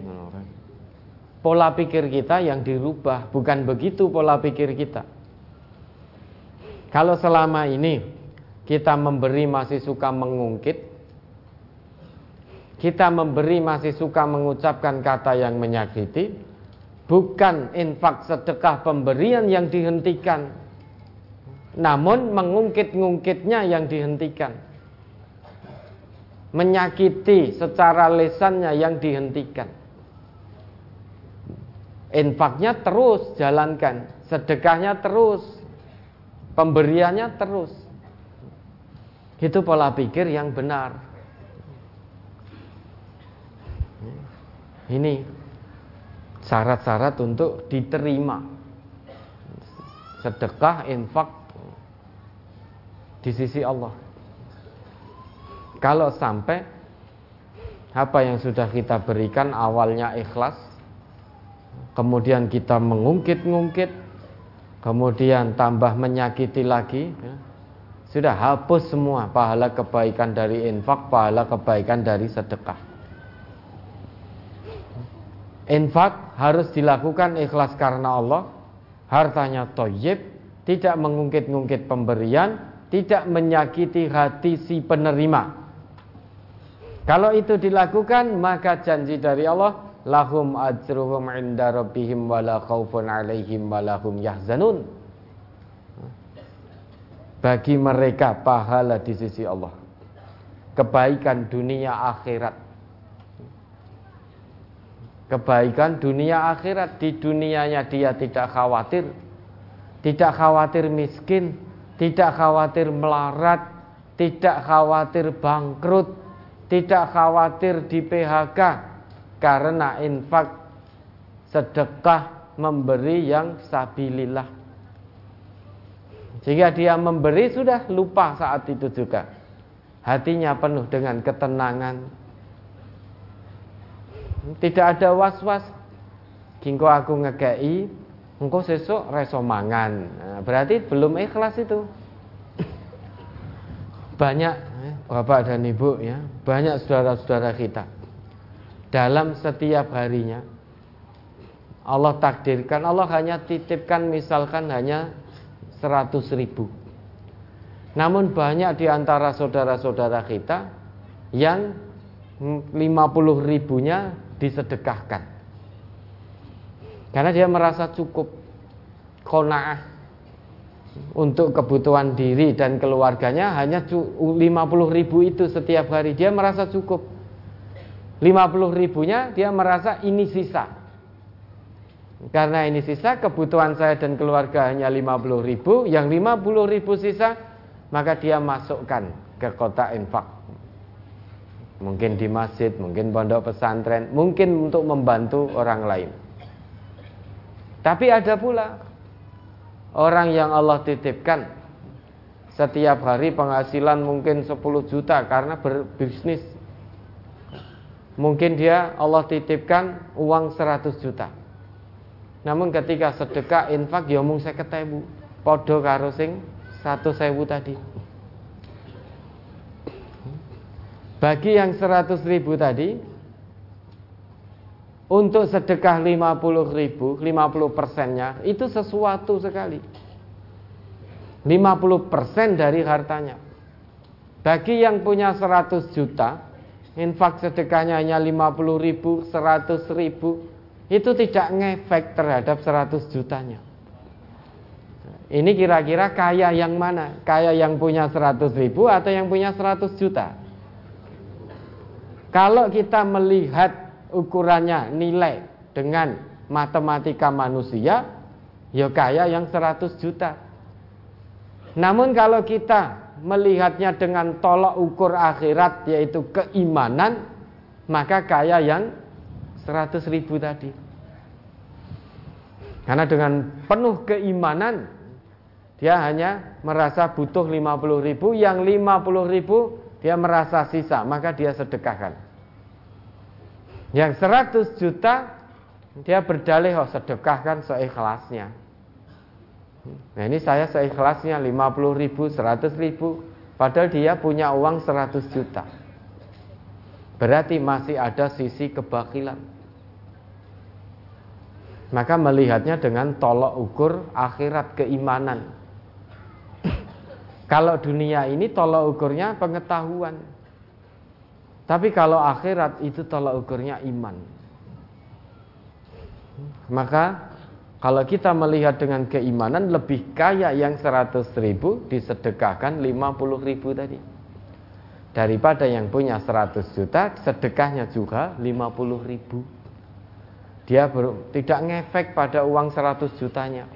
Pola pikir kita yang dirubah, bukan begitu pola pikir kita. Kalau selama ini kita memberi masih suka mengungkit, kita memberi masih suka mengucapkan kata yang menyakiti, bukan infak sedekah pemberian yang dihentikan namun mengungkit-ngungkitnya yang dihentikan. Menyakiti secara lesannya yang dihentikan. Infaknya terus jalankan sedekahnya terus pemberiannya terus. Itu pola pikir yang benar. Ini syarat-syarat untuk diterima. Sedekah infak di sisi Allah. Kalau sampai apa yang sudah kita berikan awalnya ikhlas kemudian kita mengungkit-ungkit kemudian tambah menyakiti lagi ya, sudah hapus semua pahala kebaikan dari infak pahala kebaikan dari sedekah Infak harus dilakukan ikhlas karena Allah. Hartanya toyib, tidak mengungkit-ungkit pemberian, tidak menyakiti hati si penerima. Kalau itu dilakukan maka janji dari Allah lahum ajruhum inda rabbihim wala khaufun alaihim walahum yahzanun. Bagi mereka pahala di sisi Allah. Kebaikan dunia akhirat. Kebaikan dunia akhirat di dunianya dia tidak khawatir. Tidak khawatir miskin, tidak khawatir melarat, tidak khawatir bangkrut, tidak khawatir di PHK karena infak sedekah memberi yang sabilillah. Jika dia memberi sudah lupa saat itu juga. Hatinya penuh dengan ketenangan. Tidak ada was-was. Kingko aku ngekei, engkau sesuk reso mangan. Nah, berarti belum ikhlas itu. Banyak Bapak dan Ibu ya, banyak saudara-saudara kita dalam setiap harinya Allah takdirkan Allah hanya titipkan misalkan hanya 100 ribu namun banyak di antara saudara-saudara kita yang 50 ribunya disedekahkan. Karena dia merasa cukup kona'ah untuk kebutuhan diri dan keluarganya hanya 50 ribu itu setiap hari. Dia merasa cukup. 50 ribunya dia merasa ini sisa. Karena ini sisa kebutuhan saya dan keluarga hanya 50 ribu. Yang 50 ribu sisa maka dia masukkan ke kota infak mungkin di masjid, mungkin pondok pesantren mungkin untuk membantu orang lain tapi ada pula Orang yang Allah titipkan setiap hari penghasilan mungkin 10 juta karena berbisnis. Mungkin dia Allah titipkan uang 100 juta. Namun ketika sedekah infak ya mung 50.000. Padha karo sing 100.000 tadi. Bagi yang 100 ribu tadi untuk sedekah 50 ribu 50 persennya itu sesuatu sekali. 50 persen dari hartanya. Bagi yang punya 100 juta infak sedekahnya hanya 50 ribu 100 ribu itu tidak ngefek terhadap 100 jutanya. Ini kira-kira kaya yang mana? Kaya yang punya 100 ribu atau yang punya 100 juta kalau kita melihat ukurannya nilai dengan matematika manusia ya kaya yang 100 juta. Namun kalau kita melihatnya dengan tolok ukur akhirat yaitu keimanan maka kaya yang 100 ribu tadi. Karena dengan penuh keimanan dia hanya merasa butuh 50 ribu, yang 50 ribu dia merasa sisa, maka dia sedekahkan. Yang 100 juta dia berdalih oh sedekahkan seikhlasnya. Nah ini saya seikhlasnya 50 ribu, 100 ribu Padahal dia punya uang 100 juta. Berarti masih ada sisi kebakilan. Maka melihatnya dengan tolok ukur akhirat keimanan. Kalau dunia ini tolok ukurnya pengetahuan tapi kalau akhirat itu tolak ukurnya iman. Maka kalau kita melihat dengan keimanan lebih kaya yang 100 ribu disedekahkan 50 ribu tadi. Daripada yang punya 100 juta sedekahnya juga 50 ribu. Dia ber, tidak ngefek pada uang 100 jutanya.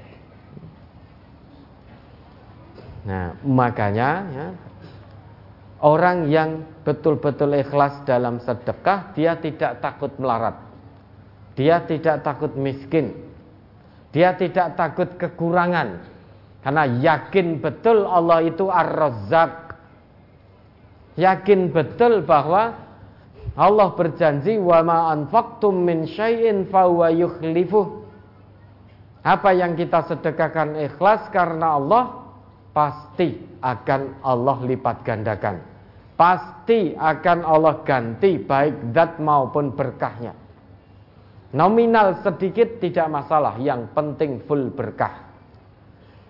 Nah, makanya ya, Orang yang betul-betul ikhlas dalam sedekah, dia tidak takut melarat. Dia tidak takut miskin. Dia tidak takut kekurangan. Karena yakin betul Allah itu Ar-Razzaq. Yakin betul bahwa Allah berjanji wa ma anfaqtum min syai'in. Apa yang kita sedekahkan ikhlas karena Allah pasti akan Allah lipat gandakan. Pasti akan Allah ganti baik zat maupun berkahnya. Nominal sedikit tidak masalah, yang penting full berkah.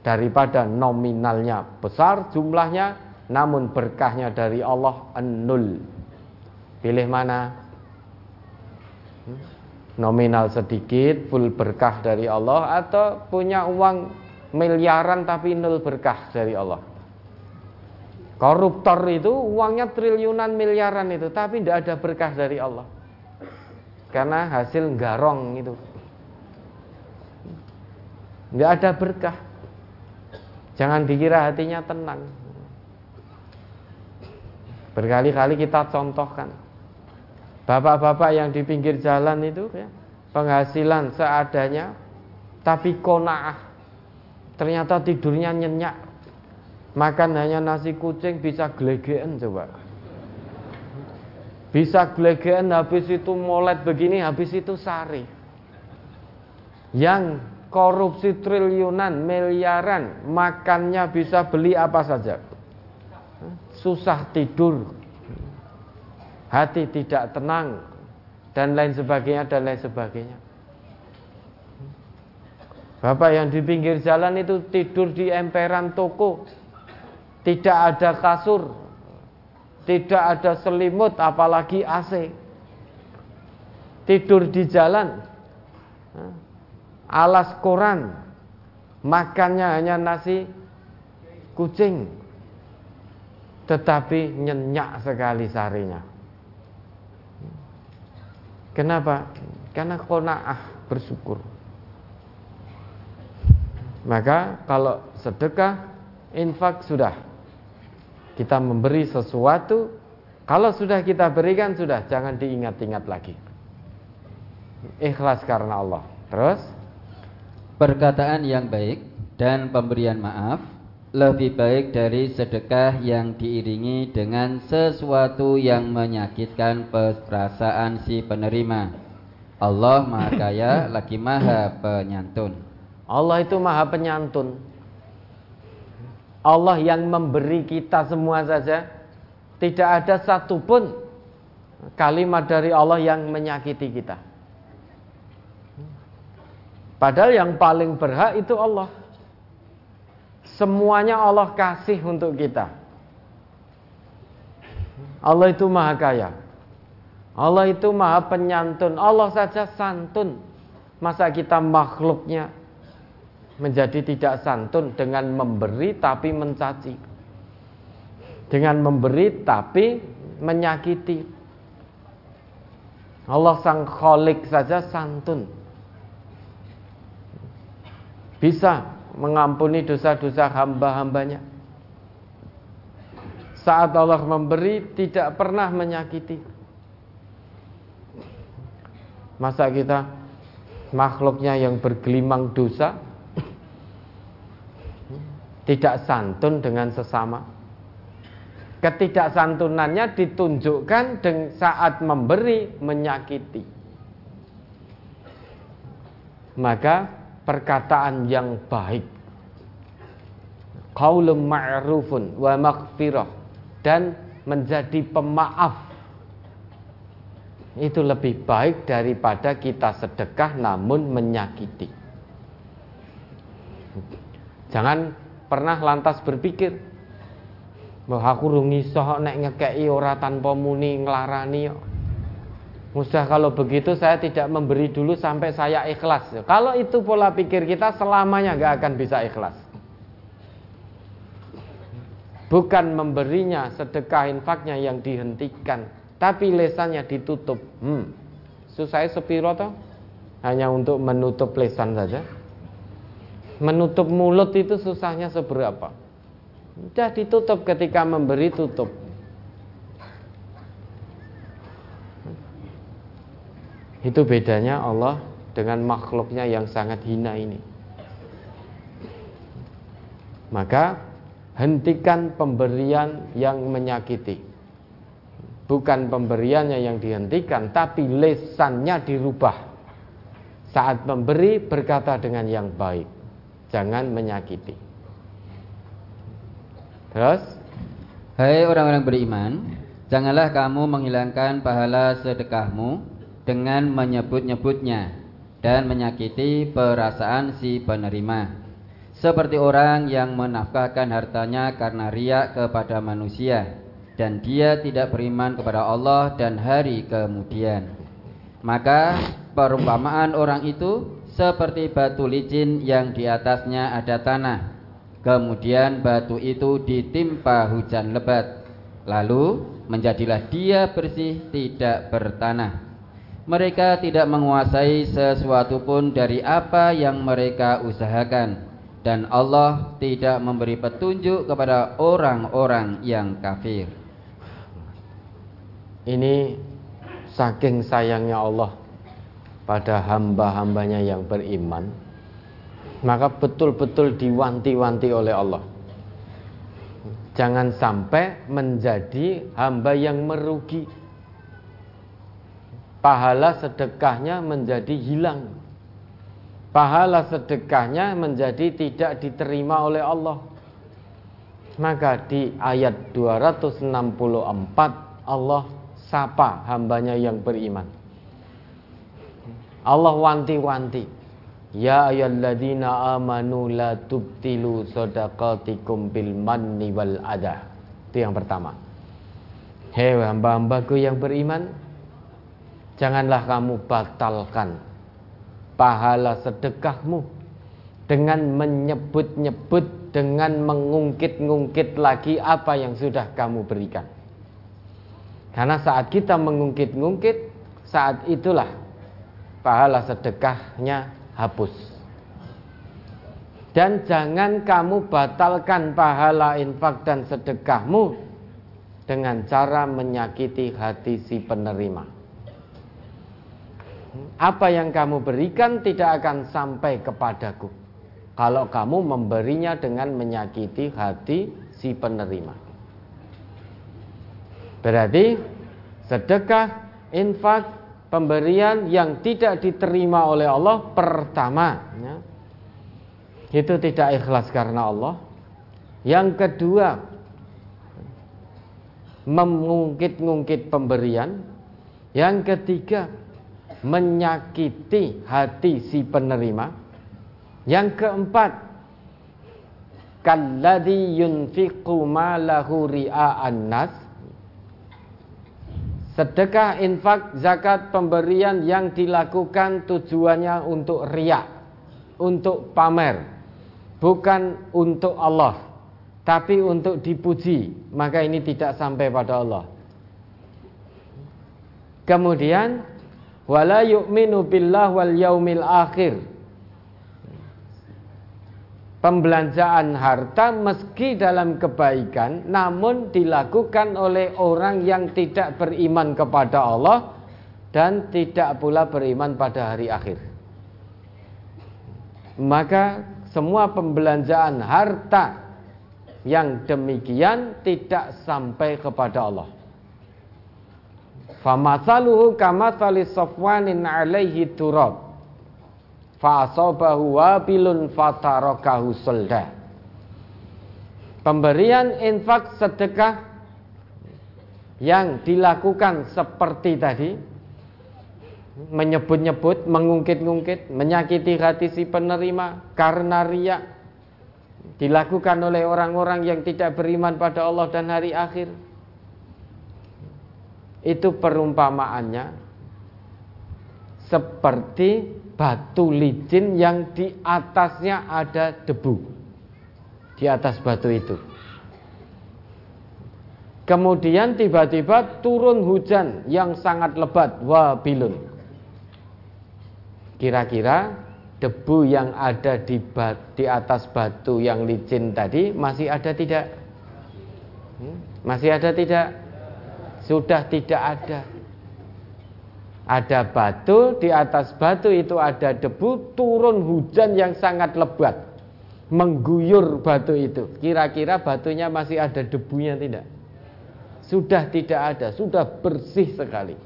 daripada nominalnya besar jumlahnya namun berkahnya dari Allah nul. Pilih mana? Hmm? Nominal sedikit, full berkah dari Allah atau punya uang miliaran tapi nul berkah dari Allah. Koruptor itu uangnya triliunan miliaran itu tapi tidak ada berkah dari Allah. Karena hasil garong itu. Tidak ada berkah. Jangan dikira hatinya tenang. Berkali-kali kita contohkan. Bapak-bapak yang di pinggir jalan itu ya, penghasilan seadanya tapi konaah. Ternyata tidurnya nyenyak. Makan hanya nasi kucing bisa gelegean coba. Bisa gelegean habis itu molet begini habis itu sari. Yang korupsi triliunan, miliaran, makannya bisa beli apa saja. Susah tidur, hati tidak tenang, dan lain sebagainya, dan lain sebagainya. Bapak yang di pinggir jalan itu tidur di emperan toko, tidak ada kasur, tidak ada selimut, apalagi AC. Tidur di jalan, alas koran, makannya hanya nasi kucing, tetapi nyenyak sekali sarinya. Kenapa? Karena kona'ah bersyukur. Maka kalau sedekah, infak sudah. Kita memberi sesuatu, kalau sudah kita berikan sudah, jangan diingat-ingat lagi. Ikhlas karena Allah. Terus Perkataan yang baik dan pemberian maaf lebih baik dari sedekah yang diiringi dengan sesuatu yang menyakitkan perasaan si penerima. Allah Maha Kaya lagi Maha Penyantun. Allah itu Maha Penyantun. Allah yang memberi kita semua saja tidak ada satupun kalimat dari Allah yang menyakiti kita. Padahal yang paling berhak itu Allah. Semuanya Allah kasih untuk kita. Allah itu maha kaya. Allah itu maha penyantun. Allah saja santun. Masa kita makhluknya menjadi tidak santun dengan memberi tapi mencaci. Dengan memberi tapi menyakiti. Allah sang kholik saja santun bisa mengampuni dosa-dosa hamba-hambanya. Saat Allah memberi tidak pernah menyakiti. Masa kita makhluknya yang bergelimang dosa tidak santun dengan sesama. Ketidaksantunannya ditunjukkan saat memberi menyakiti. Maka perkataan yang baik qaulun ma'rufun wa maghfirah dan menjadi pemaaf itu lebih baik daripada kita sedekah namun menyakiti jangan pernah lantas berpikir bahwa aku rungi soh nek ngekei ora tanpa muni nglarani yo Mudah kalau begitu saya tidak memberi dulu sampai saya ikhlas. Kalau itu pola pikir kita selamanya nggak akan bisa ikhlas. Bukan memberinya sedekah infaknya yang dihentikan, tapi lesannya ditutup. Hmm. Susah sepiro toh? Hanya untuk menutup lesan saja. Menutup mulut itu susahnya seberapa? Sudah ditutup ketika memberi tutup. Itu bedanya Allah dengan makhluknya yang sangat hina ini. Maka hentikan pemberian yang menyakiti. Bukan pemberiannya yang dihentikan, tapi lesannya dirubah. Saat memberi berkata dengan yang baik, jangan menyakiti. Terus, hai orang-orang beriman, janganlah kamu menghilangkan pahala sedekahmu dengan menyebut-nyebutnya dan menyakiti perasaan si penerima. seperti orang yang menafkahkan hartanya karena riak kepada manusia dan dia tidak beriman kepada Allah dan hari kemudian. Maka perumpamaan orang itu seperti batu licin yang di atasnya ada tanah. Kemudian batu itu ditimpa hujan lebat. Lalu menjadilah dia bersih tidak bertanah. Mereka tidak menguasai sesuatu pun dari apa yang mereka usahakan dan Allah tidak memberi petunjuk kepada orang-orang yang kafir. Ini saking sayangnya Allah pada hamba-hambanya yang beriman, maka betul-betul diwanti-wanti oleh Allah. Jangan sampai menjadi hamba yang merugi. Pahala sedekahnya menjadi hilang pahala sedekahnya menjadi tidak diterima oleh Allah. Maka di ayat 264 Allah sapa hambanya yang beriman. Allah wanti-wanti. Ya ayyuhalladzina amanu la tubtilu sadaqatikum bil manni wal. Itu yang pertama. Hei hamba-hambaku yang beriman, janganlah kamu batalkan pahala sedekahmu dengan menyebut-nyebut dengan mengungkit-ngungkit lagi apa yang sudah kamu berikan. Karena saat kita mengungkit-ngungkit, saat itulah pahala sedekahnya hapus. Dan jangan kamu batalkan pahala infak dan sedekahmu dengan cara menyakiti hati si penerima apa yang kamu berikan tidak akan sampai kepadaku kalau kamu memberinya dengan menyakiti hati si penerima. Berarti sedekah, infak, pemberian yang tidak diterima oleh Allah pertama ya, itu tidak ikhlas karena Allah. Yang kedua mengungkit-ungkit pemberian. Yang ketiga menyakiti hati si penerima. Yang keempat, kalladhi yunfiqu malahu ria'an nas. Sedekah, infak, zakat, pemberian yang dilakukan tujuannya untuk riak, untuk pamer, bukan untuk Allah, tapi untuk dipuji, maka ini tidak sampai pada Allah. Kemudian wala yu'minu billah wal yaumil akhir pembelanjaan harta meski dalam kebaikan namun dilakukan oleh orang yang tidak beriman kepada Allah dan tidak pula beriman pada hari akhir maka semua pembelanjaan harta yang demikian tidak sampai kepada Allah Famasaluhu kamathali safwanin alaihi turab. Fa'asobahu wabilun fatarakahu solda. Pemberian infak sedekah yang dilakukan seperti tadi menyebut-nyebut, mengungkit-ungkit, menyakiti hati si penerima karena riak dilakukan oleh orang-orang yang tidak beriman pada Allah dan hari akhir itu perumpamaannya seperti batu licin yang di atasnya ada debu di atas batu itu. Kemudian tiba-tiba turun hujan yang sangat lebat, wabilun. Kira-kira debu yang ada di, bat, di atas batu yang licin tadi masih ada tidak? Hmm? Masih ada tidak? sudah tidak ada. Ada batu, di atas batu itu ada debu, turun hujan yang sangat lebat. Mengguyur batu itu. Kira-kira batunya masih ada debunya tidak? Sudah tidak ada, sudah bersih sekali.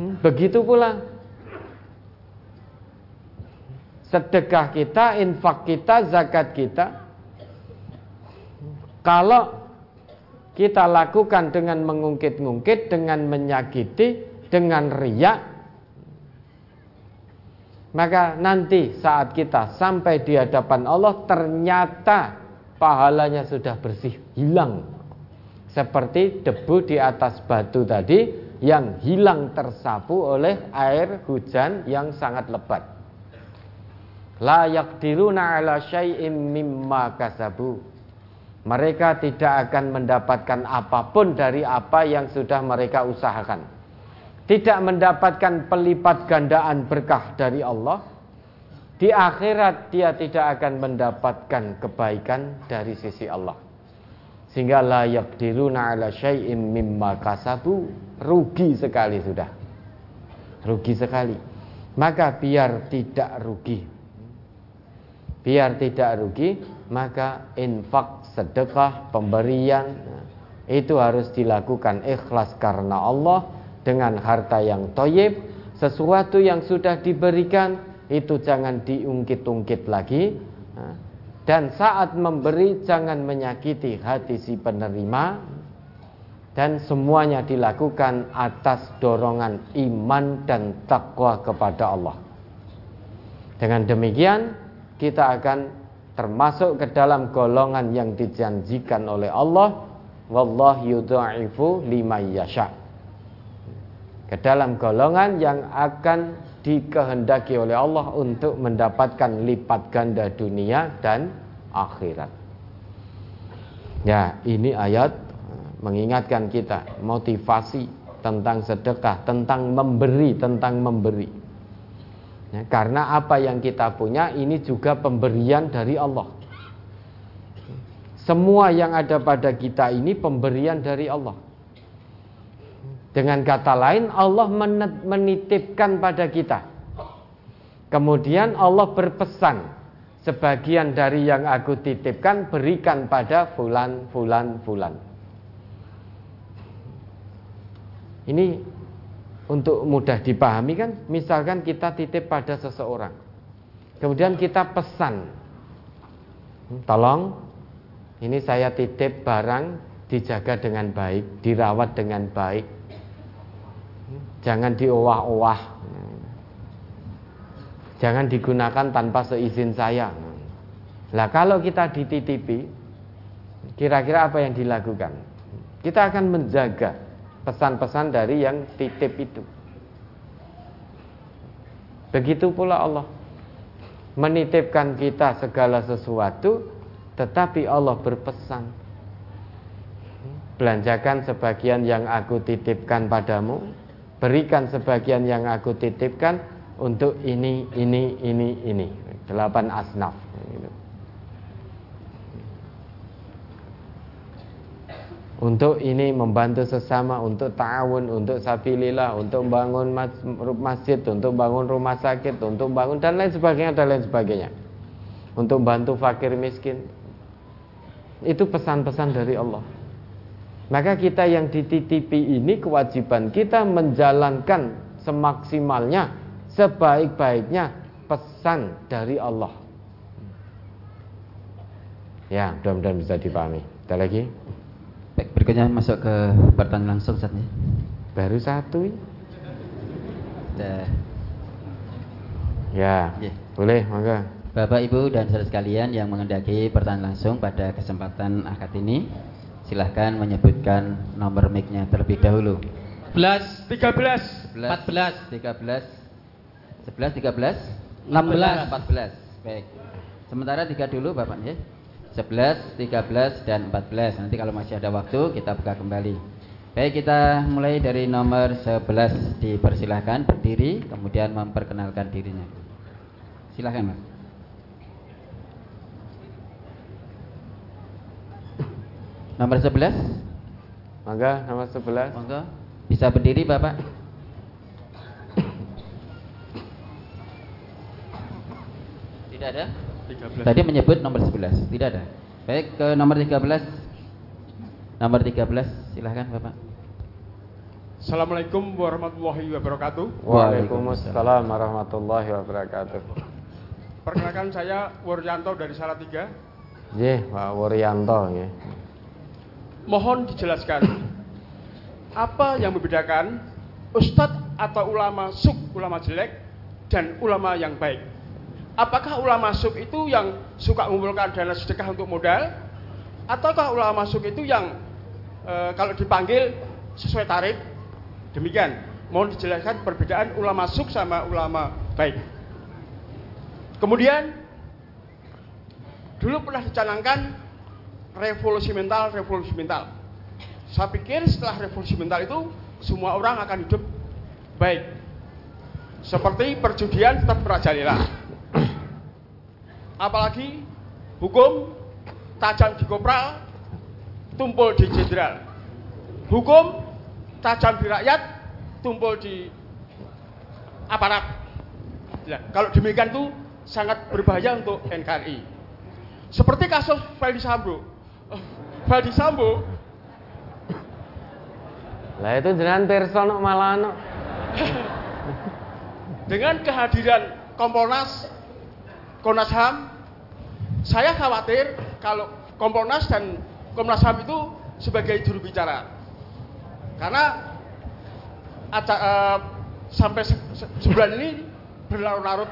Hmm, begitu pula sedekah kita, infak kita, zakat kita. Kalau kita lakukan dengan mengungkit-ungkit, dengan menyakiti, dengan riak, Maka nanti saat kita sampai di hadapan Allah ternyata pahalanya sudah bersih, hilang. Seperti debu di atas batu tadi yang hilang tersapu oleh air hujan yang sangat lebat. La yaqdiruna ala syai'im mimma kasabu. Mereka tidak akan mendapatkan apa pun dari apa yang sudah mereka usahakan tidak mendapatkan pelipat gandaan berkah dari Allah, di akhirat dia tidak akan mendapatkan kebaikan dari sisi Allah. Sehingga la yaqdiruna ala syai'im mimma kasabu, rugi sekali sudah. Rugi sekali. Maka biar tidak rugi. Biar tidak rugi, maka infak, sedekah, pemberian itu harus dilakukan ikhlas karena Allah dengan harta yang toyib, sesuatu yang sudah diberikan itu jangan diungkit-ungkit lagi. Dan saat memberi jangan menyakiti hati si penerima dan semuanya dilakukan atas dorongan iman dan takwa kepada Allah. Dengan demikian kita akan termasuk ke dalam golongan yang dijanjikan oleh Allah wallahu yudha'ifu liman yasha' ke dalam golongan yang akan dikehendaki oleh Allah untuk mendapatkan lipat ganda dunia dan akhirat. Ya, ini ayat mengingatkan kita motivasi tentang sedekah, tentang memberi, tentang memberi. Ya, karena apa yang kita punya ini juga pemberian dari Allah. Semua yang ada pada kita ini pemberian dari Allah. Dengan kata lain, Allah menitipkan pada kita. Kemudian Allah berpesan, sebagian dari yang aku titipkan berikan pada fulan, fulan, fulan. Ini untuk mudah dipahami kan, misalkan kita titip pada seseorang. Kemudian kita pesan, tolong ini saya titip barang dijaga dengan baik, dirawat dengan baik, Jangan diowah-owah. Jangan digunakan tanpa seizin saya. Lah kalau kita dititipi, kira-kira apa yang dilakukan? Kita akan menjaga pesan-pesan dari yang titip itu. Begitu pula Allah menitipkan kita segala sesuatu, tetapi Allah berpesan, belanjakan sebagian yang aku titipkan padamu, berikan sebagian yang aku titipkan untuk ini, ini, ini, ini. Delapan asnaf. Untuk ini membantu sesama, untuk ta'awun, untuk sabilillah, untuk bangun masjid, untuk bangun rumah sakit, untuk bangun dan lain sebagainya dan lain sebagainya. Untuk bantu fakir miskin. Itu pesan-pesan dari Allah. Maka kita yang dititipi ini kewajiban kita menjalankan semaksimalnya, sebaik-baiknya pesan dari Allah. Ya, mudah-mudahan bisa dipahami. Ada lagi? Baik, berikutnya masuk ke pertanyaan langsung saat ini. Baru satu. Ya. Ya, yeah. boleh, maka. Bapak, Ibu, dan saudara sekalian yang mengendaki pertanyaan langsung pada kesempatan akad ini, silahkan menyebutkan nomor mic-nya terlebih dahulu. 11, 13, 14, 13, 11, 13, 16, 14. Baik. Sementara tiga dulu Bapak ya. 11, 13 dan 14. Nanti kalau masih ada waktu kita buka kembali. Baik, kita mulai dari nomor 11. Dipersilahkan berdiri kemudian memperkenalkan dirinya. Silahkan Mas. Nomor 11? Mangga, nomor 11. Mangga. Bisa berdiri, Bapak? Tidak ada? 13. Tadi menyebut nomor 11. Tidak ada. Baik, ke nomor 13. Nomor 13, silahkan Bapak. Assalamualaikum warahmatullahi wabarakatuh. Waalaikumsalam warahmatullahi wabarakatuh. Perkenalkan saya Wuryanto dari Salatiga. Nggih, Pak Wuryanto nggih mohon dijelaskan apa yang membedakan ustadz atau ulama suk ulama jelek dan ulama yang baik. Apakah ulama sub itu yang suka mengumpulkan dana sedekah untuk modal? Ataukah ulama sub itu yang e, kalau dipanggil sesuai tarif? Demikian. Mohon dijelaskan perbedaan ulama sub sama ulama baik. Kemudian dulu pernah dicanangkan revolusi mental, revolusi mental. Saya pikir setelah revolusi mental itu semua orang akan hidup baik. Seperti perjudian tetap merajalela. Apalagi hukum tajam di kopral, tumpul di jenderal. Hukum tajam di rakyat, tumpul di aparat. Ya, kalau demikian itu sangat berbahaya untuk NKRI. Seperti kasus Fadi Sambo. Fadi Sambo lah itu jenengan pirsa nok. Dengan kehadiran Kompolnas Komnas HAM, saya khawatir kalau Kompolnas dan Komnas HAM itu sebagai juru bicara. Karena aca, uh, sampai se se sebulan ini berlarut-larut.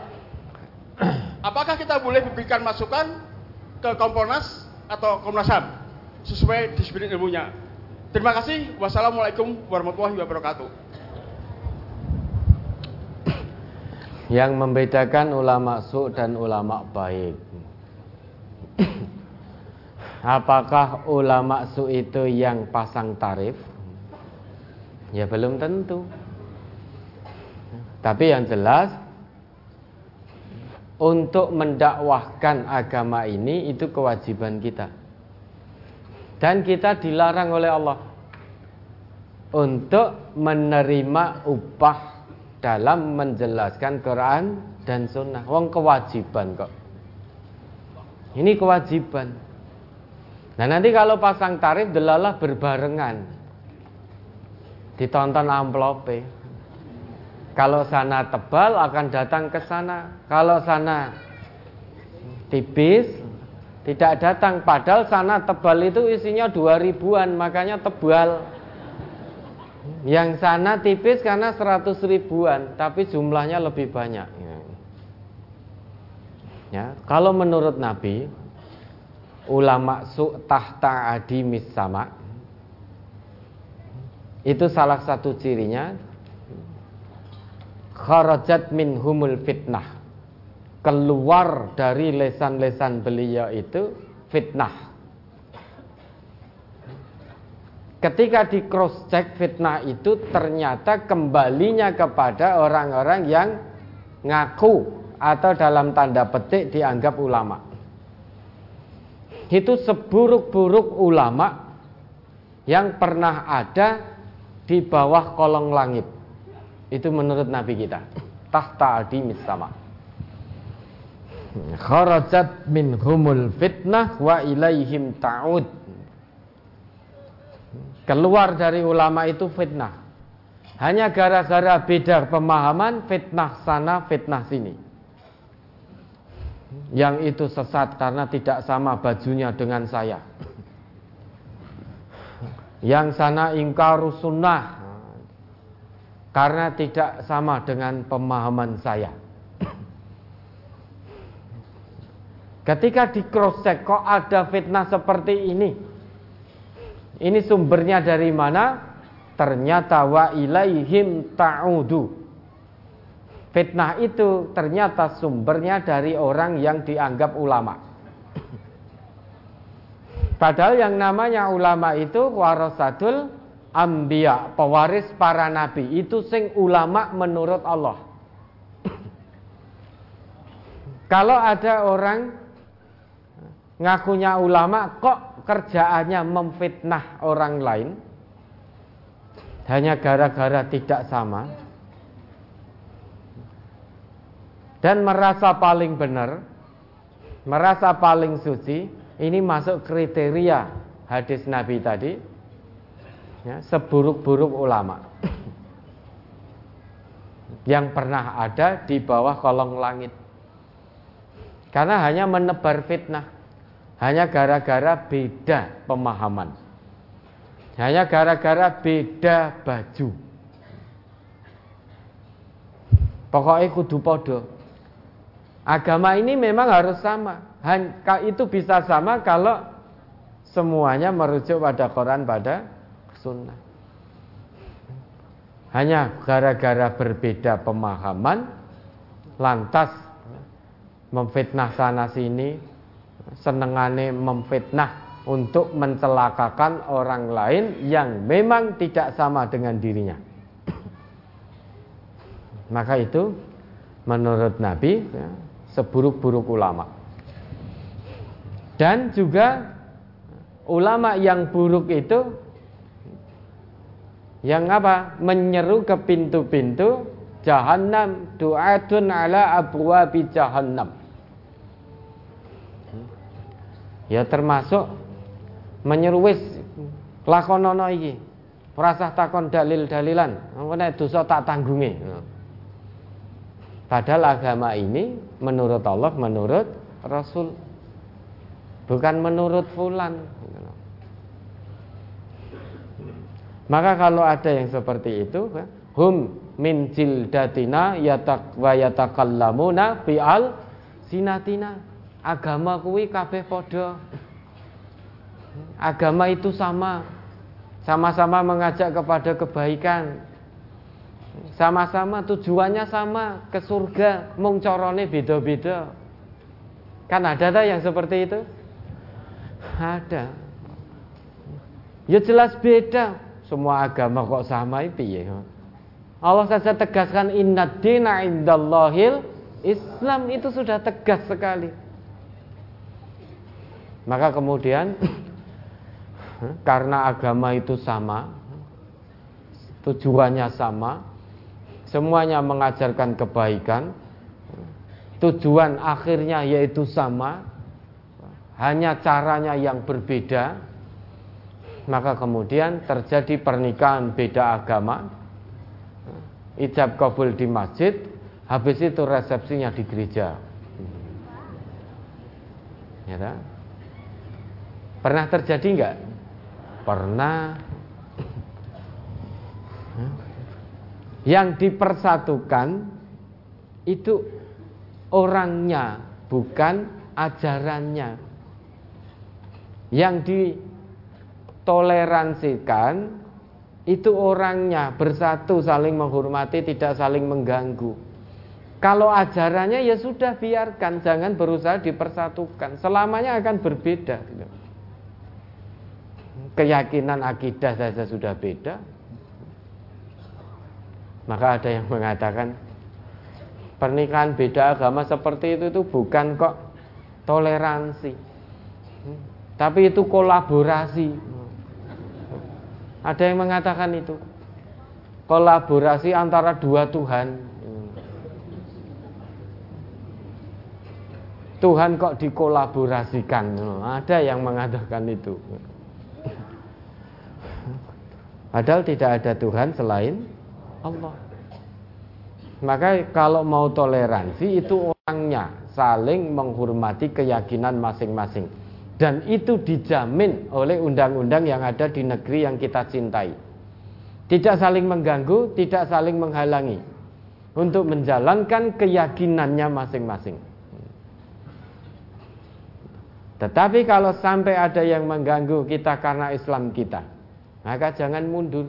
Apakah kita boleh memberikan masukan ke Kompolnas atau Komnas HAM sesuai disiplin ilmunya? Terima kasih. Wassalamualaikum warahmatullahi wabarakatuh. Yang membedakan ulama su dan ulama baik. Apakah ulama su itu yang pasang tarif? Ya belum tentu. Tapi yang jelas untuk mendakwahkan agama ini itu kewajiban kita. Dan kita dilarang oleh Allah untuk menerima upah dalam menjelaskan Quran dan Sunnah. Wong kewajiban kok. Ini kewajiban. Nah nanti kalau pasang tarif delalah berbarengan. Ditonton amplope. Kalau sana tebal akan datang ke sana. Kalau sana tipis tidak datang padahal sana tebal itu isinya dua ribuan makanya tebal yang sana tipis karena seratus ribuan tapi jumlahnya lebih banyak ya kalau menurut Nabi ulama su tahta adi sama itu salah satu cirinya kharajat min humul fitnah keluar dari lesan-lesan beliau itu fitnah. Ketika di cross check fitnah itu ternyata kembalinya kepada orang-orang yang ngaku atau dalam tanda petik dianggap ulama. Itu seburuk-buruk ulama yang pernah ada di bawah kolong langit. Itu menurut Nabi kita. Tahta adi sama kharajat humul fitnah wa ilaihim ta'ud keluar dari ulama itu fitnah. Hanya gara-gara beda pemahaman fitnah sana fitnah sini. Yang itu sesat karena tidak sama bajunya dengan saya. Yang sana ingkar sunnah. Karena tidak sama dengan pemahaman saya. Ketika di cross check kok ada fitnah seperti ini. Ini sumbernya dari mana? Ternyata wa ilaihim ta'udu. Fitnah itu ternyata sumbernya dari orang yang dianggap ulama. Padahal yang namanya ulama itu warasatul ambia, pewaris para nabi. Itu sing ulama menurut Allah. Kalau ada orang ngakunya ulama kok kerjaannya memfitnah orang lain. Hanya gara-gara tidak sama. Dan merasa paling benar merasa paling suci ini masuk kriteria hadis Nabi tadi ya, seburuk-buruk ulama. Yang pernah ada di bawah kolong langit. Karena hanya menebar fitnah hanya gara-gara beda pemahaman. Hanya gara-gara beda baju. Pokoknya kudu podo. Agama ini memang harus sama. Itu bisa sama kalau semuanya merujuk pada Quran pada sunnah. Hanya gara-gara berbeda pemahaman lantas memfitnah sana sini senengane memfitnah untuk mencelakakan orang lain yang memang tidak sama dengan dirinya. Maka itu menurut Nabi ya, seburuk-buruk ulama. Dan juga ulama yang buruk itu yang apa? Menyeru ke pintu-pintu jahannam, du'atun ala abwabi jahannam. Ya termasuk menyeru wis lakonono iki. Ora takon dalil-dalilan. Engko nek dosa tak tanggungi. Padahal agama ini menurut Allah, menurut Rasul bukan menurut fulan. Maka kalau ada yang seperti itu, hum min jildatina yatak wa yatakallamuna fi al sinatina. Agama kuwi kabeh padha. Agama itu sama. Sama-sama mengajak kepada kebaikan. Sama-sama tujuannya sama ke surga, mung corone beda-beda. Kan ada tak yang seperti itu? Ada. Ya jelas beda. Semua agama kok sama piye? Allah saja tegaskan inna dina indallahil Islam itu sudah tegas sekali. Maka kemudian karena agama itu sama, tujuannya sama, semuanya mengajarkan kebaikan, tujuan akhirnya yaitu sama, hanya caranya yang berbeda, maka kemudian terjadi pernikahan beda agama, ijab kabul di masjid, habis itu resepsinya di gereja. Ya? Pernah terjadi enggak? Pernah Yang dipersatukan itu orangnya, bukan ajarannya. Yang ditoleransikan itu orangnya bersatu saling menghormati tidak saling mengganggu. Kalau ajarannya ya sudah biarkan, jangan berusaha dipersatukan. Selamanya akan berbeda. Keyakinan akidah saja sudah beda, maka ada yang mengatakan pernikahan beda agama seperti itu itu bukan kok toleransi. Tapi itu kolaborasi. Ada yang mengatakan itu. Kolaborasi antara dua Tuhan. Tuhan kok dikolaborasikan. Ada yang mengatakan itu. Padahal tidak ada Tuhan selain Allah. Maka kalau mau toleransi itu orangnya saling menghormati keyakinan masing-masing. Dan itu dijamin oleh undang-undang yang ada di negeri yang kita cintai. Tidak saling mengganggu, tidak saling menghalangi. Untuk menjalankan keyakinannya masing-masing. Tetapi kalau sampai ada yang mengganggu kita karena Islam kita, maka jangan mundur.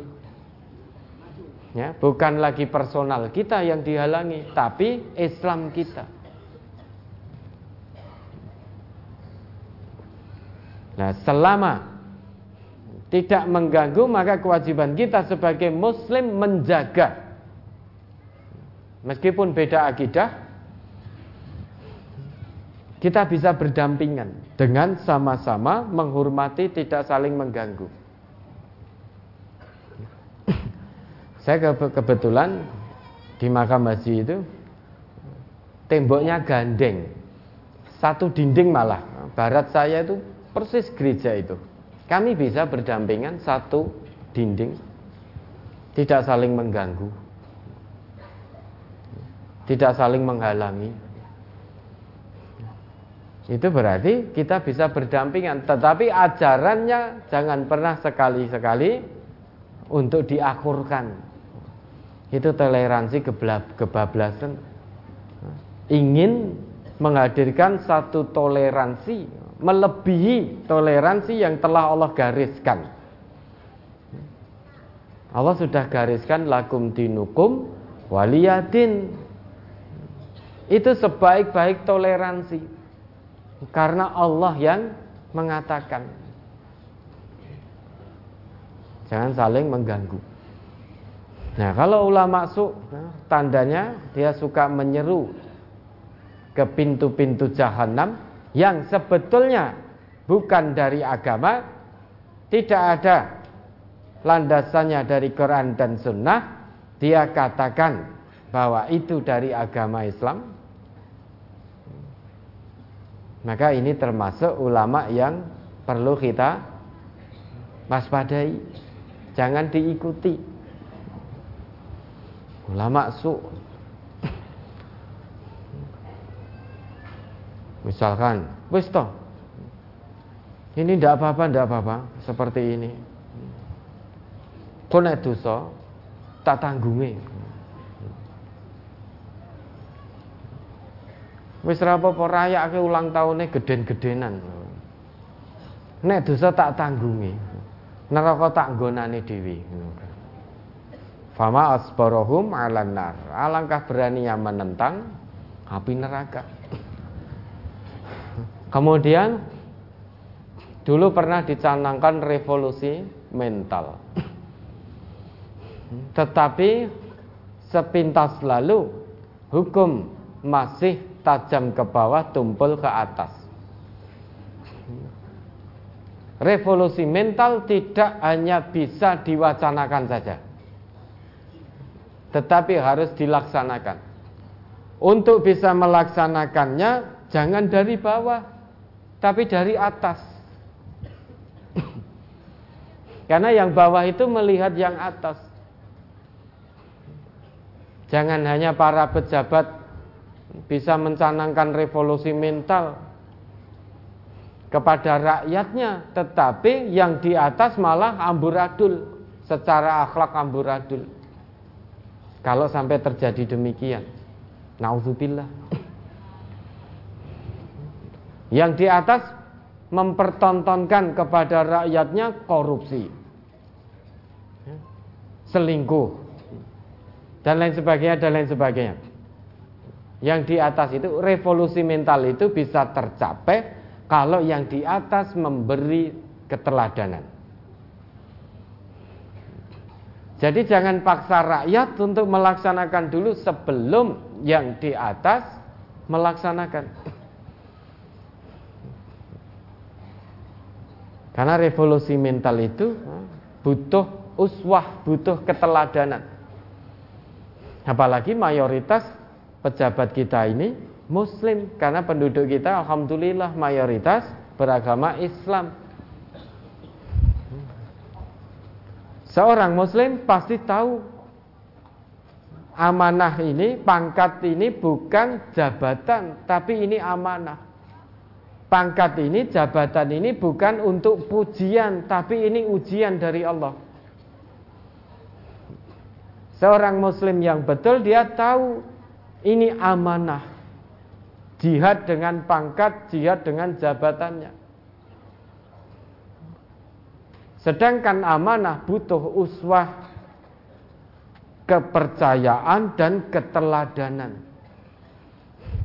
Ya, bukan lagi personal kita yang dihalangi, tapi Islam kita. Nah, selama tidak mengganggu maka kewajiban kita sebagai muslim menjaga meskipun beda akidah kita bisa berdampingan dengan sama-sama menghormati tidak saling mengganggu. Saya kebetulan di makam haji itu temboknya gandeng. Satu dinding malah. Barat saya itu persis gereja itu. Kami bisa berdampingan satu dinding. Tidak saling mengganggu. Tidak saling menghalangi. Itu berarti kita bisa berdampingan. Tetapi ajarannya jangan pernah sekali-sekali untuk diakurkan Itu toleransi kebablasan. Ingin menghadirkan satu toleransi melebihi toleransi yang telah Allah gariskan. Allah sudah gariskan lakum dinukum waliyadin. Itu sebaik-baik toleransi. Karena Allah yang mengatakan. Jangan saling mengganggu. Nah, kalau ulama su, tandanya dia suka menyeru ke pintu-pintu jahanam yang sebetulnya bukan dari agama, tidak ada landasannya dari Quran dan Sunnah, dia katakan bahwa itu dari agama Islam, maka ini termasuk ulama yang perlu kita waspadai, jangan diikuti ulama su. Misalkan wis ini tidak apa-apa tidak apa-apa seperti ini. Kau dosa tak tanggungi. Wis rapopo raya ke ulang tahunnya geden-gedenan. Nek dosa tak tanggungi neraka tak gonane dewi Fama asbarohum alanar. Alangkah beraninya menentang api neraka. Kemudian dulu pernah dicanangkan revolusi mental. Tetapi sepintas lalu hukum masih tajam ke bawah, tumpul ke atas. Revolusi mental tidak hanya bisa diwacanakan saja tetapi harus dilaksanakan. Untuk bisa melaksanakannya jangan dari bawah, tapi dari atas. Karena yang bawah itu melihat yang atas. Jangan hanya para pejabat bisa mencanangkan revolusi mental kepada rakyatnya, tetapi yang di atas malah amburadul secara akhlak amburadul. Kalau sampai terjadi demikian, naudzubillah. Yang di atas mempertontonkan kepada rakyatnya korupsi, selingkuh, dan lain sebagainya dan lain sebagainya. Yang di atas itu revolusi mental itu bisa tercapai kalau yang di atas memberi keteladanan. Jadi jangan paksa rakyat untuk melaksanakan dulu sebelum yang di atas melaksanakan. Karena revolusi mental itu butuh uswah, butuh keteladanan. Apalagi mayoritas pejabat kita ini muslim karena penduduk kita alhamdulillah mayoritas beragama Islam. Seorang muslim pasti tahu amanah ini, pangkat ini bukan jabatan, tapi ini amanah. Pangkat ini, jabatan ini bukan untuk pujian, tapi ini ujian dari Allah. Seorang muslim yang betul dia tahu ini amanah. Jihad dengan pangkat, jihad dengan jabatannya. Sedangkan amanah butuh uswah kepercayaan dan keteladanan.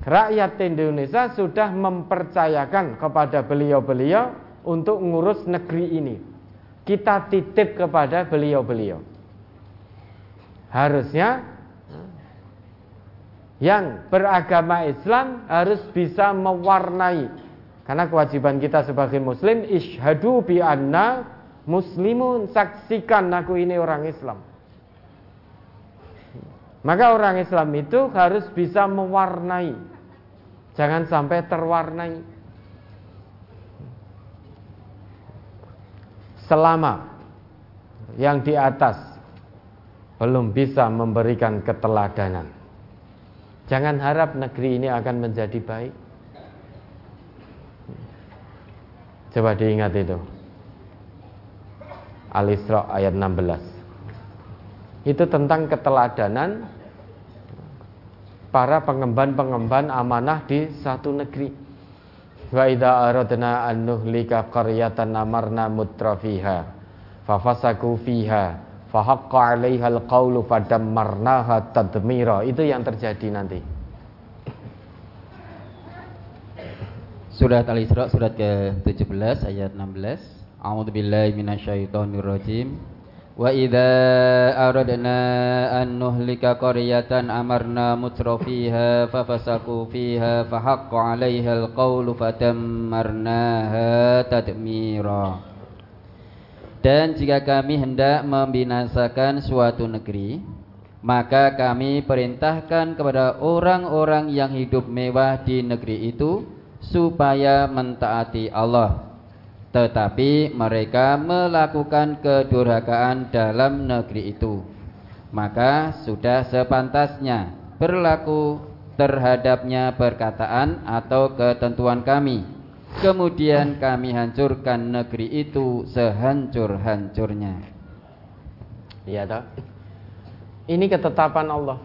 Rakyat Indonesia sudah mempercayakan kepada beliau-beliau untuk ngurus negeri ini. Kita titip kepada beliau-beliau. Harusnya yang beragama Islam harus bisa mewarnai karena kewajiban kita sebagai muslim ishadu bi anna muslimun saksikan aku ini orang Islam. Maka orang Islam itu harus bisa mewarnai. Jangan sampai terwarnai. Selama yang di atas belum bisa memberikan keteladanan. Jangan harap negeri ini akan menjadi baik. Coba diingat itu. Al-Isra ayat 16. itu tentang keteladanan para pengemban-pengemban amanah di satu negeri. Wa idza aradna an nuhlika qaryatan amarna mutrafiha fafasaku fiha fahaqqa 'alaiha alqawlu fadammarnaha tadmira. Itu yang terjadi nanti. Surat Al-Isra surat ke-17 ayat 16. A'udzubillahi minasyaitonirrajim. Wa idza aradna an nuhlika qaryatan amarna mutrafiha fafasaku fiha fahaqqa 'alaiha alqawlu fatammarnaha tadmira Dan jika kami hendak membinasakan suatu negeri maka kami perintahkan kepada orang-orang yang hidup mewah di negeri itu supaya mentaati Allah tetapi mereka melakukan kedurhakaan dalam negeri itu. Maka sudah sepantasnya berlaku terhadapnya perkataan atau ketentuan kami. Kemudian kami hancurkan negeri itu sehancur-hancurnya. Iya toh? Ini ketetapan Allah.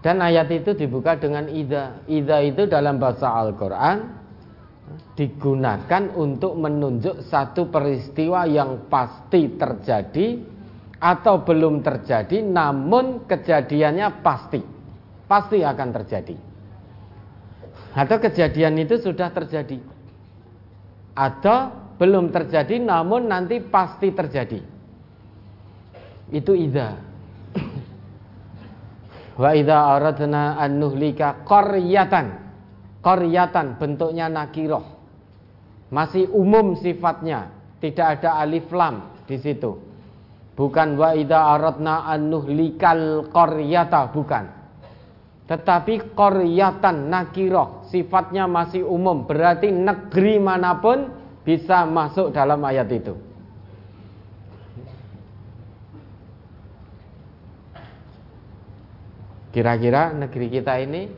Dan ayat itu dibuka dengan ida. Ida itu dalam bahasa Al-Quran digunakan untuk menunjuk satu peristiwa yang pasti terjadi atau belum terjadi namun kejadiannya pasti pasti akan terjadi. Atau kejadian itu sudah terjadi. Atau belum terjadi namun nanti pasti terjadi. Itu ida wa idza aradna an nuhlika qaryatan qaryatan bentuknya nakiroh masih umum sifatnya, tidak ada alif lam di situ. Bukan wa idza aradna an nuhlikal qaryata, bukan. Tetapi qaryatan nakiroh sifatnya masih umum, berarti negeri mana pun bisa masuk dalam ayat itu. Kira-kira negeri kita ini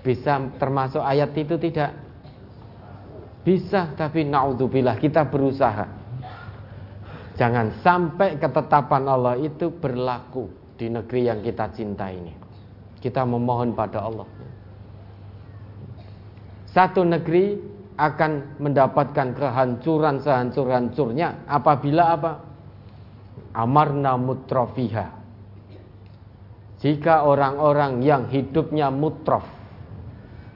bisa termasuk ayat itu tidak? Bisa tapi naudzubillah kita berusaha. Jangan sampai ketetapan Allah itu berlaku di negeri yang kita cinta ini. Kita memohon pada Allah. Satu negeri akan mendapatkan kehancuran sehancur-hancurnya apabila apa? Amarna mutrofiha. Jika orang-orang yang hidupnya mutrof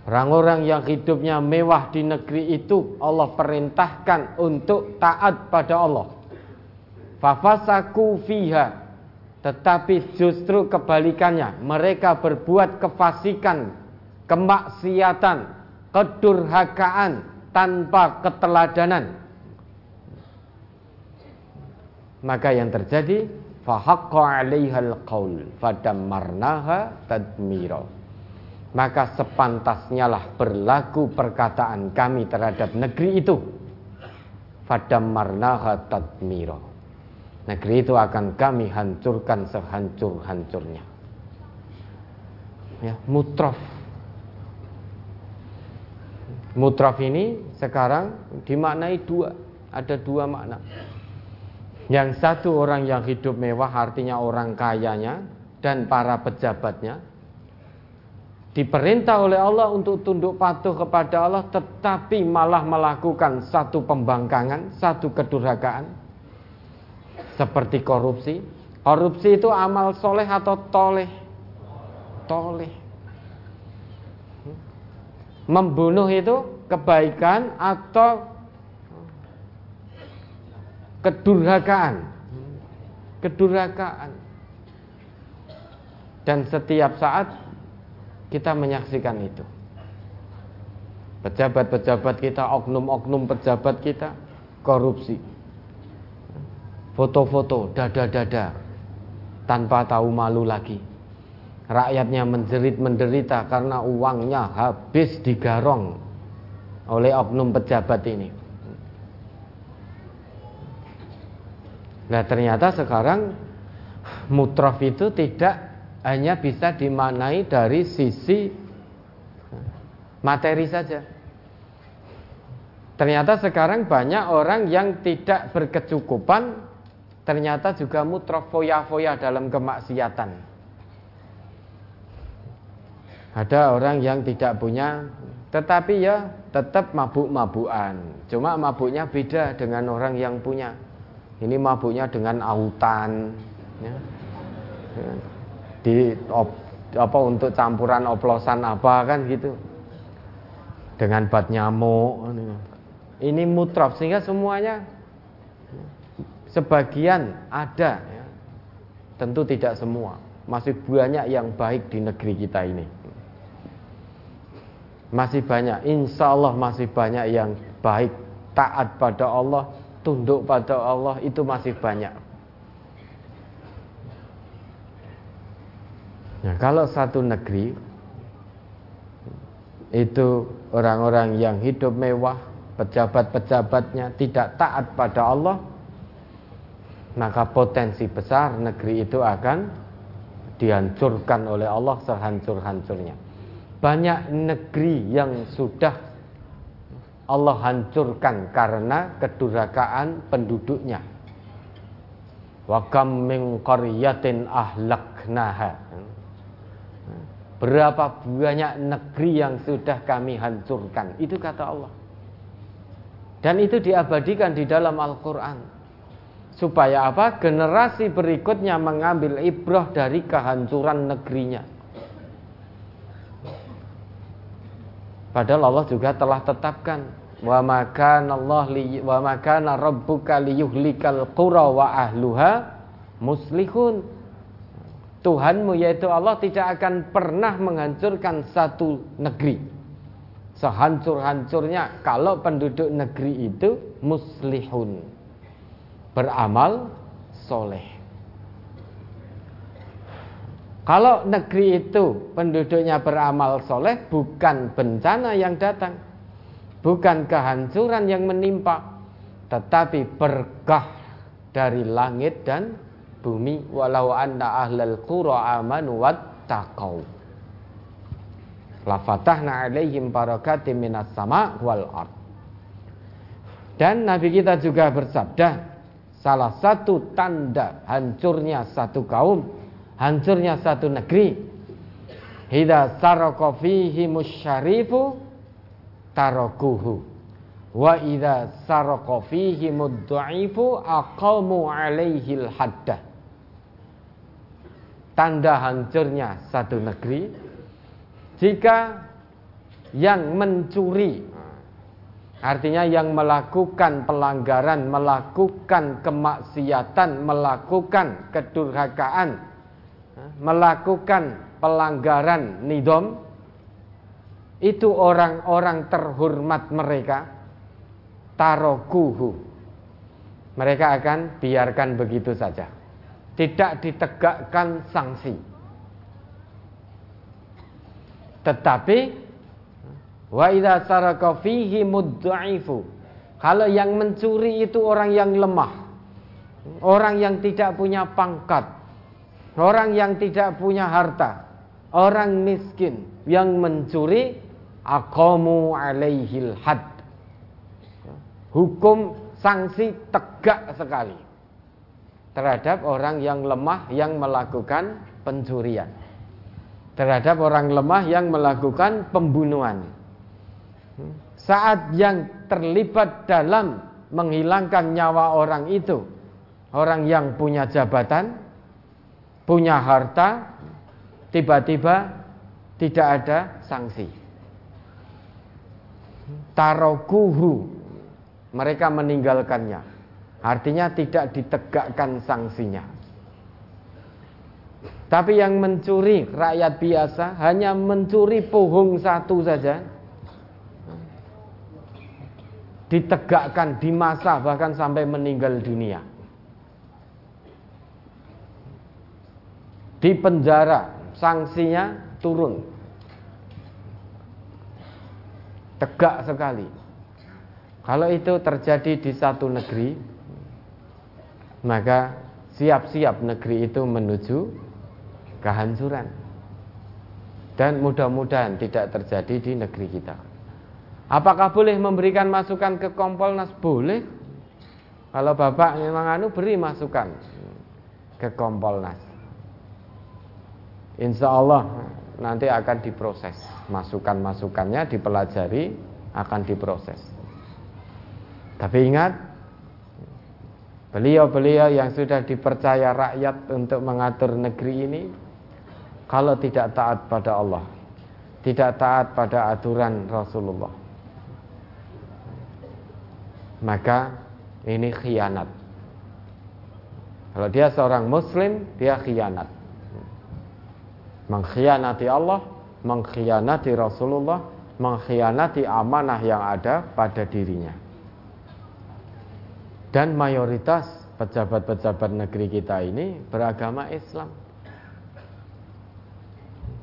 Orang-orang yang hidupnya mewah di negeri itu Allah perintahkan untuk taat pada Allah. Fafasaku fiha. Tetapi justru kebalikannya, mereka berbuat kefasikan, kemaksiatan, kedurhakaan tanpa keteladanan. Maka yang terjadi fahaqqa 'alaihal qaul fadammarnaha tadmira maka sepantasnya lah berlaku perkataan kami terhadap negeri itu. Fadamarnaha tadmiro. Negeri itu akan kami hancurkan sehancur-hancurnya. Ya, mutrof. Mutrof ini sekarang dimaknai dua. Ada dua makna. Yang satu orang yang hidup mewah artinya orang kayanya dan para pejabatnya diperintah oleh Allah untuk tunduk patuh kepada Allah tetapi malah melakukan satu pembangkangan, satu kedurhakaan seperti korupsi. Korupsi itu amal soleh atau toleh? Toleh. Membunuh itu kebaikan atau kedurhakaan? Kedurhakaan. Dan setiap saat kita menyaksikan itu. Pejabat-pejabat kita, oknum-oknum pejabat kita korupsi. Foto-foto, dada-dada tanpa tahu malu lagi. Rakyatnya menjerit menderita karena uangnya habis digarong oleh oknum pejabat ini. Nah ternyata sekarang mutrof itu tidak hanya bisa dimaknai dari sisi materi saja. Ternyata sekarang banyak orang yang tidak berkecukupan ternyata juga mutrof foya-foya dalam kemaksiatan. Ada orang yang tidak punya tetapi ya tetap mabuk-mabukan. Cuma mabuknya beda dengan orang yang punya. Ini mabuknya dengan autan ya. Di op, apa untuk campuran oplosan apa kan gitu. Dengan bat nyamuk. Ini mutrof sehingga semuanya Sebagian ada, ya. tentu tidak semua. Masih banyak yang baik di negeri kita ini. Masih banyak, insya Allah masih banyak yang baik, taat pada Allah, tunduk pada Allah, itu masih banyak. Nah, kalau satu negeri itu orang-orang yang hidup mewah, pejabat-pejabatnya tidak taat pada Allah, maka potensi besar negeri itu akan dihancurkan oleh Allah sehancur-hancurnya. Banyak negeri yang sudah Allah hancurkan karena kedurhakaan penduduknya. Wa kam min qaryatin ahlaknaha. Berapa banyak negeri yang sudah kami hancurkan. Itu kata Allah. Dan itu diabadikan di dalam Al-Quran supaya apa? Generasi berikutnya mengambil ibrah dari kehancuran negerinya. Padahal Allah juga telah tetapkan wa makana Allah li wa rabbuka liyuhlikal qura wa ahluha muslihun. Tuhanmu yaitu Allah tidak akan pernah menghancurkan satu negeri. Sehancur-hancurnya kalau penduduk negeri itu muslihun beramal soleh. Kalau negeri itu penduduknya beramal soleh, bukan bencana yang datang, bukan kehancuran yang menimpa, tetapi berkah dari langit dan bumi. Walau anda ahlal qura amanu wattaqau. Lafatahna alaihim barakatim minas sama wal ard. Dan Nabi kita juga bersabda, salah satu tanda hancurnya satu kaum, hancurnya satu negeri. Hida saraka fihi musyarifu tarokuhu. Wa idza saraka fihi mudda'ifu aqamu alaihi haddah. Tanda hancurnya satu negeri jika yang mencuri Artinya yang melakukan pelanggaran, melakukan kemaksiatan, melakukan kedurhakaan, melakukan pelanggaran nidom, itu orang-orang terhormat mereka, tarokuhu. Mereka akan biarkan begitu saja. Tidak ditegakkan sanksi. Tetapi Wa idza saraka fihi mudda'ifu. Kalau yang mencuri itu orang yang lemah. Orang yang tidak punya pangkat. Orang yang tidak punya harta. Orang miskin yang mencuri aqamu alaihil had. Hukum sanksi tegak sekali terhadap orang yang lemah yang melakukan pencurian. Terhadap orang lemah yang melakukan pembunuhan. Saat yang terlibat dalam menghilangkan nyawa orang itu orang yang punya jabatan punya harta tiba-tiba tidak ada sanksi. Tarokuhu mereka meninggalkannya artinya tidak ditegakkan sanksinya tapi yang mencuri rakyat biasa hanya mencuri pohong satu saja ditegakkan di masa bahkan sampai meninggal dunia. Di penjara sanksinya turun. Tegak sekali. Kalau itu terjadi di satu negeri, maka siap-siap negeri itu menuju kehancuran. Dan mudah-mudahan tidak terjadi di negeri kita. Apakah boleh memberikan masukan ke Kompolnas? Boleh. Kalau bapak memang anu beri masukan ke Kompolnas. Insya Allah nanti akan diproses masukan-masukannya dipelajari akan diproses. Tapi ingat beliau-beliau yang sudah dipercaya rakyat untuk mengatur negeri ini kalau tidak taat pada Allah, tidak taat pada aturan Rasulullah, maka ini khianat. Kalau dia seorang muslim, dia khianat. Mengkhianati Allah, mengkhianati Rasulullah, mengkhianati amanah yang ada pada dirinya. Dan mayoritas pejabat-pejabat negeri kita ini beragama Islam.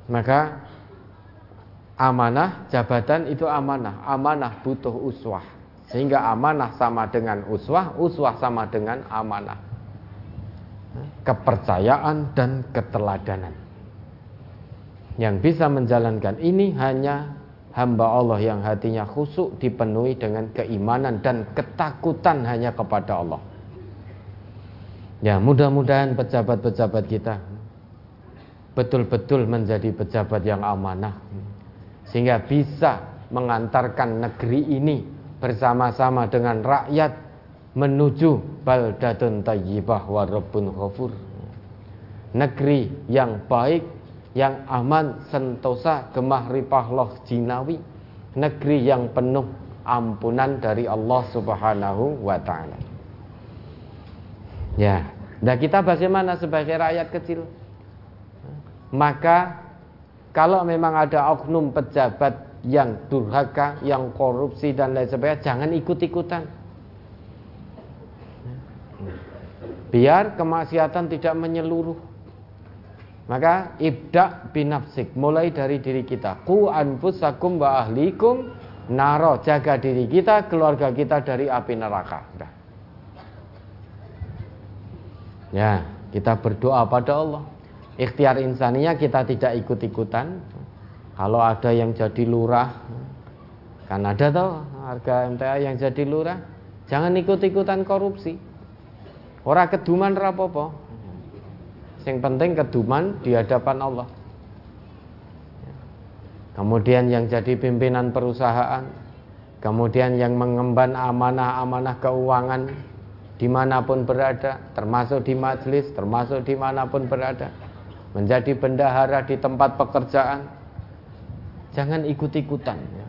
Maka amanah jabatan itu amanah, amanah butuh uswah. Sehingga amanah sama dengan uswah, uswah sama dengan amanah. Kepercayaan dan keteladanan. Yang bisa menjalankan ini hanya hamba Allah yang hatinya khusuk dipenuhi dengan keimanan dan ketakutan hanya kepada Allah. Ya, mudah-mudahan pejabat-pejabat kita betul-betul menjadi pejabat yang amanah sehingga bisa mengantarkan negeri ini bersama-sama dengan rakyat menuju baldatun tayyibah wa rabbun ghafur. Negeri yang baik, yang aman, sentosa, gemah ripah loh jinawi. Negeri yang penuh ampunan dari Allah Subhanahu wa taala. Ya, nah kita bagaimana sebagai rakyat kecil? Maka kalau memang ada oknum pejabat yang durhaka, yang korupsi dan lain sebagainya, jangan ikut-ikutan. Biar kemaksiatan tidak menyeluruh. Maka ibda binafsik, mulai dari diri kita. Ku anfusakum wa ahlikum naro, jaga diri kita, keluarga kita dari api neraka. Udah. Ya, kita berdoa pada Allah. Ikhtiar insaninya kita tidak ikut-ikutan, kalau ada yang jadi lurah, kan ada toh harga MTA yang jadi lurah, jangan ikut-ikutan korupsi. Orang keduman rapopo. Yang penting keduman di hadapan Allah. Kemudian yang jadi pimpinan perusahaan, kemudian yang mengemban amanah-amanah keuangan di mana pun berada, termasuk di majelis, termasuk di mana pun berada, menjadi bendahara di tempat pekerjaan, Jangan ikut-ikutan ya.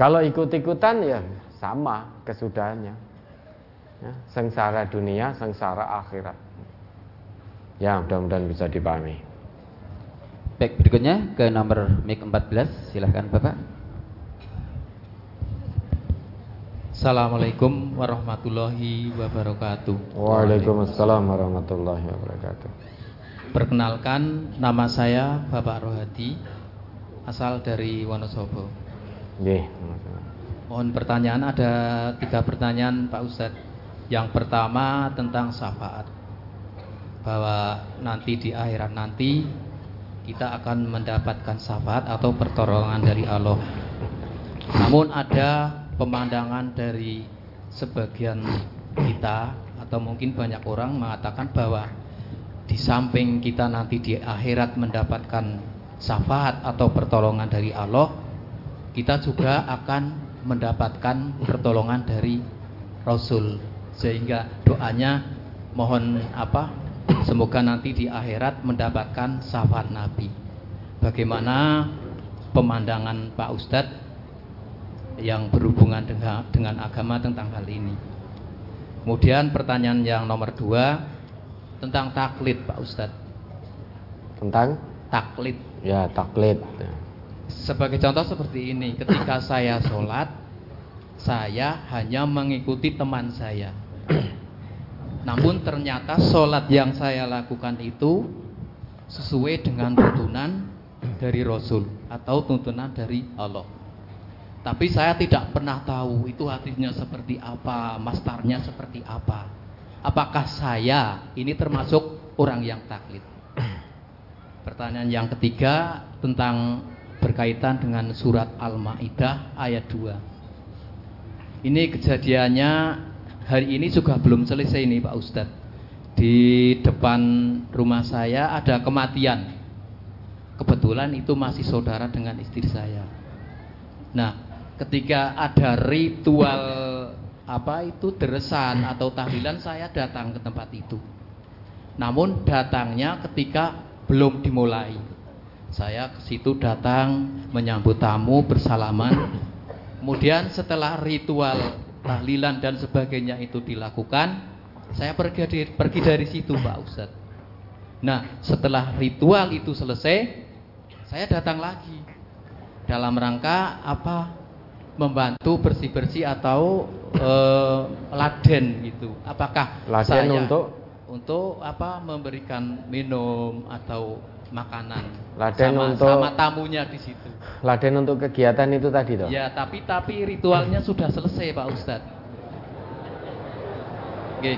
Kalau ikut-ikutan ya sama kesudahannya. Ya, sengsara dunia, sengsara akhirat. Ya, mudah-mudahan bisa dipahami. Baik, berikutnya ke nomor mic 14, silahkan Bapak. Assalamualaikum warahmatullahi wabarakatuh. Waalaikumsalam warahmatullahi wabarakatuh. Perkenalkan, nama saya Bapak Rohadi, asal dari Wonosobo. Nggih. Mohon pertanyaan ada tiga pertanyaan Pak Ustadz. Yang pertama tentang syafaat. Bahwa nanti di akhirat nanti kita akan mendapatkan syafaat atau pertolongan dari Allah. Namun ada pemandangan dari sebagian kita atau mungkin banyak orang mengatakan bahwa di samping kita nanti di akhirat mendapatkan syafaat atau pertolongan dari Allah, kita juga akan mendapatkan pertolongan dari Rasul. Sehingga doanya mohon apa? Semoga nanti di akhirat mendapatkan syafaat Nabi. Bagaimana pemandangan Pak Ustadz yang berhubungan dengan, dengan agama tentang hal ini. Kemudian pertanyaan yang nomor dua tentang taklid Pak Ustadz. Tentang taklid Ya, taklid. Sebagai contoh seperti ini, ketika saya sholat, saya hanya mengikuti teman saya. Namun ternyata sholat yang saya lakukan itu sesuai dengan tuntunan dari Rasul atau tuntunan dari Allah. Tapi saya tidak pernah tahu itu hadisnya seperti apa, mastarnya seperti apa. Apakah saya ini termasuk orang yang taklid? Pertanyaan yang ketiga tentang berkaitan dengan surat Al-Maidah ayat 2. Ini kejadiannya hari ini juga belum selesai nih Pak Ustadz. Di depan rumah saya ada kematian. Kebetulan itu masih saudara dengan istri saya. Nah, ketika ada ritual apa itu deresan atau tahlilan saya datang ke tempat itu. Namun datangnya ketika belum dimulai. Saya ke situ datang menyambut tamu bersalaman. Kemudian setelah ritual tahlilan dan sebagainya itu dilakukan, saya pergi dari, pergi dari situ Pak Ustadz. Nah setelah ritual itu selesai, saya datang lagi. Dalam rangka apa? Membantu bersih-bersih atau eh, laden gitu. Apakah laden saya untuk? untuk apa? Memberikan minum atau makanan laden sama, untuk sama tamunya di situ. Laden untuk kegiatan itu tadi toh? Ya, tapi tapi ritualnya sudah selesai Pak Ustadz. Oke.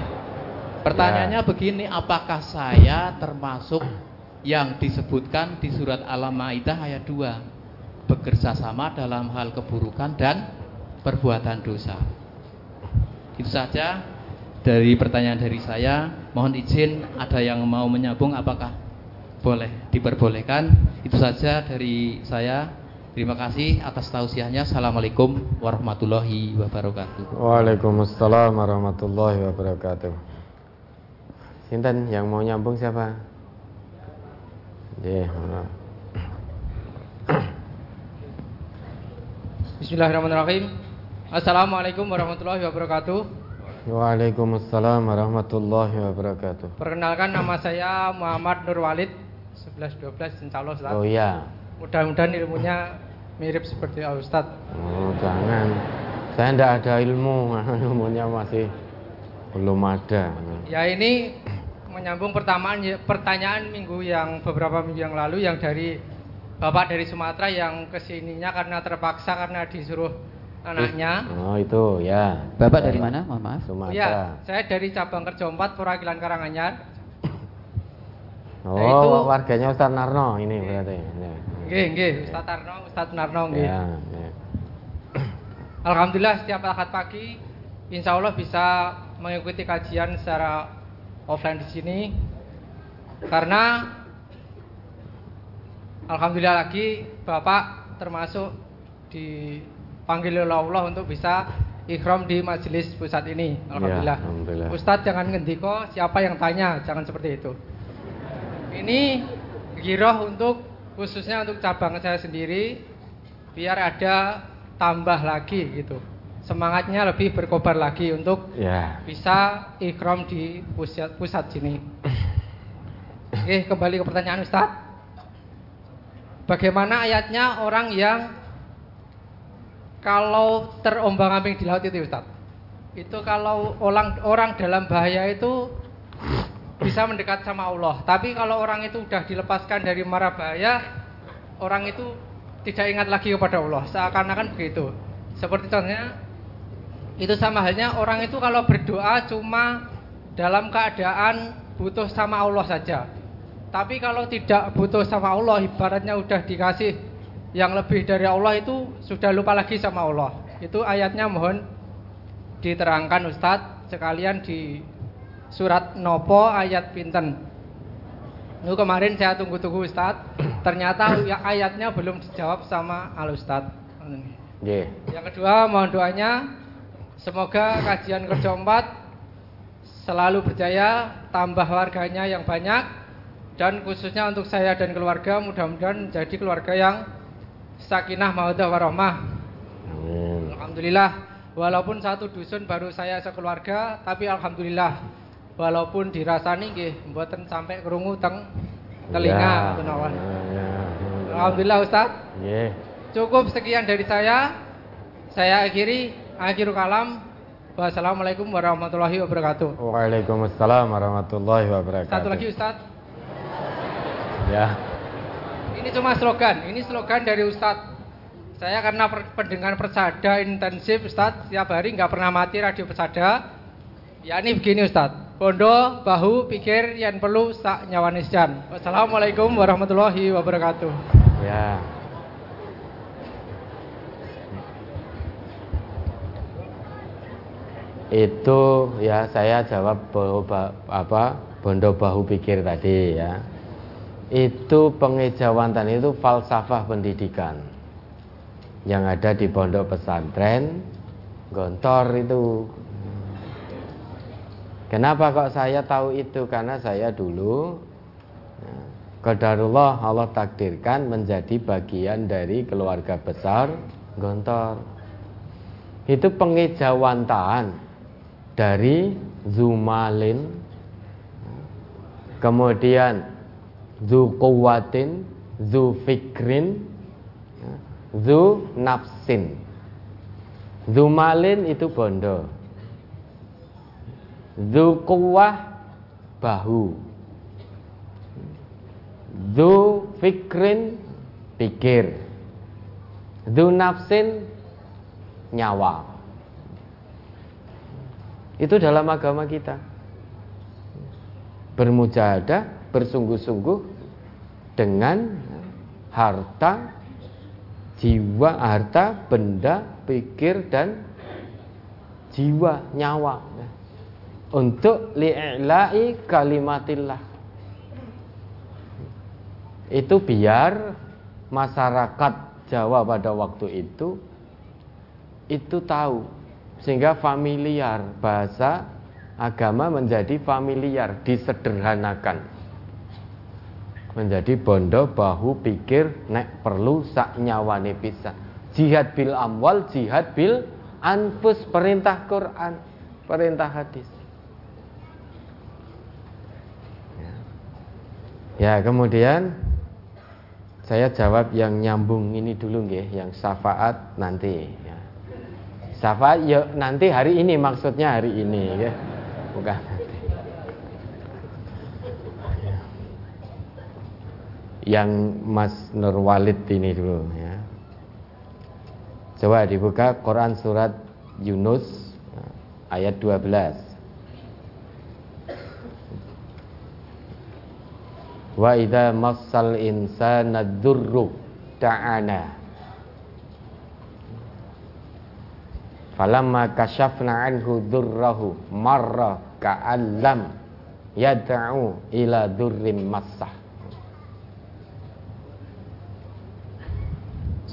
Pertanyaannya Ya. begini, apakah saya termasuk yang disebutkan di surat Al-Maidah ayat 2 bekerja sama dalam hal keburukan dan perbuatan dosa. Itu saja dari pertanyaan dari saya. Mohon izin ada yang mau menyambung apakah boleh diperbolehkan? Itu saja dari saya. Terima kasih atas tausiahnya. Assalamualaikum warahmatullahi wabarakatuh. Waalaikumsalam warahmatullahi wabarakatuh. Sinten yang mau nyambung siapa? Yeah, Bismillahirrahmanirrahim. Assalamualaikum warahmatullahi wabarakatuh. Waalaikumsalam warahmatullahi wabarakatuh. Perkenalkan nama saya Muhammad Nur Walid 1112 insya Allah Ustaz. Oh iya. Mudah-mudahan ilmunya mirip seperti Al Ustaz. Oh jangan. Saya tidak ada ilmu, ilmunya masih belum ada. Ya ini menyambung pertamaan pertanyaan minggu yang beberapa minggu yang lalu yang dari Bapak dari Sumatera yang ke sininya karena terpaksa karena disuruh anaknya. Oh itu ya. Bapak dari mana? Mohon maaf. Sumatera. Ya, saya dari cabang kerja 4 Perwakilan Karanganyar. Oh Nah, itu- warganya Ustaz Narno ini berarti. Ini. Nggih, nggih, Ustaz Tarno, Ustaz Narno nggih. Ya, ya. Alhamdulillah setiap Ahad pagi Insya Allah bisa mengikuti kajian secara offline di sini karena Alhamdulillah lagi Bapak termasuk dipanggil oleh Allah untuk bisa ikhram di majelis pusat ini Alhamdulillah, Ya, alhamdulillah. Ustadz jangan ngendiko siapa yang tanya jangan seperti itu ini giroh untuk khususnya untuk cabang saya sendiri biar ada tambah lagi gitu semangatnya lebih berkobar lagi untuk Ya. bisa ikram di pusat pusat sini. Oke, kembali ke pertanyaan Ustaz. Bagaimana ayatnya orang yang kalau terombang-ambing di laut itu Ustaz? Itu kalau orang orang dalam bahaya itu bisa mendekat sama Allah. Tapi kalau orang itu sudah dilepaskan dari mara bahaya, orang itu tidak ingat lagi kepada Allah. Seakan-akan begitu. Seperti contohnya itu sama halnya orang itu kalau berdoa cuma dalam keadaan butuh sama Allah saja. Tapi kalau tidak butuh sama Allah, ibaratnya udah dikasih yang lebih dari Allah itu sudah lupa lagi sama Allah. Itu ayatnya mohon diterangkan Ustadz sekalian di surat Nopo ayat pinten. Itu kemarin saya tunggu-tunggu Ustadz, ternyata ya- ayatnya belum dijawab sama Al Ustadz. Nggih. Yang kedua mohon doanya semoga kajian kerja empat selalu berjaya, tambah warganya yang banyak dan khususnya untuk saya dan keluarga mudah-mudahan menjadi keluarga yang sakinah mawaddah warahmah. Alhamdulillah walaupun satu dusun baru saya sekeluarga tapi alhamdulillah walaupun dirasani nggih mboten sampai krungu teng telinga Ya, ngoten mawon. ya, ya, Alhamdulillah Ustaz. Nggih. Cukup sekian dari saya. Saya akhiri akhirul kalam. Wassalamualaikum warahmatullahi wabarakatuh. Waalaikumsalam warahmatullahi wabarakatuh. Satu lagi Ustadz, Ya. ini cuma slogan. Ini slogan dari Ustadz. Saya karena per- pendengar persada intensif Ustadz, setiap hari nggak pernah mati radio persada. Ya ini begini Ustadz. Bondo, bahu, pikir, yang perlu sak nyawanis jan. Wassalamualaikum warahmatullahi wabarakatuh. Ya. itu ya saya jawab apa bondo bahu pikir tadi ya itu pengejawantan itu falsafah pendidikan yang ada di pondok pesantren gontor itu kenapa kok saya tahu itu karena saya dulu Qadarullah Allah takdirkan menjadi bagian dari keluarga besar Gontor. Itu pengejawantaan dari Zumalin, kemudian Zukuwatin, Zufikrin, Zu Nafsin. Zumalin itu bondo. Zukuwah bahu. Zu fikrin pikir. Zu nafsin nyawa. Itu dalam agama kita. Bermujahadah Bersungguh-sungguh Dengan harta Jiwa, harta, benda, pikir dan Jiwa, nyawa Untuk li'la'i kalimatillah. Itu biar masyarakat Jawa pada waktu itu itu tahu. Sehingga familiar bahasa agama menjadi familiar disederhanakan. Menjadi bondo bahu pikir nek perlu sak nyawane bisa. Jihad bil amwal jihad bil anfus perintah Quran perintah hadis ya, ya kemudian saya jawab yang nyambung ini dulu nggih, yang syafaat nanti ya. Syafaat ya nanti hari ini maksudnya hari ini ya. Bukan nanti. Ya. Yang Mas Nurwalid ini dulu ya. Coba dibuka Quran surat Yunus ayat 12. Wa idza massal insana dzurru ta'ana. Falamma kashafna anhu dzurrahu marra ka'allam yad'u ila dzurrim massah.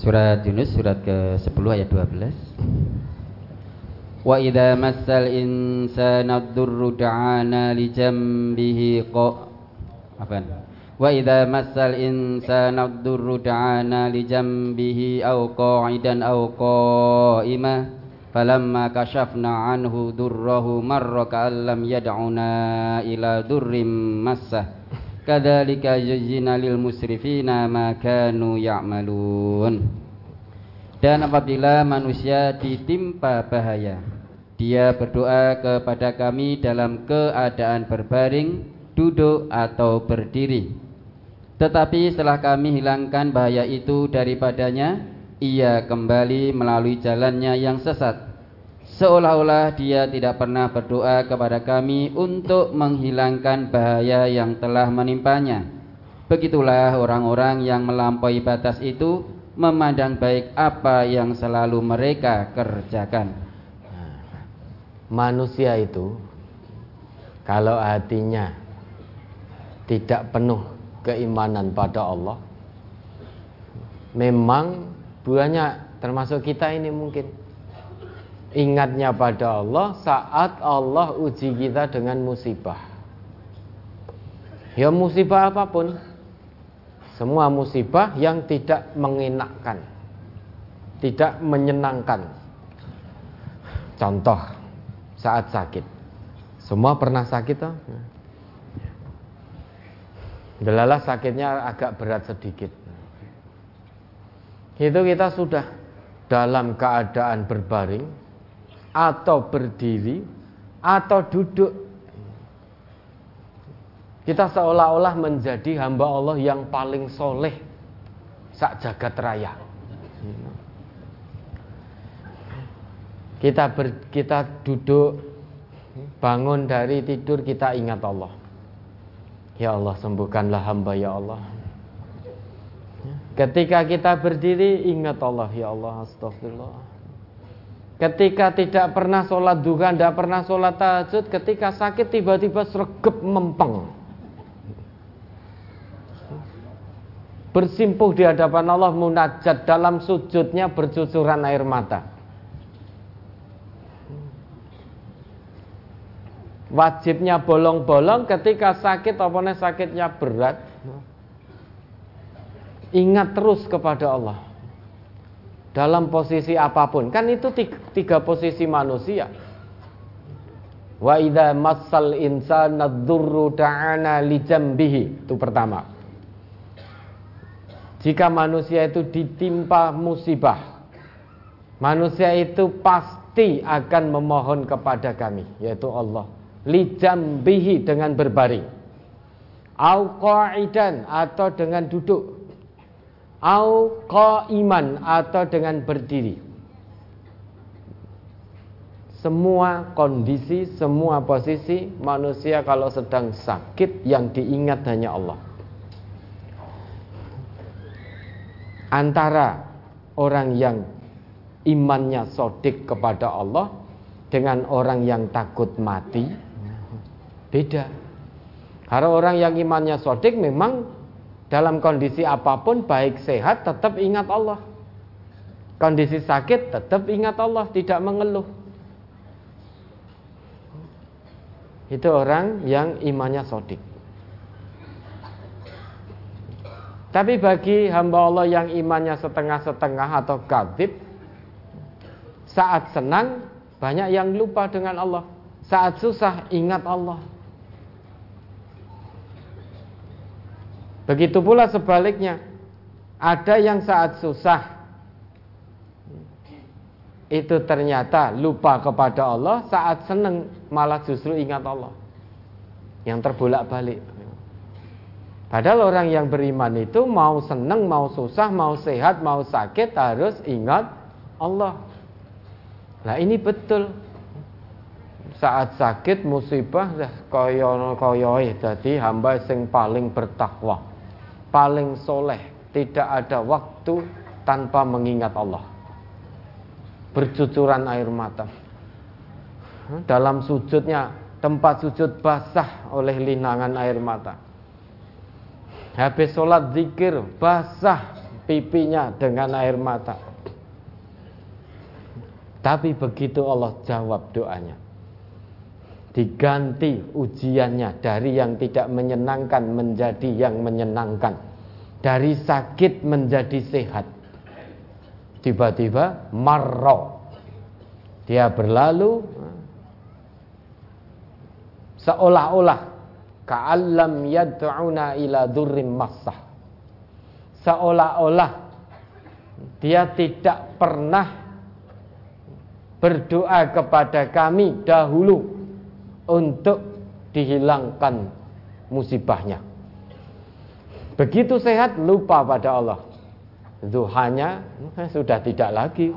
Surat Yunus surat ke-10 ayat 12 Wa idza massal insana dzurru da'ana li jambihi qa. Apa Massal insana ad-durru da'ana li jambihi aw qa'idan aw qa'ima falamma kashafna anhu durrahu marra ka'allam yad'una ila durrim massah. Kadzalika yajzina lil musrifina ma kanu ya'malun. Dan apabila manusia ditimpa bahaya dia berdoa kepada kami dalam keadaan berbaring duduk atau berdiri tetapi setelah kami hilangkan bahaya itu daripadanya, ia kembali melalui jalannya yang sesat. Seolah-olah dia tidak pernah berdoa kepada kami untuk menghilangkan bahaya yang telah menimpanya. Begitulah orang-orang yang melampaui batas itu memandang baik apa yang selalu mereka kerjakan. Manusia itu kalau hatinya tidak penuh keimanan pada Allah. Memang banyak termasuk kita ini mungkin ingatnya pada Allah saat Allah uji kita dengan musibah. Ya musibah apa pun semua musibah yang tidak mengenakkan tidak menyenangkan. Contoh saat sakit. Semua pernah sakit toh Delalah sakitnya agak berat sedikit. Itu kita sudah dalam keadaan berbaring atau berdiri atau duduk. Kita seolah-olah menjadi hamba Allah yang paling soleh sak jagat raya. Kita ber, kita duduk bangun dari tidur kita ingat Allah. Ya Allah sembuhkanlah hamba ya Allah Ketika kita berdiri ingat Allah ya Allah astagfirullah ketika tidak pernah sholat duha, tidak pernah sholat tahajud, ketika sakit tiba-tiba sregep mempeng. Bersimpuh di hadapan Allah munajat dalam sujudnya bercucuran air mata. Wajibnya bolong-bolong ketika sakit apanya sakitnya berat. Ingat terus kepada Allah dalam posisi apa pun. Kan itu tiga, tiga posisi manusia. Wa idza massal insana dzurru ta'ana li jambihi. Itu pertama. Jika manusia itu ditimpa musibah, manusia itu pasti akan memohon kepada kami, yaitu Allah. Li jambihi dengan berbaring. Au qa'idan atau dengan duduk au iman atau dengan berdiri. Semua kondisi, semua posisi manusia kalau sedang sakit yang diingat hanya Allah. Antara orang yang imannya sodik kepada Allah dengan orang yang takut mati beda. Karena orang yang imannya sodik memang dalam kondisi apa pun baik sehat tetap ingat Allah. Kondisi sakit tetap ingat Allah, tidak mengeluh. Itu orang yang imannya sodik. Tapi bagi hamba Allah yang imannya setengah-setengah atau kadib, saat senang banyak yang lupa dengan Allah. Saat susah ingat Allah. Begitu pula sebaliknya. Ada yang saat susah itu ternyata lupa kepada Allah, saat senang malah justru ingat Allah. Yang terbolak-balik. Padahal orang yang beriman itu mau senang, mau susah, mau sehat, mau sakit harus ingat Allah. Nah ini betul. Saat sakit musibah koyo koyoi jadi hamba sing paling bertakwa paling soleh, tidak ada waktu tanpa mengingat Allah. Bercucuran air mata. Dalam sujudnya, tempat sujud basah oleh linangan air mata. Habis sholat zikir, basah pipinya dengan air mata. Tapi begitu Allah jawab doanya diganti ujiannya dari yang tidak menyenangkan menjadi yang menyenangkan. Dari sakit menjadi sehat. Tiba-tiba marro. Dia berlalu seolah-olah ka'allam yad'una ila durrim massah. Seolah-olah dia tidak pernah berdoa kepada kami dahulu untuk dihilangkan musibahnya. Begitu sehat lupa pada Allah. Duhanya eh, sudah tidak lagi.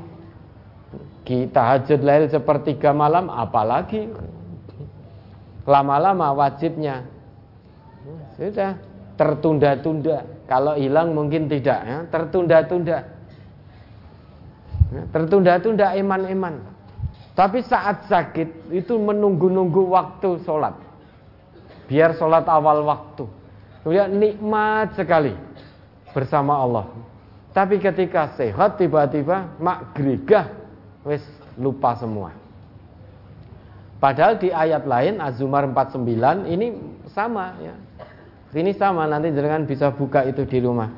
Kita hajat lahir sepertiga malam apalagi. Lama-lama wajibnya sudah tertunda-tunda. Kalau hilang mungkin tidak ya, tertunda-tunda. Tertunda-tunda iman-iman. Tapi saat sakit itu menunggu-nunggu waktu sholat. Biar sholat awal waktu. Kemudian nikmat sekali bersama Allah. Tapi ketika sehat tiba-tiba mak gerigah wis lupa semua. Padahal di ayat lain Az-Zumar 49 ini sama ya. Ini sama nanti jangan bisa buka itu di rumah.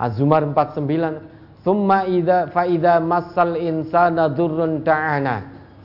Az-Zumar 49 Thumma idza fa idza massal insana dzurrun ta'ana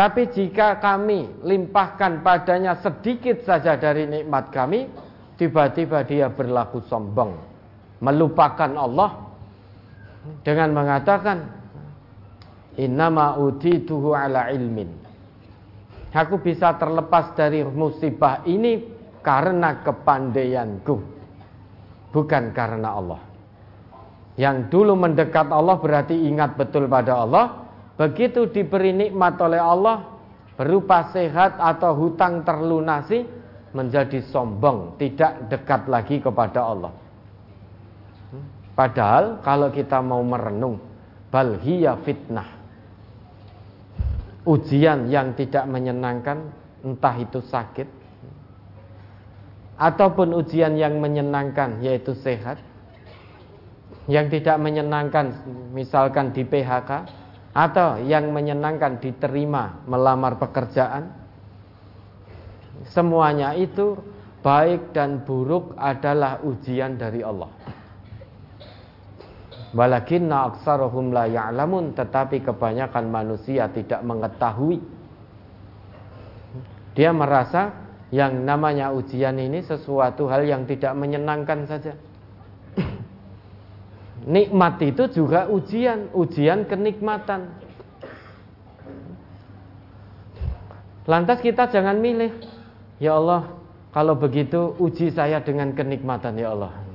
tapi jika kami limpahkan padanya sedikit saja dari nikmat kami, tiba-tiba dia berlaku sombong, melupakan Allah dengan mengatakan, Innama utituhu ala ilmin. Aku bisa terlepas dari musibah ini karena kepandaianku. Bukan karena Allah. Yang dulu mendekat Allah berarti ingat betul pada Allah. Begitu diberi nikmat oleh Allah berupa sehat atau hutang terlunasi menjadi sombong, tidak dekat lagi kepada Allah. Padahal kalau kita mau merenung, balhiya fitnah. Ujian yang tidak menyenangkan, entah itu sakit, ataupun ujian yang menyenangkan, yaitu sehat, yang tidak menyenangkan, misalkan di PHK, atau yang menyenangkan diterima melamar pekerjaan, semuanya itu baik dan buruk adalah ujian dari Allah. Walakinna aksarohum la ya'lamun Tetapi kebanyakan manusia tidak mengetahui. Dia merasa yang namanya ujian ini sesuatu hal yang tidak menyenangkan saja Nikmat itu juga ujian Ujian kenikmatan Lantas kita jangan milih Ya Allah kalau begitu uji saya dengan kenikmatan ya Allah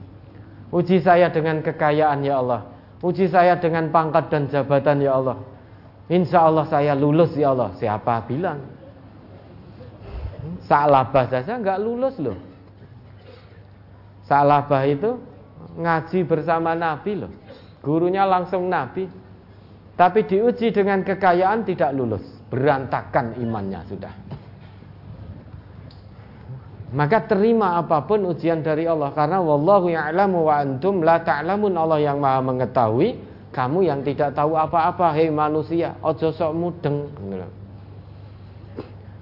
Uji saya dengan kekayaan ya Allah. Uji saya dengan pangkat dan jabatan ya Allah. Insya Allah saya lulus ya Allah. Siapa bilang? Sa'labah saja nggak lulus loh. Sa'labah itu ngaji bersama Nabi loh. Gurunya langsung Nabi. Tapi diuji dengan kekayaan tidak lulus. Berantakan imannya sudah. Maka terima apa pun ujian dari Allah karena wallahu ya'lamu wa antum la ta'lamun Allah yang Maha mengetahui, kamu yang tidak tahu apa-apa hei manusia, ojo sok mudeng.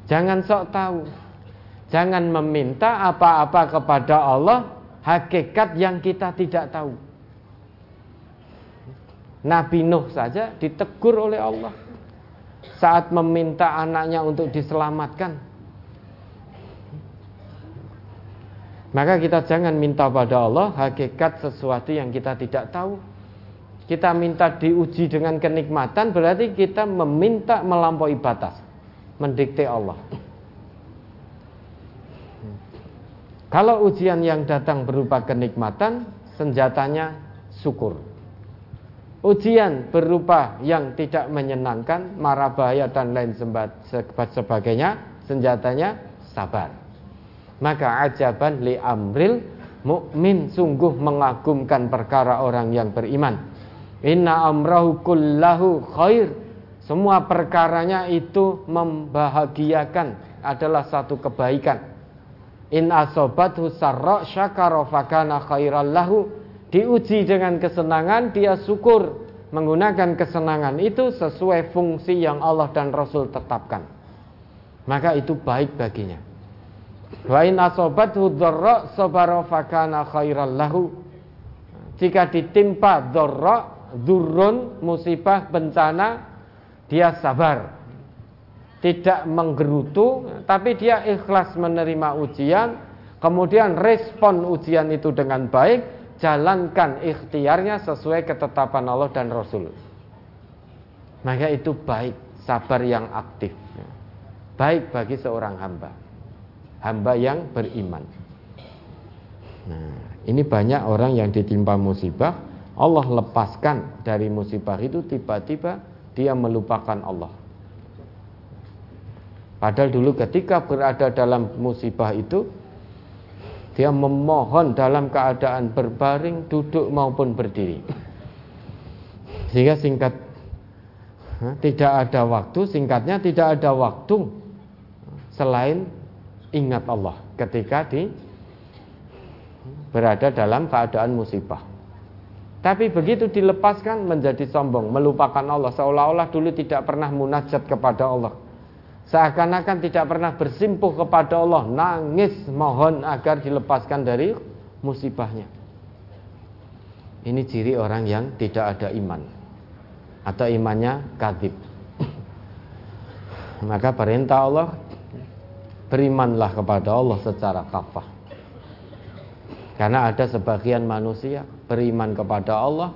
Jangan sok tahu. Jangan meminta apa-apa kepada Allah hakikat yang kita tidak tahu. Nabi Nuh saja ditegur oleh Allah saat meminta anaknya untuk diselamatkan Maka kita jangan minta pada Allah hakikat sesuatu yang kita tidak tahu. Kita minta diuji dengan kenikmatan berarti kita meminta melampaui batas. Mendikte Allah. Kalau ujian yang datang berupa kenikmatan, senjatanya syukur. Ujian berupa yang tidak menyenangkan, marah bahaya dan lain sebagainya, senjatanya sabar. Maka ajaban li amril mukmin sungguh mengagumkan perkara orang yang beriman. Inna amrahu kullahu khair. Semua perkaranya itu membahagiakan adalah satu kebaikan. In asobathu sarra syakara fakana khairal lahu. Diuji dengan kesenangan dia syukur menggunakan kesenangan itu sesuai fungsi yang Allah dan Rasul tetapkan. Maka itu baik baginya. Wa in asobathu dharra sabara fakana khairal lahu. Jika ditimpa dharra, durun, musibah, bencana, dia sabar. Tidak menggerutu, tapi dia ikhlas menerima ujian, kemudian respon ujian itu dengan baik, jalankan ikhtiarnya sesuai ketetapan Allah dan Rasul. Maka itu baik, sabar yang aktif. Baik bagi seorang hamba hamba yang beriman. Nah, ini banyak orang yang ditimpa musibah, Allah lepaskan dari musibah itu tiba-tiba dia melupakan Allah. Padahal dulu ketika berada dalam musibah itu dia memohon dalam keadaan berbaring, duduk maupun berdiri. Sehingga singkat tidak ada waktu, singkatnya tidak ada waktu selain ingat Allah ketika di berada dalam keadaan musibah. Tapi begitu dilepaskan menjadi sombong, melupakan Allah, seolah-olah dulu tidak pernah munajat kepada Allah. Seakan-akan tidak pernah bersimpuh kepada Allah, nangis mohon agar dilepaskan dari musibahnya. Ini ciri orang yang tidak ada iman atau imannya kadib. Maka perintah Allah berimanlah kepada Allah secara kafah. Karena ada sebagian manusia beriman kepada Allah,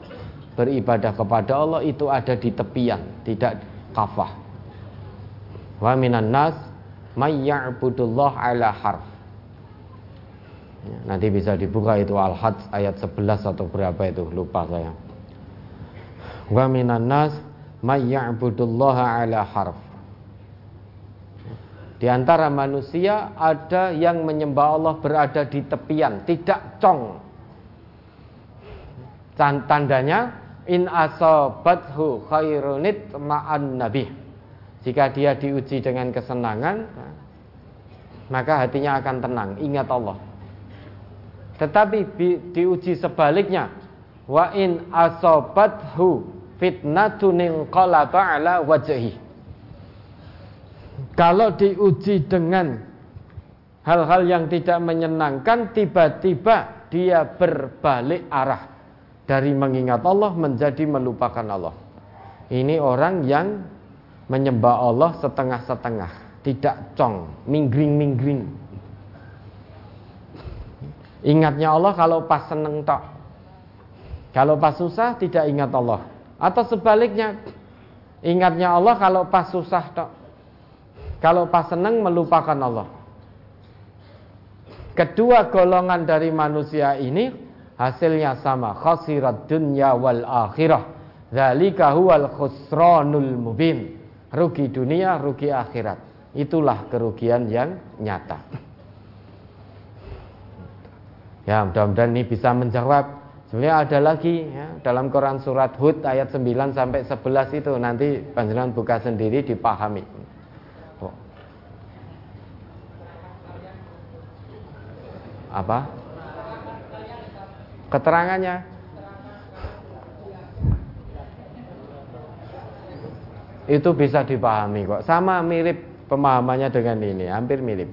beribadah kepada Allah itu ada di tepian, tidak kafah. Wa minan nas may ya'budullah ala harf. Ya, nanti bisa dibuka itu Al-Hajj ayat 11 atau berapa itu, lupa saya. Wa minan nas may ya'budullah ala harf. Di antara manusia ada yang menyembah Allah berada di tepian, tidak cong. Tandanya in asabathu khairunit ma'an nabi. Jika dia diuji dengan kesenangan, maka hatinya akan tenang, ingat Allah. Tetapi diuji sebaliknya, wa in asabathu fitnatun qalaba ala wajhi kalau diuji dengan hal-hal yang tidak menyenangkan, tiba-tiba dia berbalik arah dari mengingat Allah menjadi melupakan Allah. Ini orang yang menyembah Allah setengah-setengah, tidak cong, minggring-minggring. Ingatnya Allah kalau pas seneng tok. Kalau pas susah tidak ingat Allah. Atau sebaliknya, ingatnya Allah kalau pas susah tok. Kalau pas senang melupakan Allah. Kedua golongan dari manusia ini hasilnya sama, khasirat dunya wal akhirah. Dzalika huwal khusranul mubin. Rugi dunia, rugi akhirat. Itulah kerugian yang nyata. Ya, mudah-mudahan ini bisa menjawab. Sebenarnya ada lagi ya, dalam Quran surat Hud ayat 9 sampai 11 itu nanti panjenengan buka sendiri dipahami. apa? Keterangannya. Itu bisa dipahami kok. Sama mirip pemahamannya dengan ini, hampir mirip.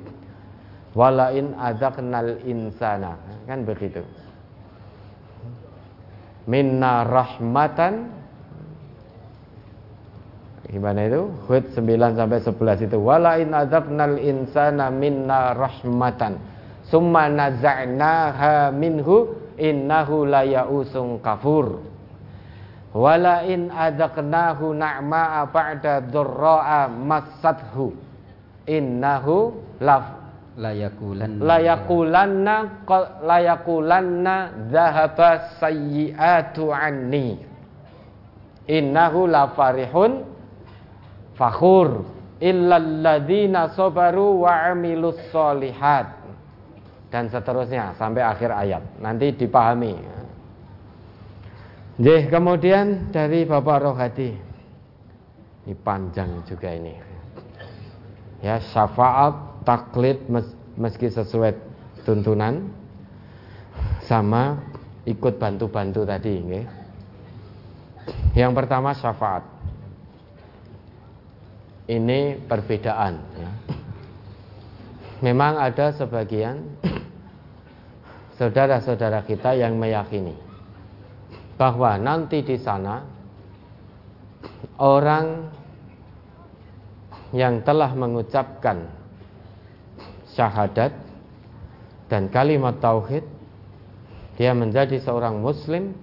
Walain kenal insana, kan begitu. Minna rahmatan Gimana itu? Hud 9 sampai 11 itu. Walain kenal insana minna rahmatan summa naza'naha minhu innahu la ya'usung kafur wala in adaqnahu na'ma'a ba'da dhurra'a massathu innahu la layakulanna. layakulanna layakulanna dhahaba sayyi'atu anni. Innahu la farihun fakhur. Illal ladzina sabaru wa amilus solihat. Dan seterusnya sampai akhir ayat. Nanti dipahami. Jadi kemudian dari Bapak Rohadi. Ini panjang juga ini. Ya, syafaat, taklid meski sesuai tuntunan sama ikut bantu-bantu tadi, okay? Yang pertama syafaat. Ini perbedaan ya. Memang ada sebagian saudara-saudara kita yang meyakini bahwa nanti di sana orang yang telah mengucapkan syahadat dan kalimat tauhid dia menjadi seorang muslim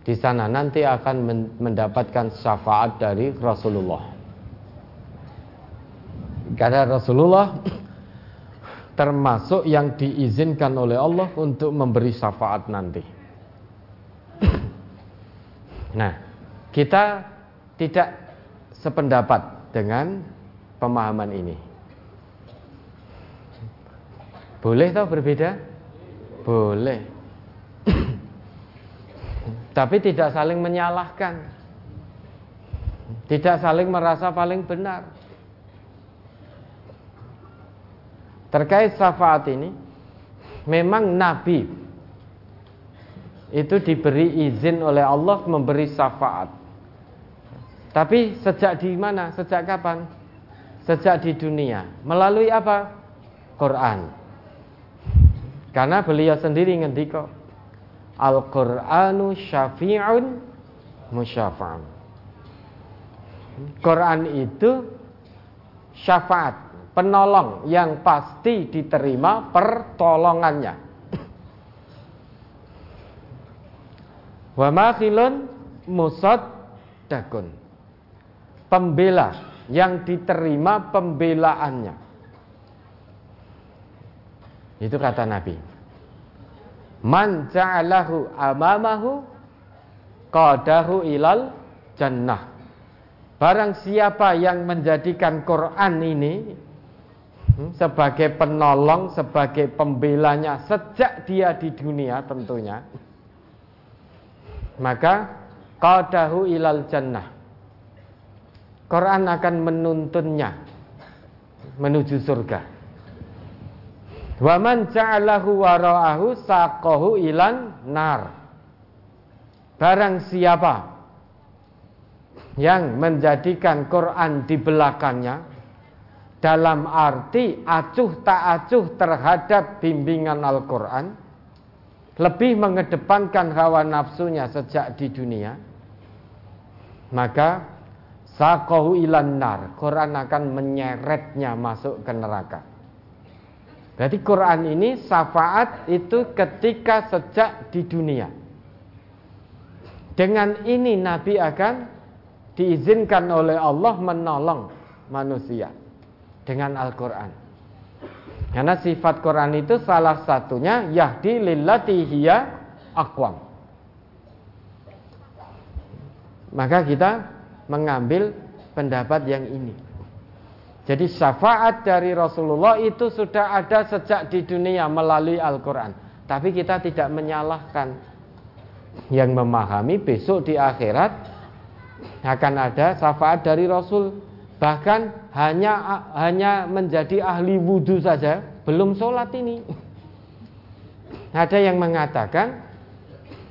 di sana nanti akan mendapatkan syafaat dari Rasulullah karena Rasulullah termasuk yang diizinkan oleh Allah untuk memberi syafaat nanti. Nah, kita tidak sependapat dengan pemahaman ini. Boleh atau berbeda? Boleh. Tapi tidak saling menyalahkan. Tidak saling merasa paling benar. Terkait syafaat ini Memang Nabi Itu diberi izin oleh Allah memberi syafaat Tapi sejak di mana? Sejak kapan? Sejak di dunia Melalui apa? Quran Karena beliau sendiri ngendiko Al-Quranu syafi'un musyafa'un Quran itu syafaat penolong yang pasti diterima pertolongannya. Wa makhilun dakun. pembela yang diterima pembelaannya. Itu kata Nabi. Man ja'alahu amamahu qadahu ilal jannah. Barang siapa yang menjadikan Quran ini hmm, sebagai penolong, sebagai pembelanya sejak dia di dunia tentunya, maka qadahu ilal jannah. Quran akan menuntunnya menuju surga. Waman ja'alahu wara'ahu saqahu ilan nar. Barang siapa yang menjadikan Quran di belakangnya dalam arti acuh tak acuh terhadap bimbingan Al-Quran lebih mengedepankan hawa nafsunya sejak di dunia maka sakohu ilan nar Quran akan menyeretnya masuk ke neraka berarti Quran ini syafaat itu ketika sejak di dunia dengan ini Nabi akan diizinkan oleh Allah menolong manusia dengan Al-Quran. Karena sifat Quran itu salah satunya yahdi lillati hiya. Maka kita mengambil pendapat yang ini. Jadi syafaat dari Rasulullah itu sudah ada sejak di dunia melalui Al-Quran. Tapi kita tidak menyalahkan yang memahami besok di akhirat akan ada syafaat dari Rasul bahkan hanya hanya menjadi ahli wudhu saja belum sholat ini. Ada yang mengatakan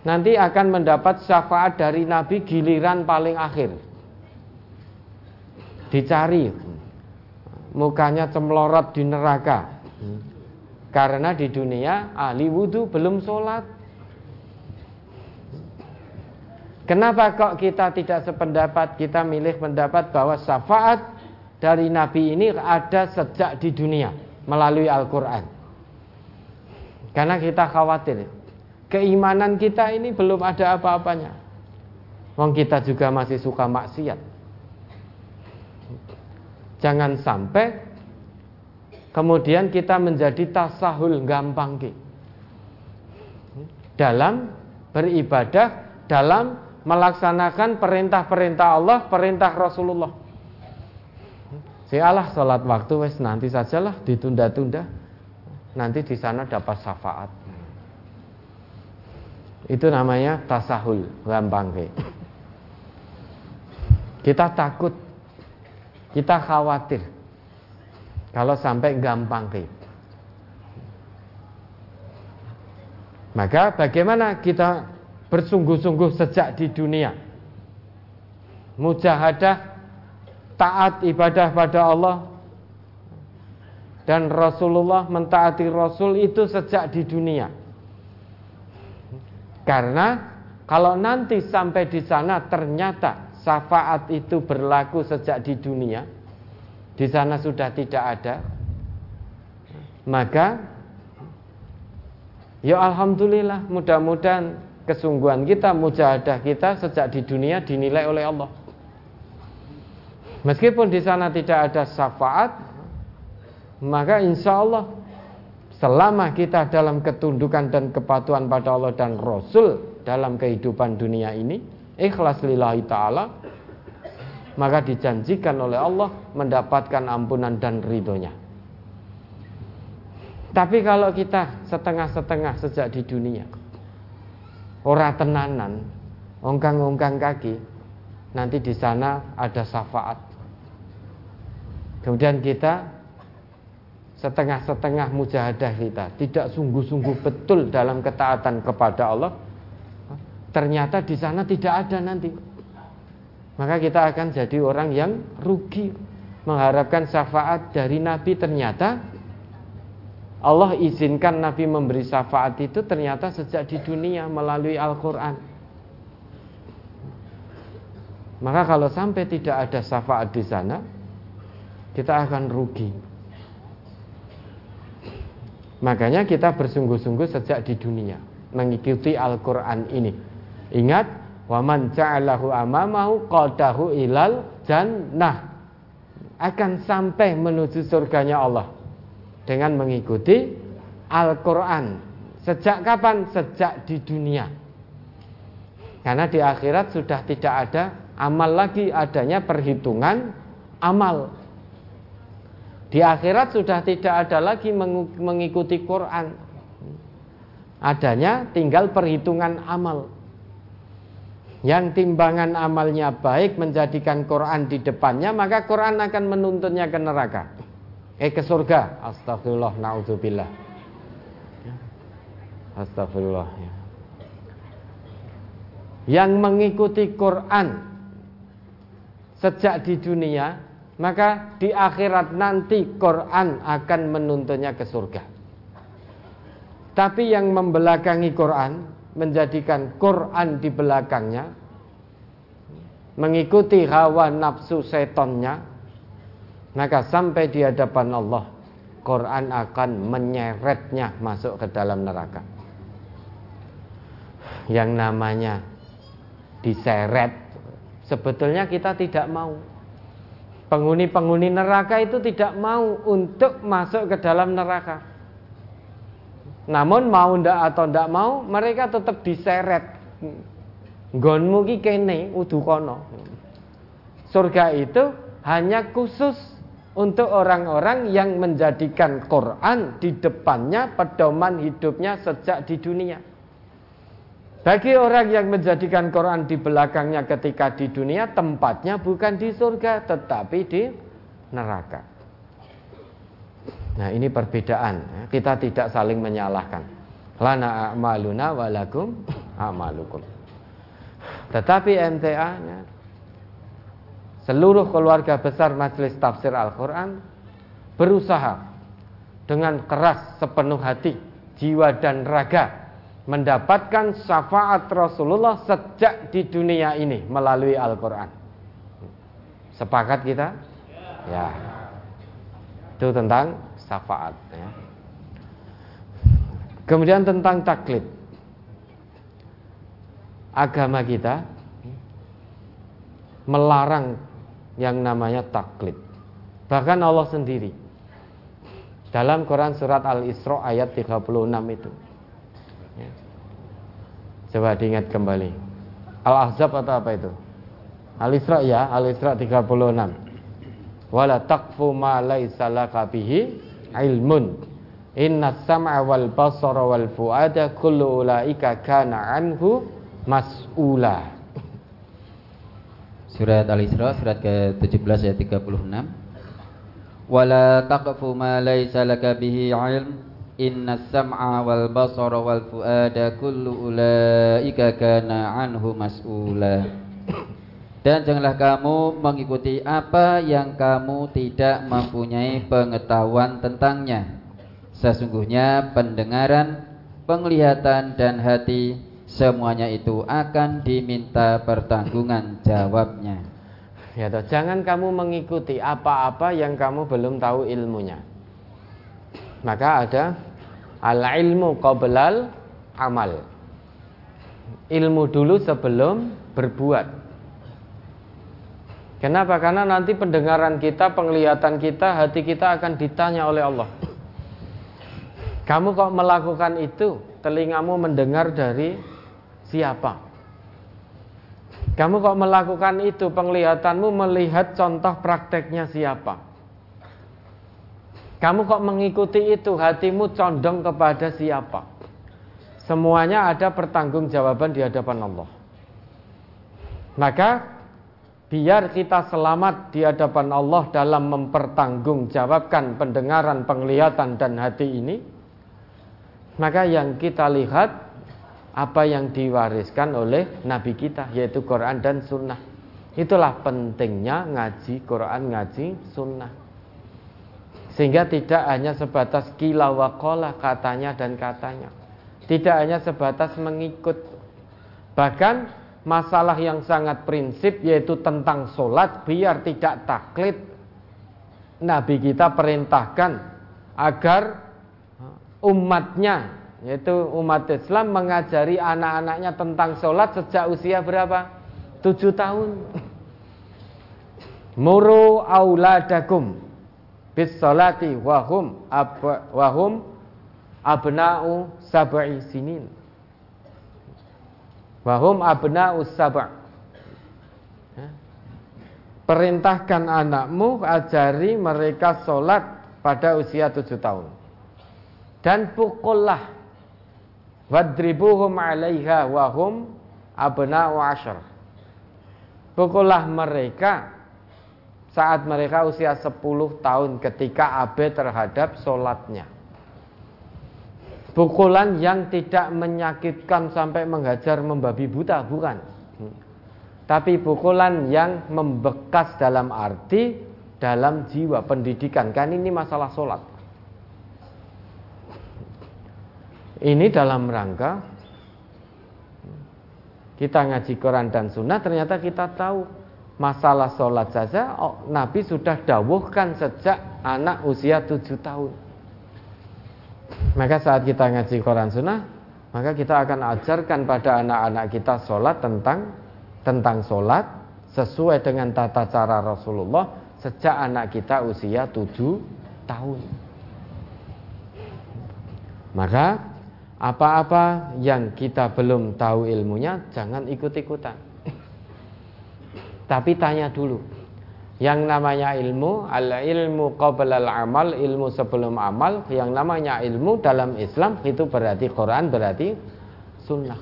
nanti akan mendapat syafaat dari Nabi giliran paling akhir. Dicari. Mukanya cemlorot di neraka. Karena di dunia ahli wudhu belum sholat Kenapa kok kita tidak sependapat? Kita milih pendapat bahwa syafaat dari Nabi ini ada sejak di dunia melalui Al-Quran. Karena kita khawatir keimanan kita ini belum ada apa-apanya. Wong kita juga masih suka maksiat. Jangan sampai kemudian kita menjadi tasahul gampang dalam beribadah dalam melaksanakan perintah-perintah Allah, perintah Rasulullah. Sialah sholat waktu wes nanti sajalah ditunda-tunda. Nanti di sana dapat syafaat. Itu namanya tasahul, gampang Kita takut, kita khawatir kalau sampai gampang Maka bagaimana kita bersungguh-sungguh sejak di dunia. Mujahadah, taat ibadah pada Allah dan Rasulullah mentaati Rasul itu sejak di dunia. Karena kalau nanti sampai di sana ternyata syafaat itu berlaku sejak di dunia, di sana sudah tidak ada, maka ya alhamdulillah mudah-mudahan kesungguhan kita, mujahadah kita sejak di dunia dinilai oleh Allah. Meskipun di sana tidak ada syafaat, maka insya Allah selama kita dalam ketundukan dan kepatuhan pada Allah dan Rasul dalam kehidupan dunia ini, ikhlas lillahi ta'ala, maka dijanjikan oleh Allah mendapatkan ampunan dan ridhonya. Tapi kalau kita setengah-setengah sejak di dunia, ora tenanan, ongkang-ongkang kaki, nanti di sana ada syafaat. Kemudian kita setengah-setengah mujahadah kita, tidak sungguh-sungguh betul dalam ketaatan kepada Allah, ternyata di sana tidak ada nanti. Maka kita akan jadi orang yang rugi mengharapkan syafaat dari Nabi ternyata Allah izinkan Nabi memberi syafaat itu ternyata sejak di dunia melalui Al-Quran. Maka kalau sampai tidak ada syafaat di sana, kita akan rugi. Makanya kita bersungguh-sungguh sejak di dunia mengikuti Al-Quran ini. Ingat, Wa man ja'alahu amamahu qadahu ilal jannah. Akan sampai menuju surganya Allah dengan mengikuti Al-Qur'an. Sejak kapan? Sejak di dunia. Karena di akhirat sudah tidak ada amal lagi, adanya perhitungan amal. Di akhirat sudah tidak ada lagi mengikuti Quran. Adanya tinggal perhitungan amal. Yang timbangan amalnya baik menjadikan Quran di depannya, maka Quran akan menuntunnya ke neraka. Eh ke surga. Astagfirullah, naudzubillah. Astagfirullah. Ya. Yang mengikuti Quran sejak di dunia, maka di akhirat nanti Quran akan menuntunnya ke surga. Tapi yang membelakangi Quran menjadikan Quran di belakangnya mengikuti hawa nafsu setonnya maka sampai di hadapan Allah Quran akan menyeretnya masuk ke dalam neraka yang namanya diseret sebetulnya kita tidak mau penghuni-penghuni neraka itu tidak mau untuk masuk ke dalam neraka namun mau ndak atau ndak mau, mereka tetap diseret. Gonmu ki kene udu kono. Surga itu hanya khusus untuk orang-orang yang menjadikan Quran di depannya pedoman hidupnya sejak di dunia. Bagi orang yang menjadikan Quran di belakangnya ketika di dunia, tempatnya bukan di surga tetapi di neraka. Nah ini perbedaan. Kita tidak saling menyalahkan. Lana a'maluna walakum a'malukum. Tetapi MTA nya, seluruh keluarga besar Majelis Tafsir Al-Quran berusaha dengan keras sepenuh hati, jiwa dan raga mendapatkan syafaat Rasulullah sejak di dunia ini melalui Al-Quran. Sepakat kita? Ya. Itu tentang syafaat ya. Kemudian tentang taklid. Agama kita melarang yang namanya taklid. Bahkan Allah sendiri dalam Quran surat Al-Isra ayat 36 itu. Ya. Coba diingat kembali. Al-Ahzab atau apa itu? Al-Isra ya, Al-Isra 36. Wala taqfu ma laisa laka bihi ilmun Inna sam'a wal basara wal fuada kullu ulaika kana anhu mas'ula. Surat Al-Isra surat ke-17 ayat 36. Wala taqfu ma laysa laka bihi ilm Inna sam'a wal basara wal fuada kullu ulaika kana anhu mas'ula. Dan janganlah kamu mengikuti apa yang kamu tidak mempunyai pengetahuan tentangnya. Sesungguhnya pendengaran, penglihatan dan hati semuanya itu akan diminta pertanggungan jawabnya. Ya toh, jangan kamu mengikuti apa-apa yang kamu belum tahu ilmunya. Maka ada al ilmu qoblal amal. Ilmu dulu sebelum berbuat. Kenapa? Karena nanti pendengaran kita, penglihatan kita, hati kita akan ditanya oleh Allah. Kamu kok melakukan itu? Telingamu mendengar dari siapa? Kamu kok melakukan itu? Penglihatanmu melihat contoh prakteknya siapa? Kamu kok mengikuti itu? Hatimu condong kepada siapa? Semuanya ada pertanggungjawaban di hadapan Allah. Maka biar kita selamat di hadapan Allah dalam mempertanggungjawabkan pendengaran, penglihatan dan hati ini, maka yang kita lihat apa yang diwariskan oleh Nabi kita yaitu Quran dan Sunnah. Itulah pentingnya ngaji Quran, ngaji Sunnah. Sehingga tidak hanya sebatas kila wakola katanya dan katanya. Tidak hanya sebatas mengikut. Bahkan masalah yang sangat prinsip yaitu tentang sholat biar tidak taklid Nabi kita perintahkan agar umatnya yaitu umat Islam mengajari anak-anaknya tentang sholat sejak usia berapa? Tujuh tahun. Muru auladakum bis salati wahum ab, wahum abna'u sab'i sinin. Wahum abna'u sab' ya. Perintahkan anakmu ajari mereka sholat pada usia tujuh tahun dan pukullah wadribuhum 'alaiha wahum abna'u ashar pukullah mereka saat mereka usia 10 tahun ketika abe terhadap sholatnya. Pukulan yang tidak menyakitkan sampai menghajar membabi buta, bukan. Tapi pukulan yang membekas dalam arti dalam jiwa pendidikan. Kan ini masalah sholat. Ini dalam rangka kita ngaji Quran dan Sunnah ternyata kita tahu masalah sholat saja oh, Nabi sudah dawuhkan sejak anak usia tujuh tahun. Maka saat kita ngaji Quran Sunnah maka kita akan ajarkan pada anak-anak kita sholat tentang tentang sholat sesuai dengan tata cara Rasulullah sejak anak kita usia tujuh tahun. Maka apa-apa yang kita belum tahu ilmunya jangan ikut-ikutan tapi tanya dulu. Yang namanya ilmu, al ilmu qabla al amal, ilmu sebelum amal. Yang namanya ilmu dalam Islam itu berarti Quran, berarti sunnah.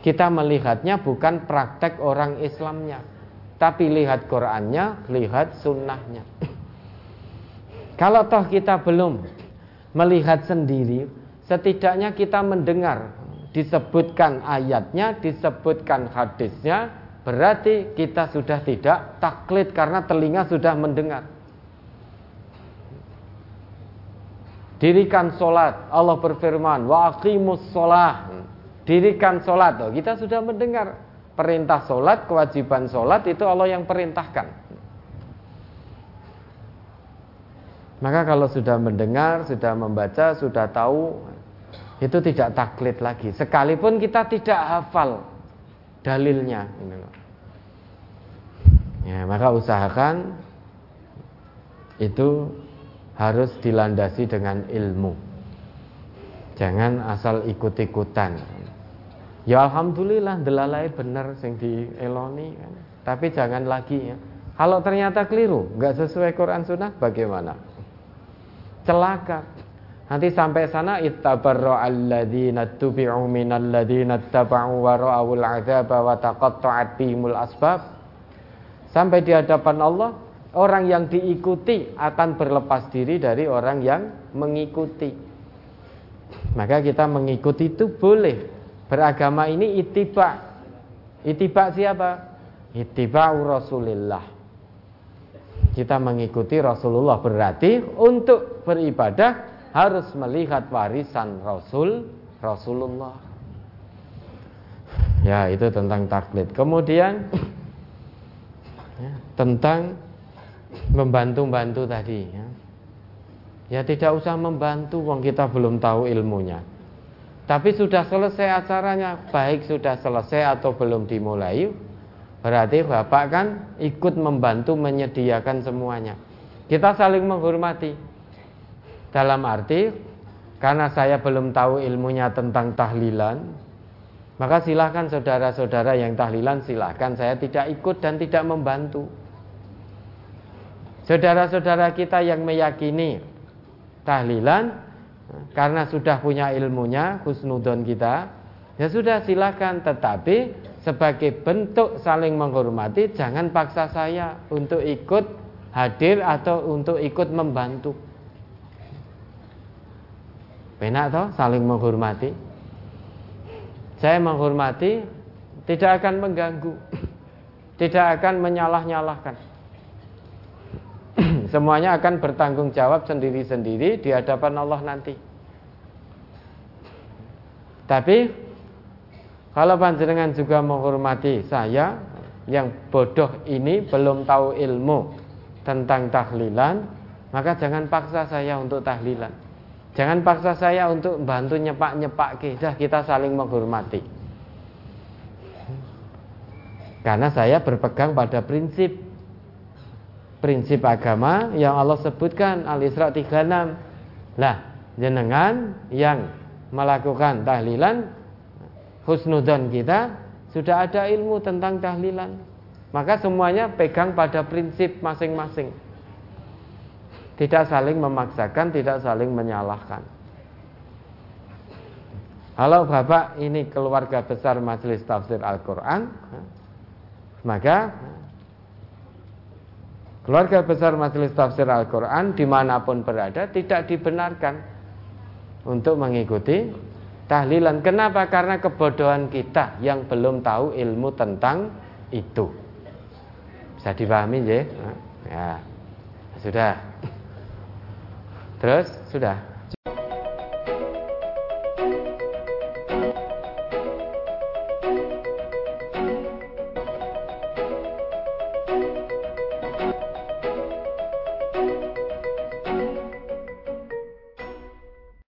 Kita melihatnya bukan praktek orang Islamnya, tapi lihat Qurannya, lihat sunnahnya. Kalau toh kita belum melihat sendiri, setidaknya kita mendengar disebutkan ayatnya, disebutkan hadisnya, Berarti kita sudah tidak taklid karena telinga sudah mendengar. Dirikan solat. Allah berfirman, wa aqimus solah. Dirikan solat. Oh, kita sudah mendengar perintah solat, kewajiban solat itu Allah yang perintahkan. Maka kalau sudah mendengar, sudah membaca, sudah tahu, itu tidak taklid lagi. Sekalipun kita tidak hafal dalilnya. Ya, maka usahakan itu harus dilandasi dengan ilmu. Jangan asal ikut-ikutan. Ya alhamdulillah delalai benar sing dieloni kan. Tapi jangan lagi ya. Kalau ternyata keliru, nggak sesuai Quran Sunnah, bagaimana? Celaka. Nanti sampai sana ittabarra alladzina tubi'u minal ladzina taba'u wa ra'awul 'adzaba wa taqatta'at bihimul asbab. Sampai di hadapan Allah, orang yang diikuti akan berlepas diri dari orang yang mengikuti. Maka kita mengikuti itu boleh. Beragama ini itiba. Itiba siapa? Itiba Rasulullah. Kita mengikuti Rasulullah berarti untuk beribadah harus melihat warisan Rasul Rasulullah. Ya, itu tentang taklid. Kemudian ya, tentang membantu-bantu tadi ya. ya tidak usah membantu wong kita belum tahu ilmunya tapi sudah selesai acaranya baik sudah selesai atau belum dimulai berarti bapak kan ikut membantu menyediakan semuanya kita saling menghormati dalam arti karena saya belum tahu ilmunya tentang tahlilan maka silahkan saudara-saudara yang tahlilan silahkan saya tidak ikut dan tidak membantu. Saudara-saudara kita yang meyakini tahlilan karena sudah punya ilmunya husnudon kita, ya sudah silahkan. Tetapi sebagai bentuk saling menghormati, jangan paksa saya untuk ikut hadir atau untuk ikut membantu. Benar toh saling menghormati. Saya menghormati tidak akan mengganggu, tidak akan menyalah-nyalahkan. Semuanya akan bertanggung jawab sendiri-sendiri di hadapan Allah nanti. Tapi kalau panjenengan juga menghormati saya yang bodoh ini belum tahu ilmu tentang tahlilan, maka jangan paksa saya untuk tahlilan. Jangan paksa saya untuk bantu nyepak-nyepak kita, kita saling menghormati. Karena saya berpegang pada prinsip prinsip agama yang Allah sebutkan Al-Isra 36. Lah, jenengan yang melakukan tahlilan husnudon kita sudah ada ilmu tentang tahlilan. Maka semuanya pegang pada prinsip masing-masing. Tidak saling memaksakan, tidak saling menyalahkan. Kalau Bapak ini keluarga besar Majelis Tafsir Al-Quran, maka keluarga besar Majelis Tafsir Al-Quran di mana pun berada tidak dibenarkan untuk mengikuti tahlilan. Kenapa? Karena kebodohan kita yang belum tahu ilmu tentang itu. Bisa dipahami ya? Ya, sudah. Terus sudah.